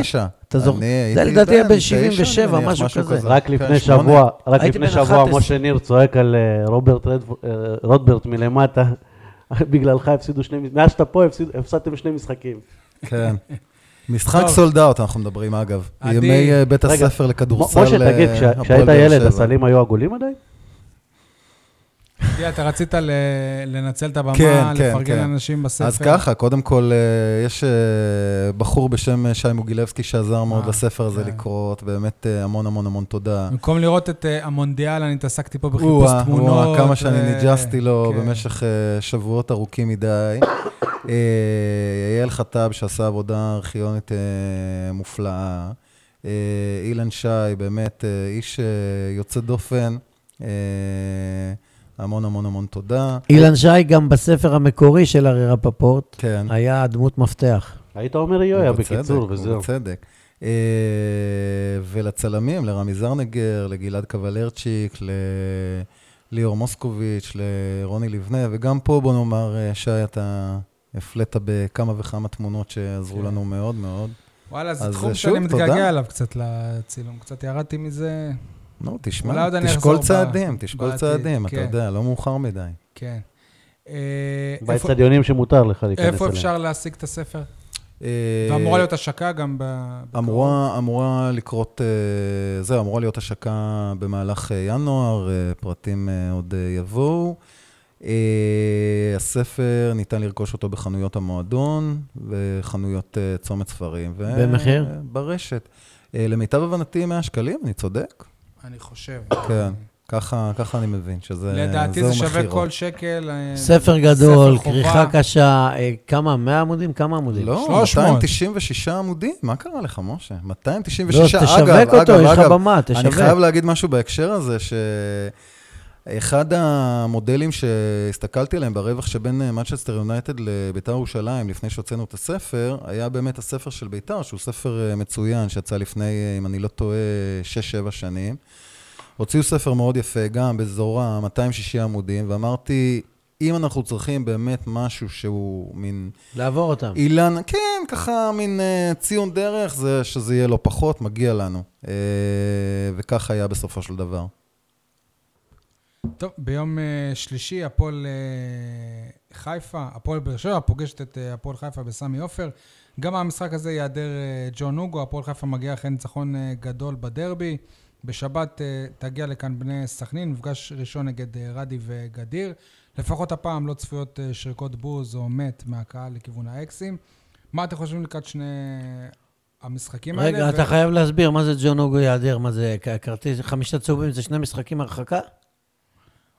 אתה זוכר? אני זה הייתי לדעתי היה בן תשע, 77, אני מניח, משהו כזה. רק כן, לפני שמונה. שבוע, רק לפני שבוע 11. משה ניר צועק על אה, רוברט אה, רוטברט מלמטה. בגללך הפסידו שני, מאז שאתה פה הפסיד- הפסדתם שני משחקים. כן. משחק. סולד אאוט, אנחנו מדברים אגב. ימי אה, בית הספר לכדורסל. משה, תגיד, אה, הפועל כשהיית ילד. הסלים היו עגולים עדיין? אתה רצית לנצל את הבמה, כן, כן, לפרגן כן. לאנשים בספר. אז ככה, קודם כל, אה, יש אה, בחור בשם אה, שי מוגילבסקי שעזר מאוד לספר הזה כן. לקרות, באמת המון המון המון תודה. במקום לראות את המונדיאל, אני התעסקתי פה בחיפוש או-אה, תמונות. כמה שאני ניג'סתי לו כן. במשך שבועות ארוכים מדי. יעל חטב, שעשה עבודה ארכיונית אה, מופלאה. אה, אילן שי, באמת איש יוצא דופן. אה, המון המון המון תודה. אילן שי, גם בספר המקורי של ארי רפפורט, כן. היה דמות מפתח. היית אומר יויה, בקיצור, וזהו. ובצדק. אה, ולצלמים, לרמי זרנגר, לגלעד קבלרצ'יק, לליאור מוסקוביץ', לרוני לבנה, וגם פה, בוא נאמר, אה, שי, אתה הפלאת בכמה וכמה תמונות שעזרו כן. לנו מאוד מאוד. וואלה, זה אז תחום שוב, שאני מתגעגע תודה. אליו קצת לצילום. קצת ירדתי מזה, נו, אולי תשמע, תשקול צעדים, תשקול בעתיד, צעדים, אתה כן. יודע, לא מאוחר מדי. כן. אה, איפה- באצטדיונים שמותר לך להיכנס אליהם. איפה אפשר להשיג את הספר? אה, ואמורה להיות השקה גם ב... בקרוב. אמורה, אמורה לקרות, אה, זהו, אמורה להיות השקה במהלך ינואר, פרטים עוד יבואו. הספר, ניתן לרכוש אותו בחנויות המועדון וחנויות צומת ספרים. במחיר? ברשת. למיטב הבנתי, 100 שקלים, אני צודק? אני חושב. כן, ככה, ככה אני מבין, שזה לדעתי זה שווה מחירו. כל שקל. אה, ספר גדול, ספר. כריכה קשה, אה, כמה? 100 עמודים? כמה עמודים? לא, 300. 296 עמודים, מה קרה לך, משה? 296, לא, אגב, תשווק אותו, אגב, יש לך אגב, במה, אני. חייב להגיד משהו בהקשר הזה, שאחד המודלים שהסתכלתי עליהם ברווח שבין אה, מצ'סטר יונייטד לביתר ירושלים, לפני שהוצאנו את הספר, היה באמת הספר של ביתר, שהוא ספר אה, מצוין, שיצא לפני, אה, אם אני לא טועה, 6-7 שנים. הוציאו ספר מאוד יפה, גם באזור ה-260 עמודים, ואמרתי, אם אנחנו צריכים באמת משהו שהוא מין לעבור אותם. אילן, כן, ככה מין uh, ציון דרך, זה שזה יהיה לא פחות, מגיע לנו. Uh, וכך היה בסופו של דבר. טוב, ביום אה, שלישי, הפועל אה, חיפה, הפועל באר שבע, פוגשת את אה, הפועל חיפה בסמי עופר. גם המשחק הזה ייעדר אה, ג'ון אוגו, הפועל חיפה מגיע אחרי ניצחון אה, גדול בדרבי. בשבת אה, תגיע לכאן בני סכנין, מפגש ראשון נגד אה, רדי וגדיר. לפחות הפעם לא צפויות אה, שריקות בוז או מת מהקהל לכיוון האקסים. מה אתם חושבים לקראת שני המשחקים האלה? רגע, ו- אתה חייב להסביר מה זה ג'ון אוגו יעדר, מה זה כרטיס, חמישה צהובים זה שני משחקים הרחקה?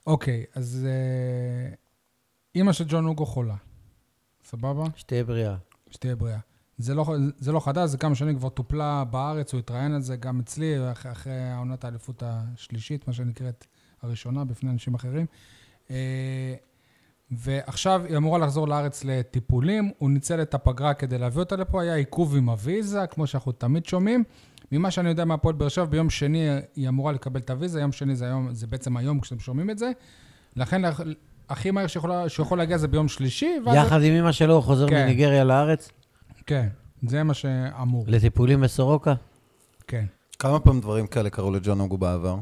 אוקיי, אז אה, אימא של ג'ון אוגו חולה. סבבה? שתהיה בריאה. שתהיה בריאה. זה לא, זה לא חדש, זה כמה שנים כבר טופלה בארץ, הוא התראיין על זה גם אצלי, אחרי, אחרי העונת האליפות השלישית, מה שנקראת הראשונה, בפני אנשים אחרים. אה, ועכשיו היא אמורה לחזור לארץ לטיפולים, הוא ניצל את הפגרה כדי להביא אותה לפה, היה עיכוב עם הוויזה, כמו שאנחנו תמיד שומעים. ממה שאני יודע מהפועל באר שבע, ביום שני היא אמורה לקבל את הוויזה, יום שני זה, היום, זה בעצם היום כשאתם שומעים את זה. לכן הכי מהר שיכולה, שיכול להגיע זה ביום שלישי. יחד עם אמא שלו הוא חוזר כן. מניגריה לארץ, כן, זה מה שאמור, לטיפולים בסורוקה. כן. כמה פעם דברים כאלה קרו לג'ון אוגו בעבר?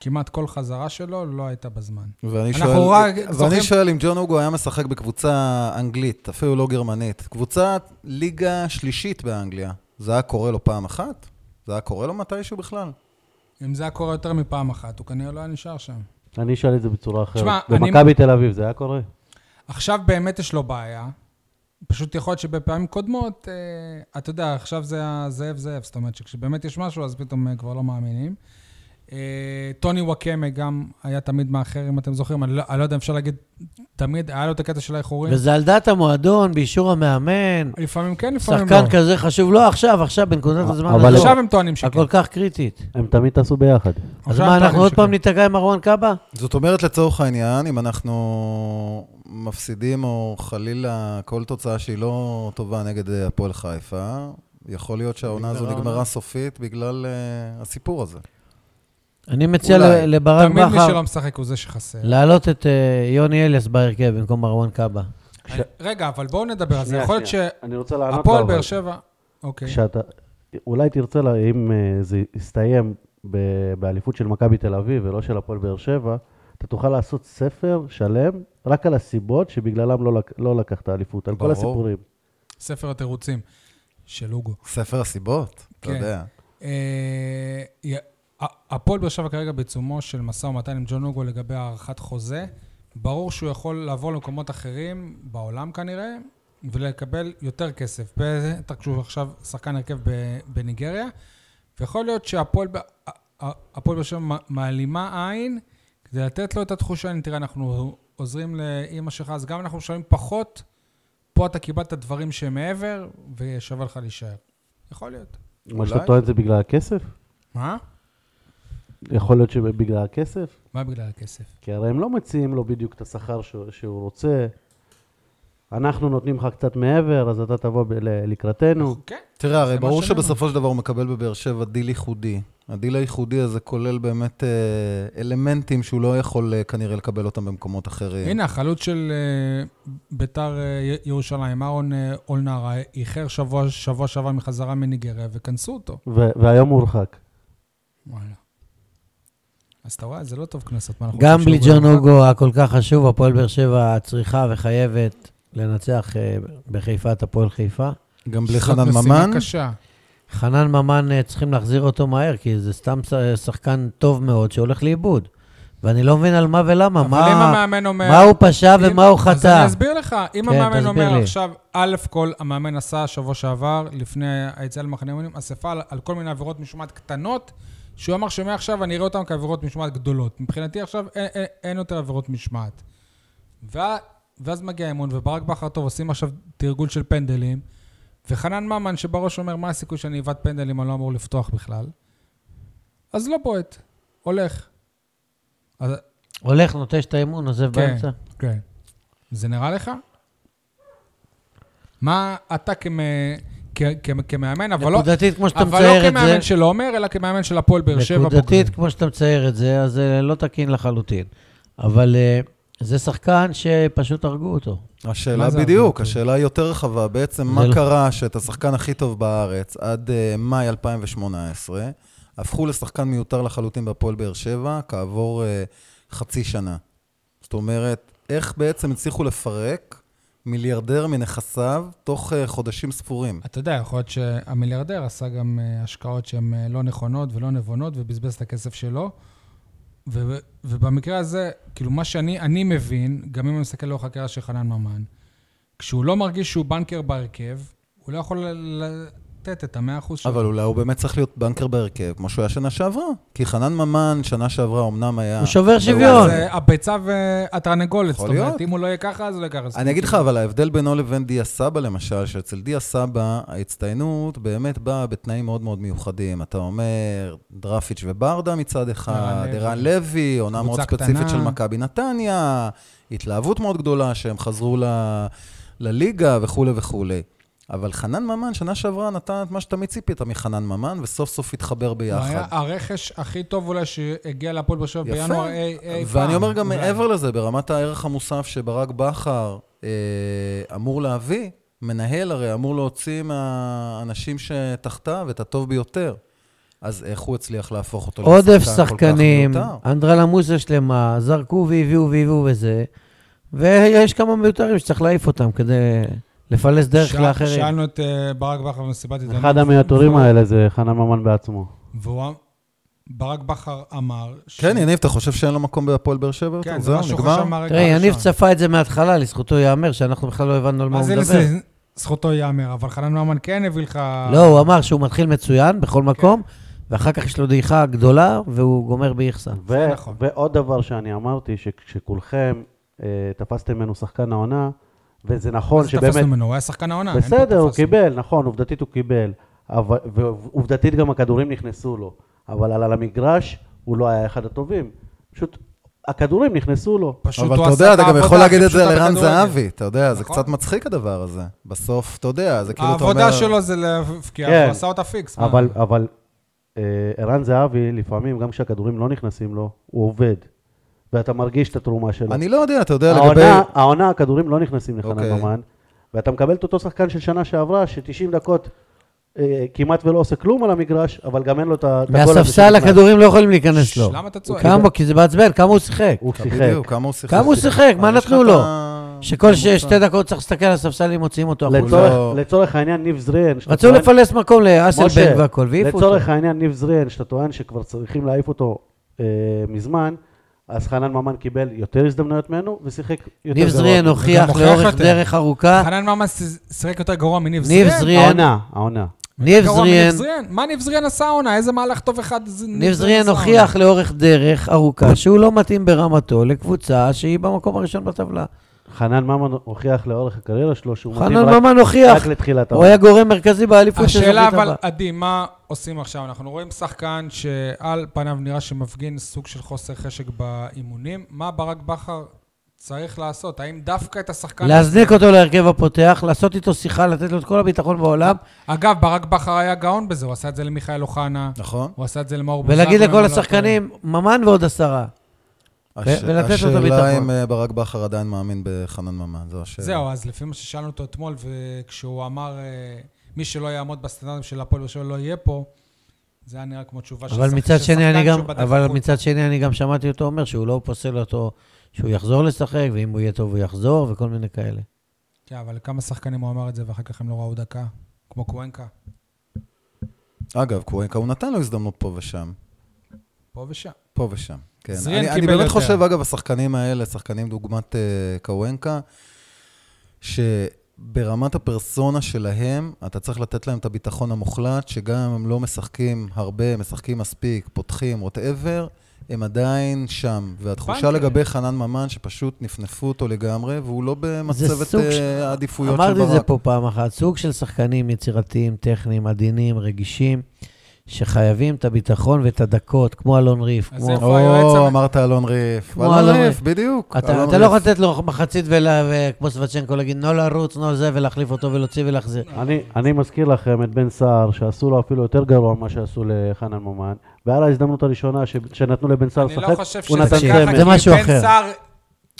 כמעט כל חזרה שלו לא הייתה בזמן. ואני שואל, רק ואני זוכרים- שואל אם ג'ון אוגו היה משחק בקבוצה אנגלית, אפילו לא גרמנית, קבוצת ליגה שלישית באנגליה, זה היה קורה לו פעם אחת? זה היה קורה לו מתישהו בכלל? אם זה היה קורה יותר מפעם אחת, הוא כנראה לא היה נשאר שם. אני אשאל את זה בצורה אחרת. תשמע, אני- במכבי תל אביב זה היה קורה? עכשיו באמת יש לו בעיה. פשוט יכול להיות שבפעמים קודמות, אה, אתה יודע, עכשיו זה הזאב זאב, זאת אומרת שכשבאמת יש משהו, אז פתאום אה, כבר לא מאמינים. אה, טוני וואקמה גם היה תמיד מאחר, אם אתם זוכרים, אני לא, אני לא יודע אם אפשר להגיד, תמיד היה לו את הקטע של האיחורים. וזה על דעת המועדון, באישור המאמן. לפעמים כן, לפעמים לא. שחקן כזה חשוב, לא עכשיו, עכשיו, בנקודת הזמן אבל הזו. עכשיו הם טוענים שכן. הכל כך קריטית. הם תמיד טסו ביחד. אז מה, אנחנו עוד פעם. ניתקע עם ארואן קאבה? זאת אומרת, לצורך העניין, אם אנחנו מפסידים, או חלילה כל תוצאה שהיא לא טובה נגד אה, הפועל חיפה, יכול להיות שהעונה הזו נגמרה. סופית בגלל אה, הסיפור הזה. אני מציע אולי. לברק תמיד מי בכר שלא משחק הוא זה שחסר. להעלות את אה, יוני אליאס בהרכב במקום מרואן קאבה. רגע, אבל בואו נדבר על זה. שנייה, יכול להיות שנייה. אני רוצה לענות לו, שהפועל אבל באר שבע... אוקיי. כשאתה, אולי תרצה, לה- אם אה, זה יסתיים ב- באליפות של מכבי תל אביב ולא של הפועל באר שבע, אתה תוכל לעשות ספר שלם רק על הסיבות שבגללם לא, לק- לא לקחת אליפות, על כל. הסיפורים. ספר התירוצים של אוגו. ספר הסיבות, אתה כן. יודע. אה, י- הפועל באר שבע כרגע בעיצומו של משא ומתן עם ג'ון אוגו לגבי הארכת חוזה. ברור שהוא יכול לעבור למקומות אחרים, בעולם כנראה, ולקבל יותר כסף. בטח כשהוא עכשיו שחקן הרכב בניגריה. ויכול להיות שהפועל באר שבע מעלימה עין כדי לתת לו את התחושה, הנה תראה, אנחנו עוזרים לאימא שלך, אז גם אנחנו משלמים פחות, פה אתה קיבלת דברים שהם מעבר, ושווה לך להישאר. יכול להיות. מה שאתה. טוען זה בגלל הכסף? מה? יכול להיות שבגלל הכסף? מה בגלל הכסף? כי הרי הם לא מציעים לו בדיוק את השכר שהוא, שהוא רוצה. אנחנו נותנים לך קצת מעבר, אז אתה תבוא ב- ל- לקראתנו. כן. תראה, הרי ברור. שבסופו של דבר הוא מקבל בבאר שבע דיל ייחודי. הדיל הייחודי הזה כולל באמת אה, אלמנטים שהוא לא יכול אה, כנראה לקבל אותם במקומות אחרים. הנה, החלוץ של אה, ביתר אה, ירושלים, אהרון אה, אולנרה, איחר שבוע, שבוע שעבר מחזרה מניגריה וכנסו אותו. ו- והיום הוא הורחק. וואלה. אז אתה רואה, זה לא טוב קנסות. גם בלי ג'ון? אוגו הכל כך חשוב, הפועל באר שבע צריכה וחייבת לנצח אה, בחיפה את הפועל חיפה. גם בלי זאת חנן משימה ממן. קשה. חנן ממן אה, צריכים להחזיר אותו מהר, כי זה סתם ש- שחקן טוב מאוד שהולך לאיבוד. ואני לא מבין על מה ולמה, מה, המאמן אומר... מה הוא פשע אם- ומה הוא אז אני חטא. אסביר לך. אם כן, המאמן אומר לי. עכשיו, א' כל, המאמן עשה שבוע שעבר, לפני היציאה למחנה אימונים, אספה על, על כל מיני עבירות משמעת קטנות, שהוא אמר שמעכשיו אני אראה אותן כעבירות משמעת גדולות. מבחינתי עכשיו אין, אין, אין יותר עבירות משמעת. ואז מגיע האימון, וברק בכר טוב, עושים עכשיו תרגול של פנדלים, וחנן ממן שבראש אומר, מה הסיכוי שאני אבעט פנדלים, אני לא אמור לפתוח בכלל. אז לא בועט, הולך. אז, הולך, נוטש את האימון, עוזב כן. באמצע. כן. זה נראה לך? מה אתה כמ... כמאמן, אבל לא, נקודתית, כמו שאתה אבל לא מצייר את זה, כמאמן של עומר, אלא כמאמן של הפועל באר שבע נקודתית. כמו שאתה מצייר את זה, אז זה לא תקין לחלוטין. אבל אה, זה שחקן שפשוט הרגו אותו. השאלה בדיוק, השאלה היא יותר רחבה. בעצם, מה לא- קרה שאת השחקן הכי טוב בארץ עד אה, מאי 2018, הפכו לשחקן מיותר לחלוטין בהפועל באר שבע כעבור אה, חצי שנה. זאת אומרת, איך בעצם הצליחו לפרק מיליארדר מנכסיו תוך אה, חודשים ספורים? אתה יודע, יכול להיות שהמיליארדר עשה גם אה, השקעות שהן אה, לא נכונות ולא נבונות, ובזבז את הכסף שלו. ו- ובמקרה הזה, כאילו, מה שאני אני מבין, גם אם אני מסתכל לאורך הקריירה של חנן ממן, כשהוא לא מרגיש שהוא בנקר בהרכב, הוא לא יכול ל- לתת את המאה אחוז שלו. אבל אולי הוא באמת צריך להיות בנקר בהרכב, כמו שהוא היה שנה שעברה. כי חנן ממן, שנה שעברה, אמנם היה... הוא שובר שוויון. זה הביצה והתרנגולת, זאת אומרת. אם הוא לא יהיה ככה, אז הוא לא יהיה ככה. אני אגיד לך, אבל ההבדל בינו לבין דיה סבא, למשל, שאצל דיה סבא, ההצטיינות באמת באה בתנאים מאוד מאוד מיוחדים. אתה אומר, דרפיץ' וברדה מצד אחד, ערן לוי. ערן לוי, עונה מאוד ספציפית. של מכבי נתניה, התלהבות מאוד גדולה שהם חזרו ל... לליגה וכולי וכולי. אבל חנן ממן, שנה שעברה נתן את מה שתמיד ציפית מחנן ממן, וסוף סוף התחבר הוא היה ביחד. הרכש הכי טוב אולי שהגיע להפועל באר שבע יפה. בינואר אי אי פעם. ואני אומר גם אולי. מעבר לזה, ברמת הערך המוסף שברק בכר אה, אמור להביא, מנהל הרי אמור להוציא מהאנשים שתחתיו את הטוב ביותר. אז איך הוא הצליח להפוך אותו עודף לשחקן כל כך שחקנים, מיותר? אנדרלמוסה שלמה, זרקו והביאו והביאו וזה, ויש כמה מיותרים שצריך להעיף אותם כדי לפלס דרך שאל- לאחרים. שאלנו את אה, ברק בכר במסיבת עיתונאים. אחד והוא- האלה זה חנן ממן בעצמו. והוא, אמ- ברק בכר אמר... ש- כן, יניב, אתה חושב שאין לו מקום בהפועל באר שבע? כן, זה מה שהוא? חשב מהרגע תראה, יניב הראשון. צפה את זה מההתחלה, לזכותו ייאמר שאנחנו בכלל לא הבנו על מה הוא זה מדבר. לזה? זכותו ייאמר, אבל חנן ממן כן הביא לך... לא, הוא אמר שהוא מתחיל מצוין בכל מקום, ואחר כך יש לו דעיכה גדולה, והוא גומר באיכסה. ו- זה נכון. ועוד דבר שאני אמרתי, שכשכולכם אה, תפסתם ממנו שחקן העונה, וזה נכון אז שבאמת... תפסנו ממנו, הוא היה שחקן העונה. בסדר, הוא. קיבל, נכון, עובדתית הוא קיבל. אבל, ועובדתית גם הכדורים נכנסו לו. אבל על המגרש הוא לא היה אחד הטובים. פשוט הכדורים נכנסו לו. פשוט אבל הוא אתה יודע, את אתה גם יכול להגיד את זה לערן בכדורגל. זהבי, אתה יודע, זה נכון. קצת מצחיק הדבר הזה. בסוף, אתה יודע, זה כאילו אתה אומר... העבודה שלו זה להבקיע, כן. הוא עשה אותה פיקס. אבל אה, ערן זהבי, לפעמים, גם כשהכדורים לא נכנסים לו, הוא עובד. ואתה מרגיש את התרומה שלו. אני לא יודע, אתה יודע, לגבי... העונה, העונה, הכדורים לא נכנסים לחנן אוקיי. ממן, ואתה מקבל את אותו שחקן של שנה שעברה, ש-90 דקות אה, כמעט ולא עושה כלום על המגרש, אבל גם אין לו את ה... את הגול הזה מהספסל. הכדורים לא יכולים להיכנס לו. למה אתה צועק? כמה? כי זה מעצבן, כמה הוא שיחק. הוא שיחק. בדיוק, כמה הוא שיחק. כמה הוא שיחק? מה לך נתנו לו? שכל. שתי דקות צריך להסתכל על הספסל אם מוציאים אותו החוצה. לצורך, לא- לצורך העניין, ניב זריאן, רצו לפלס מקום לאסלבנק משה, והכל, והעיפו אותו. לצורך העניין, ניב זריאן, שאתה טוען שכבר צריכים להעיף אותו אה, מזמן, אז חנן ממן קיבל יותר הזדמנויות ממנו, ושיחק יותר ניב גרוע. זריאן וגם הוכיח לאורך. דרך ארוכה. חנן ממן שיחק יותר גרוע מניב ניב זריאן. זריאן. העונה, העונה. ניב זריאן, זריאן. מה ניב זריאן עשה העונה? איזה מהלך טוב אחד ניב זריאן עשה הוכיח? לאורך דרך ארוכה שהוא לא מתאים ברמתו לקבוצה שהיא במקום הראשון בטבלה. חנן ממן הוכיח לאורך הקריירה שלו שהוא מתאים חנן רק- ממן הוכיח, רק לתחילת הוא היה גורם מרכזי באליפות של השאלה אבל. עדי, מה עושים עכשיו? אנחנו רואים שחקן שעל פניו נראה שמפגין סוג של חוסר חשק באימונים. מה ברק בכר צריך לעשות? האם דווקא את השחקן... להזניק אותו להרכב הפותח, לעשות איתו שיחה, לתת לו את כל הביטחון בעולם, אגב, ברק בכר היה גאון בזה, הוא עשה את זה למיכאל אוחנה, נכון. הוא עשה את זה למאור בוזגלו. ולהגיד לכל השחקנים, ממן ועוד עשרה. הש- ולתת לו את השאלה הביטחון. אם אה, ברק בכר עדיין מאמין בחנן ממן, זו. השאלה. זהו, אז לפי מה ששאלנו אותו אתמול, וכשהוא אמר, אה, מי שלא יעמוד בסטנדרטים של הפועל באר לא יהיה פה, זה היה נראה כמו תשובה של שחקן גם, שהוא בדרך אבל. מצד שני, אני גם שמעתי אותו אומר שהוא לא פוסל אותו, שהוא יחזור לשחק, ואם הוא יהיה טוב הוא יחזור, וכל מיני כאלה. כן, אבל לכמה שחקנים הוא אמר את זה, ואחר כך הם לא ראו דקה? כמו קוונקה, אגב, קוונקה, הוא נתן לו הזדמנות פה ושם. פה ושם. פה ושם. כן. זריאן אני, אני באמת יותר. חושב, אגב, השחקנים האלה, שחקנים דוגמת uh, קוונקה, שברמת הפרסונה שלהם, אתה צריך לתת להם את הביטחון המוחלט, שגם אם הם לא משחקים הרבה, משחקים מספיק, פותחים, ווטאבר, הם עדיין שם. והתחושה בנקר. לגבי חנן ממן, שפשוט נפנפו אותו לגמרי, והוא לא במצבת uh, של- העדיפויות של אמרתי את זה ברק. פה פעם אחת, סוג של שחקנים יצירתיים, טכניים, עדינים, רגישים, שחייבים את הביטחון ואת הדקות, כמו אלון ריף, אז כמו... איפה היועץ או, אמרת אלון ריף. כמו אלון ריף, ריף. בדיוק. אתה, אלון אתה לא יכול. לתת לו מחצית ולה, וכמו סבצ'נקו להגיד, נו לרוץ, נו זה, ולהחליף אותו ולהוציא ולהחזיר. אני, אני מזכיר לכם את בן סער, שעשו לו אפילו יותר גרוע ממה שעשו לחנן ממן, והיה ההזדמנות הראשונה ש, שנתנו לבן סער אני לשחק, לא חושב הוא נתן צמד. זה משהו בן אחר. סער,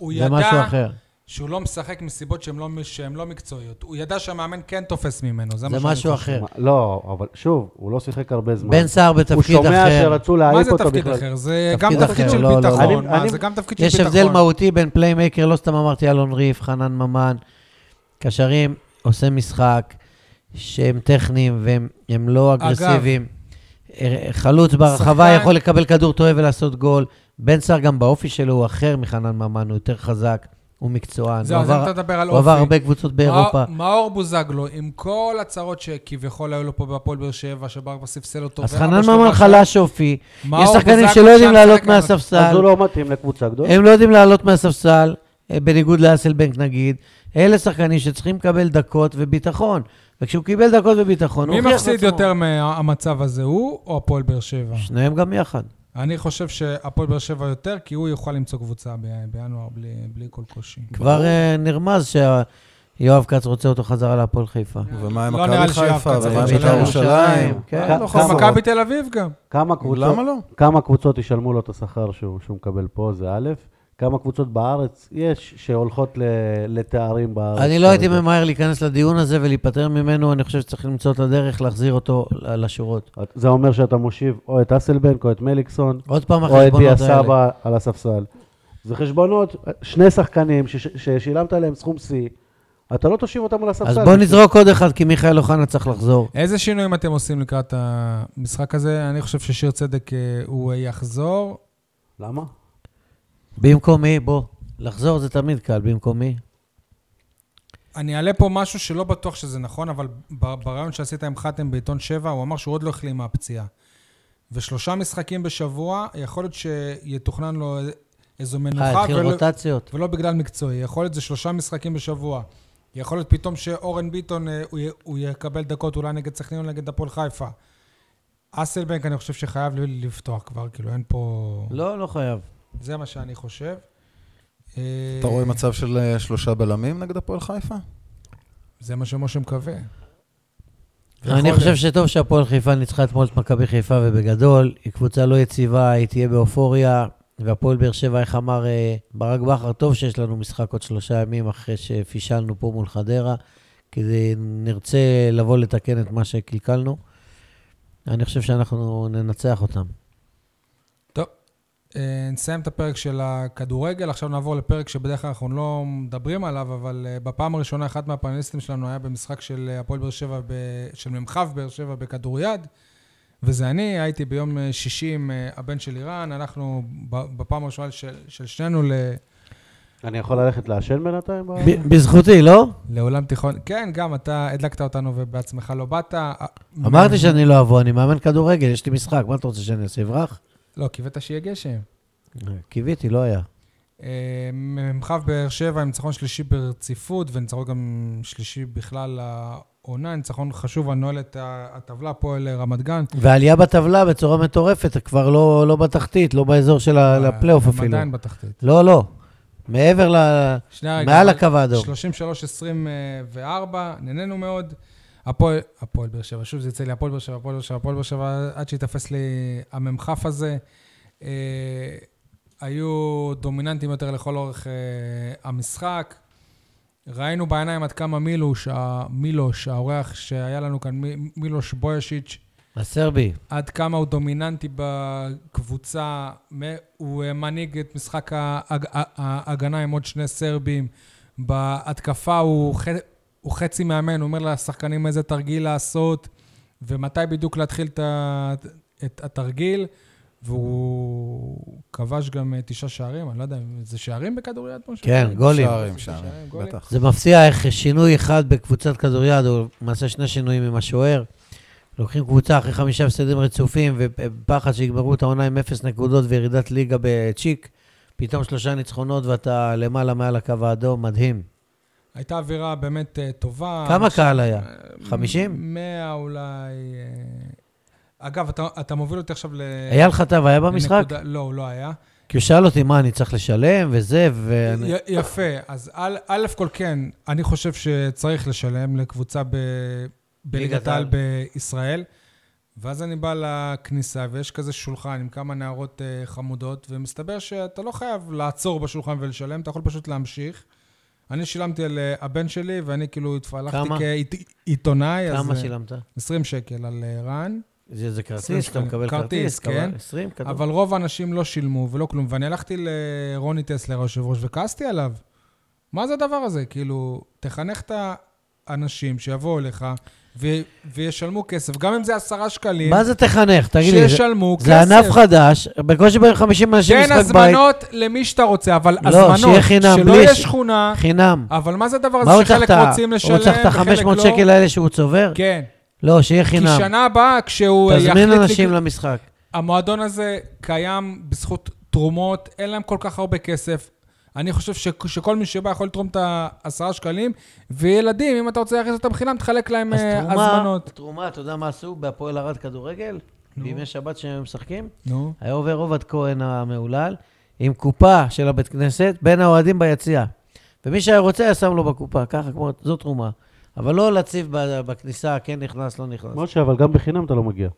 הוא זה משהו ידע אחר. שהוא לא משחק מסיבות שהן לא, שהן לא מקצועיות. הוא ידע שהמאמן כן תופס ממנו, זה זה מה משהו. אחר. מה- לא, אבל שוב, הוא לא שיחק הרבה זמן. בן סער הוא בתפקיד שומע אחר. שרצו מה להעיף זה אותו תפקיד בכלל. אחר? זה תפקיד גם תפקיד אחר, של לא, לא, לא. ביטחון. אני- מה, אני- זה גם תפקיד של יש ביטחון. הבדל מהותי בין playmaker, לא סתם אמרתי אלון ריף, חנן ממן, קשרים, עושה משחק, שהם טכניים והם הם לא אגרסיביים. אה, חלוץ ברחבה יכול לקבל כדור טועה ולעשות גול. בן סער גם באופי שלו הוא אחר מחנן ממן, הוא יותר חזק, הוא מקצוען. זהו, אז אם עבר- אתה מדבר על הוא עבר אופי. הרבה קבוצות באירופה. מאור- בוזגלו, עם כל הצרות שכביכול היו לו פה בהפועל באר שבע, שברק ספסל אותו. אז חנן ממן חלש אופי. יש שחקנים שלא יודעים לעלות עם- אז מהספסל. הוא לא מתאים לקבוצה גדולה. הם לא יודעים לעלות מהספסל, אה, בניגוד לאסלבנק נגיד. אלה שחקנים שצריכים לקבל דקות וביטחון. וכשהוא קיבל דקות וביטחון, הוא מי הוכיח מפסיד לעצמו. יותר מהמצב הזה, הוא או הפועל באר שבע? שניהם גם יחד. אני חושב שהפועל באר שבע יותר, כי הוא יוכל למצוא קבוצה ב- בינואר בלי, בלי כל קושי. כבר אה, נרמז שיואב כץ רוצה אותו חזרה להפועל חיפה. ומה עם לא מכבי חיפה, ומה עם. בית"ר ירושלים? כן. אה, לא כמה- חסרות. מכבי תל אביב גם. כמה קבוצות, למה לא? כמה קבוצות ישלמו לו את השכר שהוא, שהוא מקבל פה, זה א', כמה קבוצות בארץ יש שהולכות ל, לתארים בארץ. אני לא הייתי. ממהר להיכנס לדיון הזה ולהיפטר ממנו, אני חושב שצריך למצוא את הדרך להחזיר אותו ל- לשורות. זה אומר שאתה מושיב או את אסלבנק או את מליקסון, עוד פעם או את דיה. סבא על הספסל. זה חשבונות, שני שחקנים שש, ששילמת להם סכום שיא, אתה לא תושיב אותם על הספסל. אז בוא נזרוק עוד אחד, כי מיכאל אוחנה צריך לחזור. איזה שינויים אתם עושים לקראת המשחק הזה? אני חושב ששיר צדק אה, הוא יחזור. למה? במקומי, בוא. לחזור זה תמיד קל, במקומי. אני אעלה פה משהו שלא בטוח שזה נכון, אבל ברעיון שעשית עם חתם בעיתון 7, הוא אמר שהוא עוד לא החלים מהפציעה. ושלושה משחקים בשבוע, יכול להיות שיתוכנן לו איזו אה, מנוחה, התחיל ולא, רוטציות. ולא בגלל מקצועי. יכול להיות זה שלושה משחקים בשבוע. יכול להיות פתאום שאורן ביטון, אה, הוא, יקבל דקות אולי נגד סכנין או נגד הפועל חיפה. אסלבנק, אני חושב שחייב לפתוח כבר, כאילו, אין פה... לא, לא חייב. זה מה שאני חושב. אתה אה, רואה מצב של אה, שלושה בלמים נגד הפועל חיפה? זה מה שמשה מקווה. אני חושב. שטוב שהפועל חיפה ניצחה אתמול את מכבי חיפה, ובגדול, היא קבוצה לא יציבה, היא תהיה באופוריה, והפועל באר שבע, איך אמר אה, ברק בכר, טוב שיש לנו משחק עוד שלושה ימים אחרי שפישלנו פה מול חדרה, כי נרצה לבוא לתקן את מה שקלקלנו. אני חושב שאנחנו ננצח אותם. אה, נסיים את הפרק של הכדורגל, עכשיו נעבור לפרק שבדרך כלל אנחנו לא מדברים עליו, אבל אה, בפעם הראשונה אחד מהפאנליסטים שלנו היה במשחק של אה, הפועל באר שבע, ב- של מ"כ באר שבע בכדוריד, וזה אני, הייתי ביום שישי עם הבן של איראן, אנחנו ב- בפעם הראשונה של, של שנינו ל- אני יכול ללכת לעשן בינתיים? בזכותי, לא? לעולם תיכון. כן, גם אתה הדלקת אותנו ובעצמך לא באת. אמרתי שאני לא אבוא, אני מאמן כדורגל, יש לי משחק, מה אתה רוצה שאני אעשה, אברח? לא, קיווית שיהיה גשם. קיוויתי, לא היה. אה, מ"כ באר שבע עם ניצחון שלישי ברציפות, וניצחון גם שלישי בכלל לעונה, ניצחון חשוב, הנועל את הטבלה, הפועל רמת גן. ועלייה בטבלה בצורה מטורפת, כבר לא, לא בתחתית, לא באזור של ה- לפלייאוף הם אפילו. עדיין בתחתית. לא, לא. מעבר ל... מעל הקו האדום. 33-24, נהנינו מאוד. הפועל, הפועל באר שבע, שוב זה יצא לי הפועל באר שבע, הפועל באר שבע, הפועל באר שבע, עד שיתפס לי המ"כ הזה. אה, היו דומיננטיים יותר לכל אורך אה, המשחק. ראינו בעיניים עד כמה מילוש, ה- מילוש, האורח שהיה לנו כאן, מ- מילוש בוישיץ', הסרבי. עד כמה הוא דומיננטי בקבוצה, הוא אה, מנהיג את משחק ההג- ההגנה עם עוד שני סרבים. בהתקפה הוא. הוא חצי מאמן, הוא אומר לשחקנים איזה תרגיל לעשות, ומתי בדיוק להתחיל את. את התרגיל, והוא כבש גם אה, תשעה שערים, אני לא יודע, זה שערים בכדוריד? כן, גולים. שערים, שערים, גולים. בטח. זה מפתיע איך שינוי אחד בקבוצת כדוריד, או למעשה שני שינויים עם השוער. לוקחים קבוצה אחרי חמישה הפסדים רצופים, ופחד שיגמרו את העונה עם אפס נקודות וירידת ליגה בצ'יק, פתאום שלושה ניצחונות ואתה למעלה מעל הקו האדום, מדהים. הייתה אווירה באמת אה, טובה. כמה אנשים- קהל היה? אה, 50? 100 אולי. אה. אגב, אתה, אתה מוביל אותי עכשיו ל... אייל חטב היה במשחק? לנקודה- לא, הוא לא היה. כי הוא שאל אותי, מה, אני צריך לשלם וזה, ואני... י- יפה, אז א', א' כל כן, אני חושב שצריך לשלם לקבוצה ב... בליגת ליגת העל. בישראל, ואז אני בא לכניסה ויש כזה שולחן עם כמה נערות אה, חמודות, ומסתבר שאתה לא חייב לעצור בשולחן ולשלם, אתה יכול פשוט להמשיך. אני שילמתי על אה, הבן שלי, ואני כאילו התפלחתי כמה? כעיתונאי, אז כמה אה, שילמת? 20 שקל על אה, רן. זה זה 20 כרטיס, אתה. מקבל כרטיס, כרטיס, כן. 20 כדור. אבל רוב האנשים לא שילמו ולא כלום. ואני הלכתי לרוני טסלר, היושב ראש, וכעסתי עליו. מה זה הדבר הזה? כאילו, תחנך את האנשים שיבואו אליך ו- וישלמו כסף, גם אם זה עשרה שקלים, מה זה תחנך? תגיד לי, זה- שישלמו כסף. זה ענף חדש, בקושי באים 50 אנשים תן משחק בית, הזמנות למי שאתה רוצה, אבל לא, הזמנות, שיהיה חינם, שלא יהיה שכונה, חינם. אבל מה זה הדבר הזה שחלק. רוצים לשלם הוא צריך את וחלק ה-500 לא? שקל האלה שהוא צובר? כן. לא, שיהיה כי חינם. שנה הבאה, כשהוא יחליט... תזמין אנשים למשחק. המועדון הזה קיים בזכות תרומות, אין להם כל כך הרבה כסף. אני חושב ש- שכל מי שבא יכול לתרום את העשרה שקלים, וילדים, אם אתה רוצה להכניס אותם חינם, תחלק להם אז אה, תרומה, הזמנות. תרומה, אתה יודע מה עשו בהפועל ערד כדורגל? נו. בימי שבת שהם משחקים? נו. היה עובר עובד כהן המהולל, עם קופה של הבית כנסת, בין האוהדים ביציע. ומי שהיה רוצה היה שם לו בקופה, ככה, כמו, זו תרומה. אבל לא להציב בכניסה, כן נכנס, לא נכנס. משה, אבל גם בחינם אתה לא מגיע.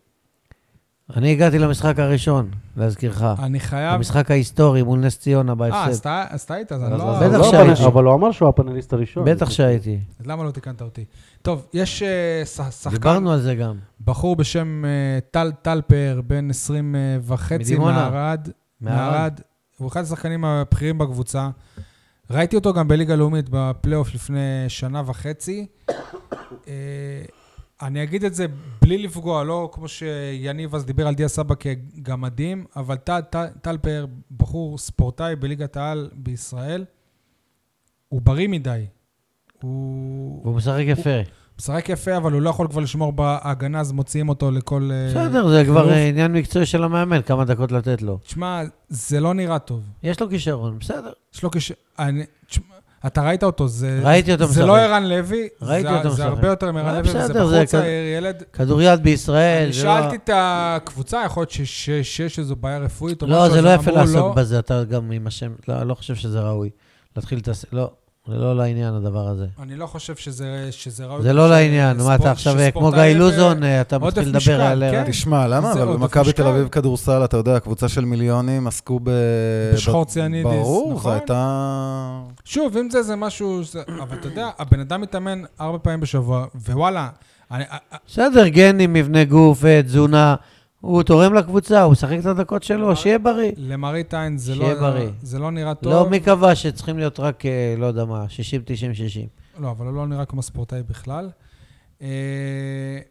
אני הגעתי למשחק הראשון, להזכירך. אני חייב... המשחק ההיסטורי מול נס ציונה אה, בהפסד. אתה אז אתה היית, אז אני לא... בטח לא שהייתי. הפאנל- אבל הוא אמר שהוא הפאנליסט הראשון. בטח שהייתי. אז למה לא תיקנת אותי? טוב, יש אה, שחקן, דיברנו על זה גם. בחור בשם אה, טל טלפר, בן 20 אה, וחצי. מערד. מערד. מערד. הוא אחד השחקנים הבכירים בקבוצה. ראיתי אותו גם בליגה לאומית בפלייאוף לפני שנה וחצי. אני אגיד את זה בלי לפגוע, לא כמו שיניב אז דיבר על דיה סבא כגמדים, אבל טל- פאר, בחור ספורטאי בליגת העל בישראל, הוא בריא מדי. הוא והוא משחק יפה. משחק יפה, אבל הוא לא יכול כבר לשמור בהגנה, אז מוציאים אותו לכל... אה, בסדר, זה כבר עניין מקצועי של המאמן, כמה דקות לתת לו. תשמע, זה לא נראה טוב. יש לו כישרון, בסדר. יש לו כש... אתה ראית אותו, זה... ראיתי אותו זה משחק. לא ערן לוי, ראיתי זה- אותו זה משחק. הרבה יותר מערן אה, לוי, וזה בחור זה צעיר, ילד. כדוריד בישראל, אני זה לא... שאלתי את הקבוצה, יכול להיות שיש איזו בעיה רפואית או לא, משהו, זה אז לא יפה לעסוק לא. בזה, אתה גם עם השם, לא, לא חושב שזה ראוי. להתחיל להתעסק, לא, זה לא לעניין הדבר הזה. אני לא חושב שזה שזה ראוי. זה לא ש- לעניין, מה אתה עכשיו כמו שספורטאי גיא לוזון, אה, אתה מתחיל לדבר על... כן. תשמע, למה? אבל במכבי. תל אביב כדורסל, אתה יודע, קבוצה של מיליונים עשו ב... בשחור ציאנידיס, ברור, זו נכון? הייתה... שוב, אם זה זה משהו, זה- אבל אתה יודע, הבן אדם מתאמן ארבע פעמים בשבוע, ווואלה, אני- בסדר, גנים, מבנה גוף, אה, תזונה. הוא תורם לקבוצה, הוא משחק את הדקות שלו, שיהיה בריא. למראית עין זה לא- בריא. זה לא נראה טוב. לא, מי קבע שצריכים להיות רק, אה, לא יודע מה, 60, 90, 60. לא, אבל הוא לא נראה כמו ספורטאי בכלל. אה,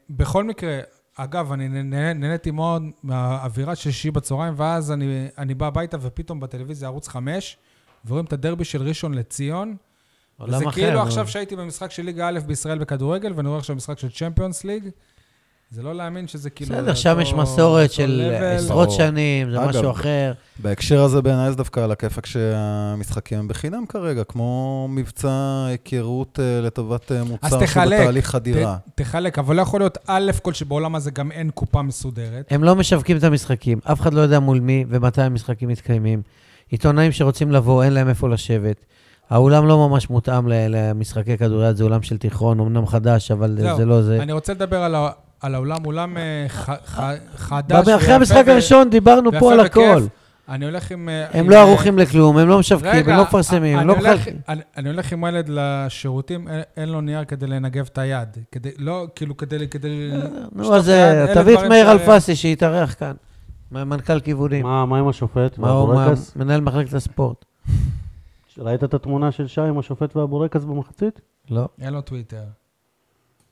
בכל מקרה, אגב, אני נהניתי מאוד מהאווירה של שישי בצהריים, ואז אני, אני בא הביתה ופתאום בטלוויזיה ערוץ 5, ורואים את הדרבי של ראשון לציון. עולם וזה אחר. כאילו נו. עכשיו שהייתי במשחק של ליגה א' בישראל בכדורגל, ואני רואה עכשיו משחק של צ'מפיונס ליג. זה לא להאמין שזה כאילו... בסדר, שם יש מסורת של. עשרות. שנים, זה משהו אחר. בהקשר הזה בעיניי זה דווקא על הכיפאק שהמשחקים הם בחינם כרגע, כמו מבצע היכרות אה, לטובת אה, מוצר שהוא בתהליך חדירה. תחלק, אבל לא יכול להיות א' כל שבעולם הזה גם אין קופה מסודרת. הם לא משווקים את המשחקים, אף אחד לא יודע מול מי ומתי המשחקים מתקיימים. עיתונאים שרוצים לבוא, אין להם איפה לשבת. האולם לא ממש מותאם ל- למשחקי כדוריד, זה אולם של תיכון, אמנם חדש, אבל. זה לא זה. אני רוצה לדבר על, ה- על האולם, אולם אה, חדש. אחרי המשחק הראשון דיברנו פה על. הכל. אני הולך עם... אה, הם לא אה, ערוכים לכלום, הם לא משווקים, הם לא מפרסמים, הם אני לא מחלקים. אני, הולך עם הילד לשירותים, אין, לו נייר כדי לנגב את היד. כדי, לא, כאילו, כדי... כדי נו, אז תביא את מאיר אלפסי שיתארח כאן. מנכ"ל כיוונים. מה מה עם השופט מה הוא? מנהל מחלקת הספורט. ראית את התמונה של שי עם השופט והבורקס במחצית? לא. אין לו טוויטר.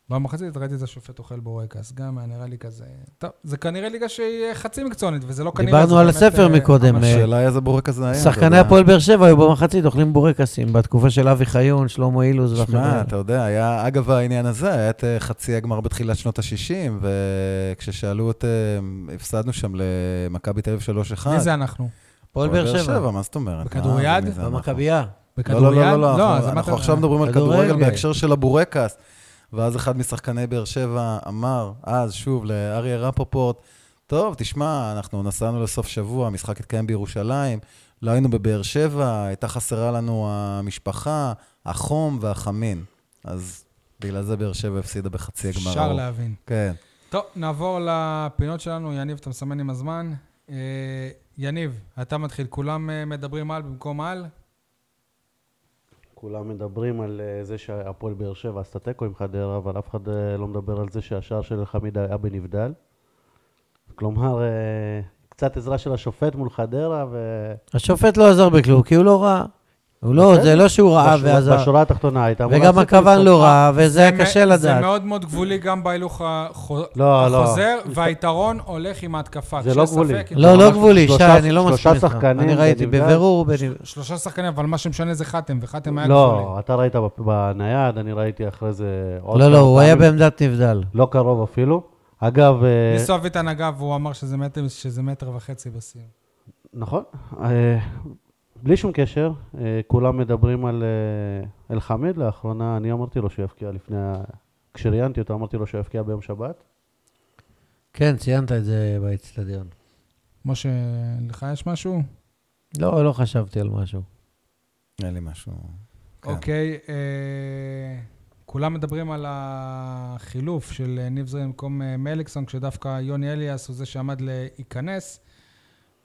במחצית ראיתי את השופט אוכל בורקס, גם היה נראה לי כזה... טוב, זה כנראה ליגה שהיא חצי מקצוענית, וזה לא כנראה... דיברנו על הספר אה, מקודם, אה, השאלה איזה בורקס זה היה. שחקני. הפועל באר שבע היו במחצית אוכלים בורקסים, בתקופה של אבי חיון, שלמה אילוז והחבר'ה. שמע. אתה יודע, היה, אגב העניין הזה, היה את אה, חצי הגמר בתחילת שנות ה-60, וכששאלו את, הפסדנו שם למכבי תל אביב 3-1. מי זה אנחנו? הפועל באר שבע. מה זאת אומרת? בכדוריד? במכבייה. בכדוריד? לא, לא, לא, לא, לא, אנחנו, עכשיו מדברים על. כדורגל בהקשר של הבורקס. ואז אחד משחקני באר שבע אמר, אז שוב, לאריה רפופורט, טוב, תשמע, אנחנו נסענו לסוף שבוע, המשחק התקיים בירושלים, לא היינו בבאר שבע, הייתה חסרה לנו המשפחה, החום והחמין. אז בגלל זה באר שבע הפסידה בחצי הגמר. אפשר. להבין. כן. טוב, נעבור לפינות שלנו. יניב, אתה מסמן עם הזמן. אה, יניב, אתה מתחיל. כולם אה, מדברים על במקום על? כולם מדברים על אה, זה שהפועל באר שבע עשתה תיקו עם חדרה, אבל אף אחד אה, לא מדבר על זה שהשער של אלחמיד היה בנבדל. כלומר, אה, קצת עזרה של השופט מול חדרה, ו... השופט לא עזר בכלום, כי הוא לא ראה. הוא לא, אוקיי. זה לא שהוא ראה בשורה- ועזר. בשורה התחתונה הייתה אמורה וגם הכוון. לא ראה, וזה היה קשה זה לדעת. מאוד מאוד גבולי גם בהילוך לא, לא. החוזר, והיתרון הולך עם ההתקפה. זה לא גבולי. לא, לא גבולי, שי, אני לא שלושה מסכים איתך. שחקנים אני ראיתי. בבירור, שלושה שחקנים, אבל מה שמשנה זה חתם, וחתם היה גבולי. לא, אתה ראית בנייד, אני ראיתי אחרי זה עוד לא, לא, הוא היה. בעמדת נבדל. לא קרוב אפילו. אגב, אה, ניסו אביטן אגב, והוא אמר שזה מטר, שזה מטר וחצי בסיום. נכון. בלי שום קשר, אה, כולם מדברים על אה, אלחמיד לאחרונה, אני אמרתי לו שהוא יבקיע לפני. כשראיינתי אותו, אמרתי לו שהוא יבקיע ביום שבת. כן, ציינת את זה באצטדיון. משה, לך יש משהו? לא, לא חשבתי על משהו. אין לי משהו. כן. אוקיי, אה, כולם מדברים על החילוף של ניב זרין במקום אה, מליקסון, כשדווקא יוני אליאס הוא זה שעמד להיכנס.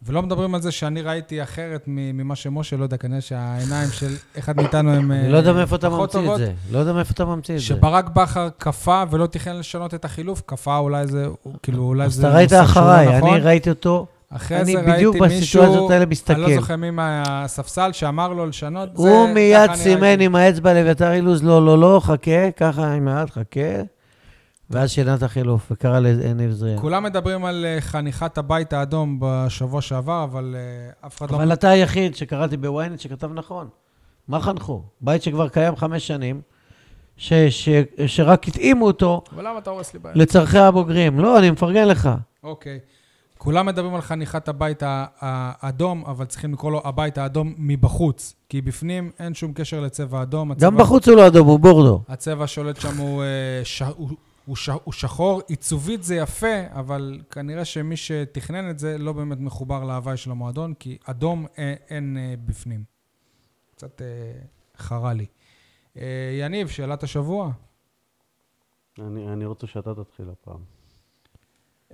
ולא מדברים על זה שאני ראיתי אחרת ממה שמשה, לא יודע, כנראה שהעיניים של אחד מאיתנו הם אני לא יודע מאיפה אתה פחות ממציא את טובות. זה. לא יודע מאיפה אתה ממציא את זה. שברק בכר כפה ולא תכנן לשנות את החילוף, כפה אולי זה, כאילו אולי אז זה... אתה ראית לא אחריי, נכון. אני ראיתי אותו, אחרי זה ראיתי מישהו, אני לא. זוכר מי מהספסל שאמר לו לשנות. הוא מיד סימן. עם האצבע לאביתר אילוז, לא, לא, לא, חכה, ככה עם היד, חכה. ואז שינה את החילוף, וקרא לניב זריאן. כולם מדברים על אה, חניכת הבית האדום בשבוע שעבר, אבל אה, אף אחד לא... אבל אתה היחיד שקראתי בוויינט שכתב נכון. מה חנכו? בית שכבר קיים חמש שנים, ש, ש, שרק התאימו אותו אבל למה אתה הורס לי בעיה? לצורכי הבוגרים. לא, אני מפרגן לך. אוקיי. כולם מדברים על חניכת הבית האדום, אבל צריכים לקרוא לו הבית האדום מבחוץ. כי בפנים אין שום קשר לצבע אדום. הצבע, גם בחוץ הוא לא אדום, הוא בורדו. הצבע השולט שם הוא, אה, ש... הוא, הוא, ש... הוא שחור. עיצובית זה יפה, אבל כנראה שמי שתכנן את זה לא באמת מחובר להוואי של המועדון, כי אדום אין, אין אה, בפנים. קצת אה, חרה לי. אה, יניב, שאלת השבוע. אני, אני רוצה שאתה תתחיל הפעם.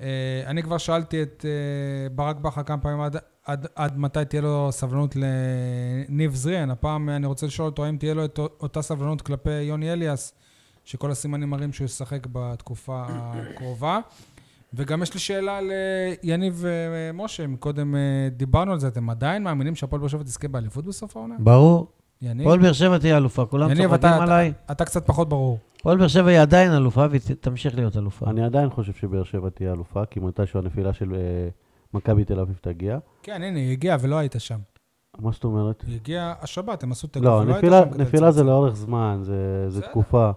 אה, אני כבר שאלתי את אה, ברק בכר כמה פעמים עד, עד, עד מתי תהיה לו סבלנות לניב זריאן. הפעם אני רוצה לשאול אותו האם תהיה לו את אותה סבלנות כלפי יוני אליאס, שכל הסימנים מראים שהוא ישחק בתקופה הקרובה. וגם יש לי שאלה ליניב אה, משה, קודם אה, דיברנו על זה, אתם עדיין מאמינים שהפועל באר שבע תזכה באליפות בסוף העונה? ברור. יניב? הפועל באר שבע תהיה אלופה, כולם יניב, צוחקים אתה- עליי. אתה קצת פחות ברור. הפועל באר שבע היא עדיין אלופה והיא תמשיך להיות אלופה. אני עדיין חושב שבאר שבע תהיה אלופה, כי מתישהו הנפילה של אה, מכבי תל אביב תגיע. כן, הנה, היא הגיעה ולא היית שם. מה זאת אומרת? היא הגיעה השבת, הם עשו תיקו לא, נפילה, נפילה זה. לאורך זמן, זה, זה. תקופה.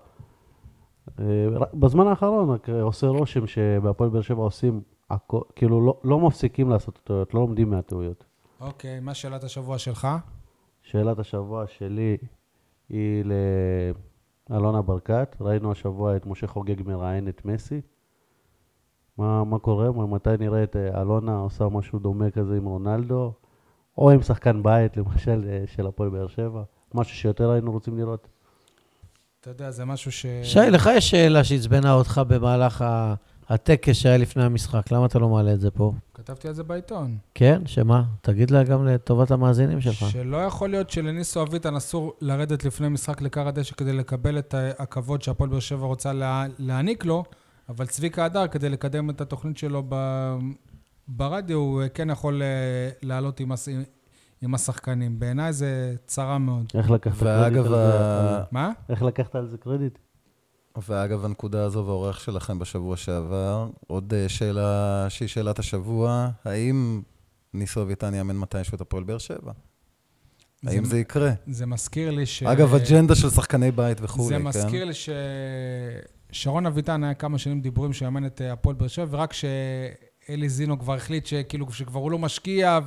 אה, בזמן האחרון רק אה, עושה רושם שבהפועל באר שבע עושים, הכל, כאילו לא, לא מפסיקים לעשות טעויות, לא לומדים מהטעויות. אוקיי, מה שאלת השבוע שלך? שאלת השבוע שלי היא לאלונה ברקת. ראינו השבוע את משה חוגג מראיין את מסי. מה, מה קורה? מה- מתי נראה את אה, אלונה עושה משהו דומה כזה עם רונלדו? או עם שחקן בית, למשל, אה, של הפועל באר שבע? משהו שיותר היינו רוצים לראות. אתה יודע, זה משהו ש... שי, לך יש שאלה שעצבנה אותך במהלך ה- הטקס שהיה לפני המשחק, למה אתה לא מעלה את זה פה? כתבתי על זה בעיתון. כן? שמה? תגיד לה גם לטובת המאזינים שלך. שלא יכול להיות שלניסו אביטן אסור לרדת לפני משחק לכר הדשא כדי לקבל את הכבוד שהפועל באר שבע רוצה לה, להעניק לו, אבל צביקה הדר, כדי לקדם את התוכנית שלו ב, ברדיו, הוא כן יכול אה, לעלות עם, הס, עם השחקנים. בעיניי זה צרה מאוד. איך לקחת קרדיט על זה? מה? איך לקחת על זה קרדיט? ואגב, הנקודה הזו והאורח שלכם בשבוע שעבר, עוד אה, שאלה שהיא שאלת השבוע, האם ניסו אביטן יאמן מתישהו את הפועל באר שבע? האם זה יקרה? זה מזכיר לי ש... אגב, אג'נדה של שחקני בית וכולי, זה כן? מזכיר לי ששרון אביטן היה כמה שנים דיבורים שהוא יאמן את אה, הפועל באר שבע, ורק שאלי זינו כבר החליט שכאילו, שכבר הוא לא משקיע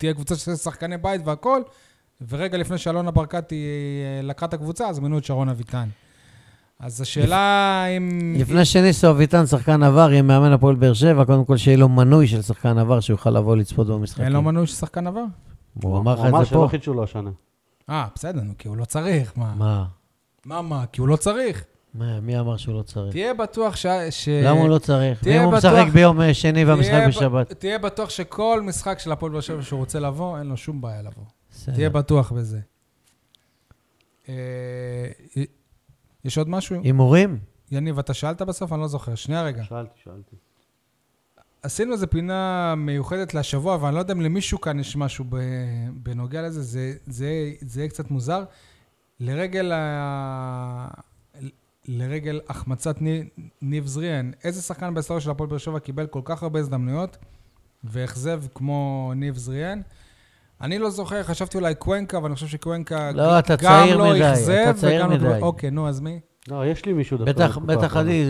ותהיה קבוצה של שחקני בית והכול, ורגע לפני שאלונה ברקתי אה, לקחה את הקבוצה, אז מינו את שרון אביטן. אז השאלה אם... לפני שניסו אביטן, שחקן עבר, יהיה מאמן הפועל באר שבע, קודם כל שיהיה לו מנוי של שחקן עבר, שהוא יוכל לבוא לצפות במשחקים. אין לו מנוי של שחקן עבר? הוא אמר לך הוא את אמר זה שלא פה. חידשו לו השנה. אה, בסדר, נו, כי הוא לא צריך, מה? מה? מה, מה? כי הוא לא צריך. מה, מי אמר שהוא לא צריך? תהיה בטוח ש... ש... למה הוא לא צריך? תהיה ואם הוא משחק ביום אה, שני והמשחק בשבת? תהיה בטוח שכל משחק של הפועל באר שבע שהוא רוצה לבוא, אין לו שום בעיה לבוא. בסדר. תהיה בטוח בזה. אה, יש עוד משהו? הימורים? יניב, אתה שאלת בסוף? אני לא זוכר. שנייה רגע. שאלתי, שאלתי. עשינו איזו פינה מיוחדת לשבוע, ואני לא יודע אם למישהו כאן יש משהו בנוגע לזה, זה, זה, זה יהיה קצת מוזר. לרגל, ה... לרגל החמצת ני- ניב זריאן, איזה שחקן בהיסטוריה של הפועל באר שבע קיבל כל כך הרבה הזדמנויות ואכזב כמו ניב זריאן? אני לא זוכר, חשבתי אולי קוונקה, אבל אני חושב שקוונקה לא, אתה גם צעיר לא מדי, אכזב אתה צעיר וגם לא... מדי. אוקיי, נו, אז מי? לא, יש לי מישהו דווקא. בטח, בטח. אני,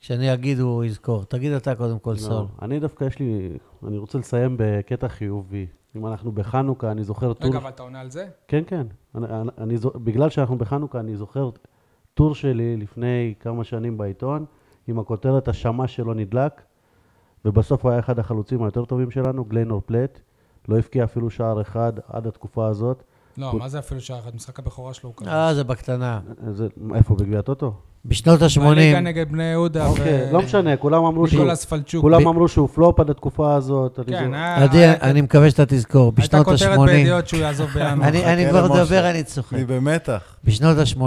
כשאני אגיד הוא יזכור. תגיד אתה קודם כל, לא, סול. אני דווקא יש לי, אני רוצה לסיים בקטע חיובי. אם אנחנו בחנוכה, אני זוכר טור... רגע, אבל אתה עונה על זה? כן, כן. אני, אני, אני, בגלל שאנחנו בחנוכה, אני זוכר טור שלי לפני כמה שנים בעיתון, עם הכותרת השמש שלו נדלק, ובסוף הוא היה אחד החלוצים היותר טובים שלנו, גליינור פלט. לא הבקיע אפילו שער אחד עד התקופה הזאת. לא, הוא- מה זה אפילו שעה אחת? משחק הבכורה שלו הוא כבש. אה, זה בקטנה. זה, איפה, בגביע הטוטו? בשנות בליגה ה-80, נגד בני יהודה. אוקיי, לא משנה, כולם אמרו שהוא... ניקולס פלצ'וק. כולם אמרו שהוא פלופ עד התקופה הזאת. אני כן, היה... עדי, היה- אני מקווה שאתה תזכור, הייתה בשנות כותרת ה-80, בידיעות שהוא יעזוב בינואר. אני כבר. מדבר, אני צוחק. אני במתח. בשנות ה-80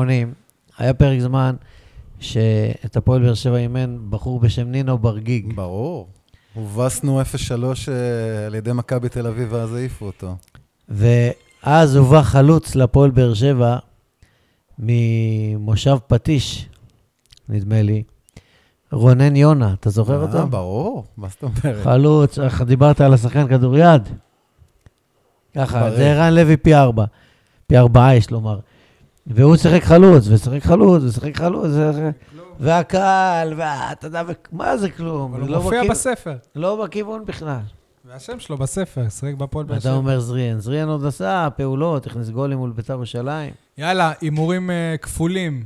היה פרק זמן שאת הפועל באר שבע אימן בחור בשם נינו ברגיג. ברור. הובסנו 0-3 אה, על ידי מכבי תל אביב, ואז העיפו אותו. ואז הובא חלוץ לפועל באר שבע ממושב פטיש, נדמה לי, רונן יונה, אתה זוכר אה, אותו? ברור, מה זאת אומרת? חלוץ, איך דיברת על השחקן כדוריד? ככה. זה ערן לוי פי ארבע, פי ארבעה יש לומר. והוא שיחק חלוץ, ושיחק חלוץ, ושיחק חלוץ, והקהל, וה- אתה יודע, מה זה כלום? אבל הוא מופיע בכיוון- בספר. לא בכיוון בכלל. והשם שלו בספר, שיחק בהפועל באר אתה שבע. אומר זריאן. זריאן עוד עשה פעולות, הכניס גולים מול בית"ר ירושלים. יאללה, הימורים אה, כפולים.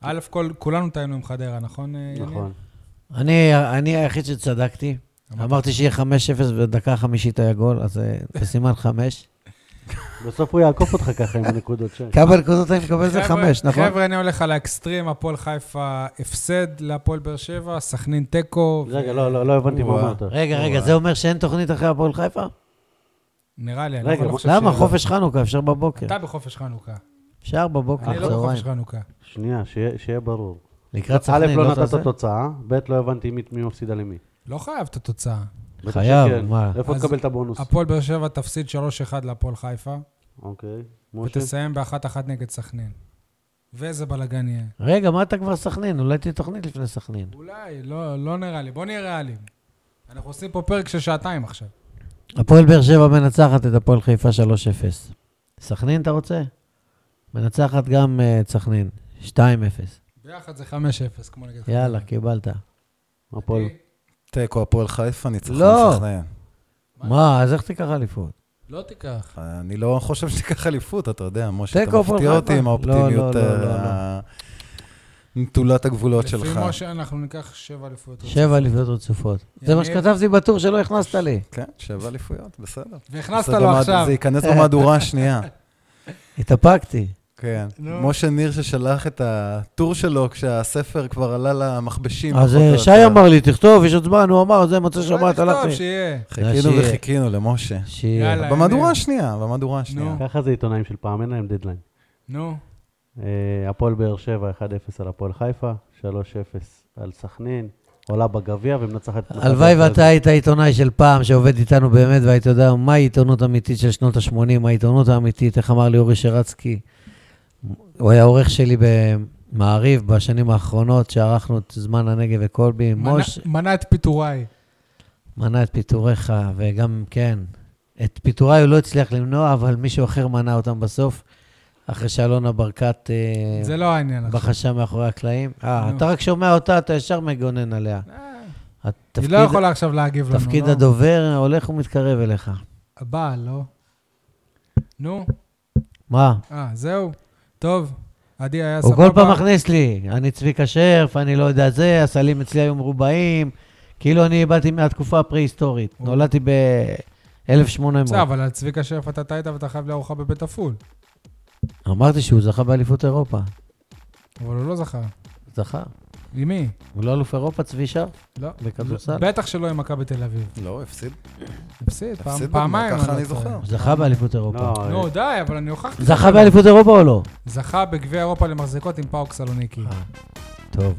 א' כל, כולנו טעינו עם חדרה, נכון, אה? נכון. אני, אני היחיד שצדקתי. אמרתי שיהיה 5-0 ודקה חמישית היה גול, אז אה, בסימן 5. בסוף הוא יעקוף אותך ככה עם הנקודות שש. כמה נקודות אני מקבל זה 5, נכון? חבר'ה, אני הולך על האקסטרים, הפועל חיפה הפסד להפועל באר שבע, סכנין תיקו. רגע, לא, לא, לא הבנתי מה. אמרת. רגע, רגע, זה אומר שאין תוכנית אחרי הפועל חיפה? נראה לי, אני לא חושב למה? ש- חופש חנוכה, אפשר בבוקר. אתה בחופש חנוכה. אפשר בבוקר, אני לא בחופש צהריים. חנוכה. שנייה, שיהיה ברור. לקראת א', סכנין, לא לא נתת תעשה? תוצאה, ב', לא הבנתי מי מי מפסידה למי. לא חייב את התוצאה. חייב. מה? איפה תקבל את הבונוס? הפועל באר שבע תפסיד 3-1 להפועל חיפה, אוקיי. משה? ותסיים באחת-אחת נגד סכנין. ואיזה בלאגן יהיה. רגע, מה אתה כבר סכנין? אולי תהיה תוכנית לפני סכנין. אולי, לא, לא נראה לי. בוא נהיה ריאליים. אנחנו עושים פה פרק של שעתיים עכשיו. הפועל באר שבע מנצחת את הפועל חיפה 3-0. סכנין אתה רוצה? מנצחת גם אה, את סכנין, 2-0. ביחד זה 5-0, כמו נגד יאללה, קיבלת. הפועל. תיקו הפועל חיפה, ניצחון לא. סכנין. מה, אז איך תיקח אליפות? לא תיקח. אני לא חושב שתיקח אליפות, אתה יודע, משה, אתה מפתיע אותי. עם האופטימיות לא, לא, לא, אה, לא, נטולת הגבולות שלך. לפי משה אנחנו ניקח שבע אליפויות. שבע אליפויות רצופות. זה מה? שכתבתי בטור שלא הכנסת לי. כן, שבע אליפויות, בסדר. והכנסת לו עכשיו. זה ייכנס במהדורה השנייה. התאפקתי. כן. משה ניר ששלח את הטור שלו כשהספר כבר עלה למכבשים. אז אה. שי אמר לי, תכתוב, יש עוד זמן, הוא אמר, זה מוצא שבת, הלכתי. שיהיה. חיכינו שיהיה. וחיכינו למשה. שיהיה. במהדורה. השנייה, במהדורה השנייה. ככה זה עיתונאים של פעם, אין להם דדליין. נו, אה, הפועל באר שבע 1-0 על הפועל חיפה, 3-0 על סכנין, עולה בגביע ומנצחת הלוואי ואתה. היית עיתונאי של פעם, שעובד איתנו באמת, והיית יודע מהי עיתונות אמיתית של שנות ה-80, העיתונות האמיתית, איך אמר לי אורי שרצקי. הוא היה עורך שלי במעריב בשנים האחרונות, שערכנו את זמן הנגב וקולבי. מנע- מוש מנע את פיטוריי. מנע את פיטוריך, וגם, כן, את פיטוריי הוא לא הצליח למנוע, אבל מישהו אחר מנע אותם בסוף, אחרי שאלונה ברקת אה, זה לא העניין עכשיו. בחשה מאחורי הקלעים. אה. אתה רק שומע אותה, אתה ישר מגונן עליה. אה, היא התפקיד- לא יכולה עכשיו להגיב לנו, תפקיד לא? הדובר הולך ומתקרב אליך. הבעל, לא? נו, מה? אה, זהו. טוב, עדי היה סבבה. הוא כל פעם מכניס לי, אני צביקה שרף, אני לא יודע זה, הסלים אצלי היו מרובעים, כאילו אני באתי מהתקופה הפרה-היסטורית. נולדתי ב-1800. בסדר, אבל על צביקה שרף אתה טעית ואתה חייב לי ארוחה בבית עפול. אמרתי שהוא זכה באליפות אירופה. אבל הוא לא זכה. זכה. עם מי? הוא לא אלוף אירופה, צבי שרף? לא. בכדורסל? בטח שלא עם מכבי תל אביב. לא, הפסיד. הפסיד, פעמיים. ככה אני. זוכר. זכה באליפות אירופה. לא, נו, אה, די, אבל אני הוכחתי. זכה. באליפות אירופה או לא? זכה בגביע אירופה למחזיקות עם פאוק סלוניקי. אה, טוב.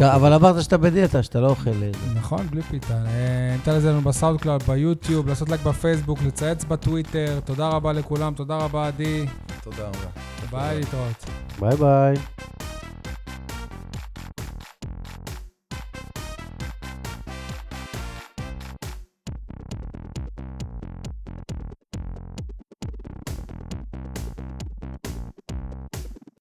אבל אמרת שאתה בדיאטה, שאתה לא אוכל... אה. נכון, בלי פיתה. ניתן לזה לנו בסאונד קלאוד, ביוטיוב, לעשות לייק בפייסבוק, לצייץ בטוויטר. תודה רבה לכולם, תודה רבה עדי. תודה רבה. ביי, להתראות. ביי ביי.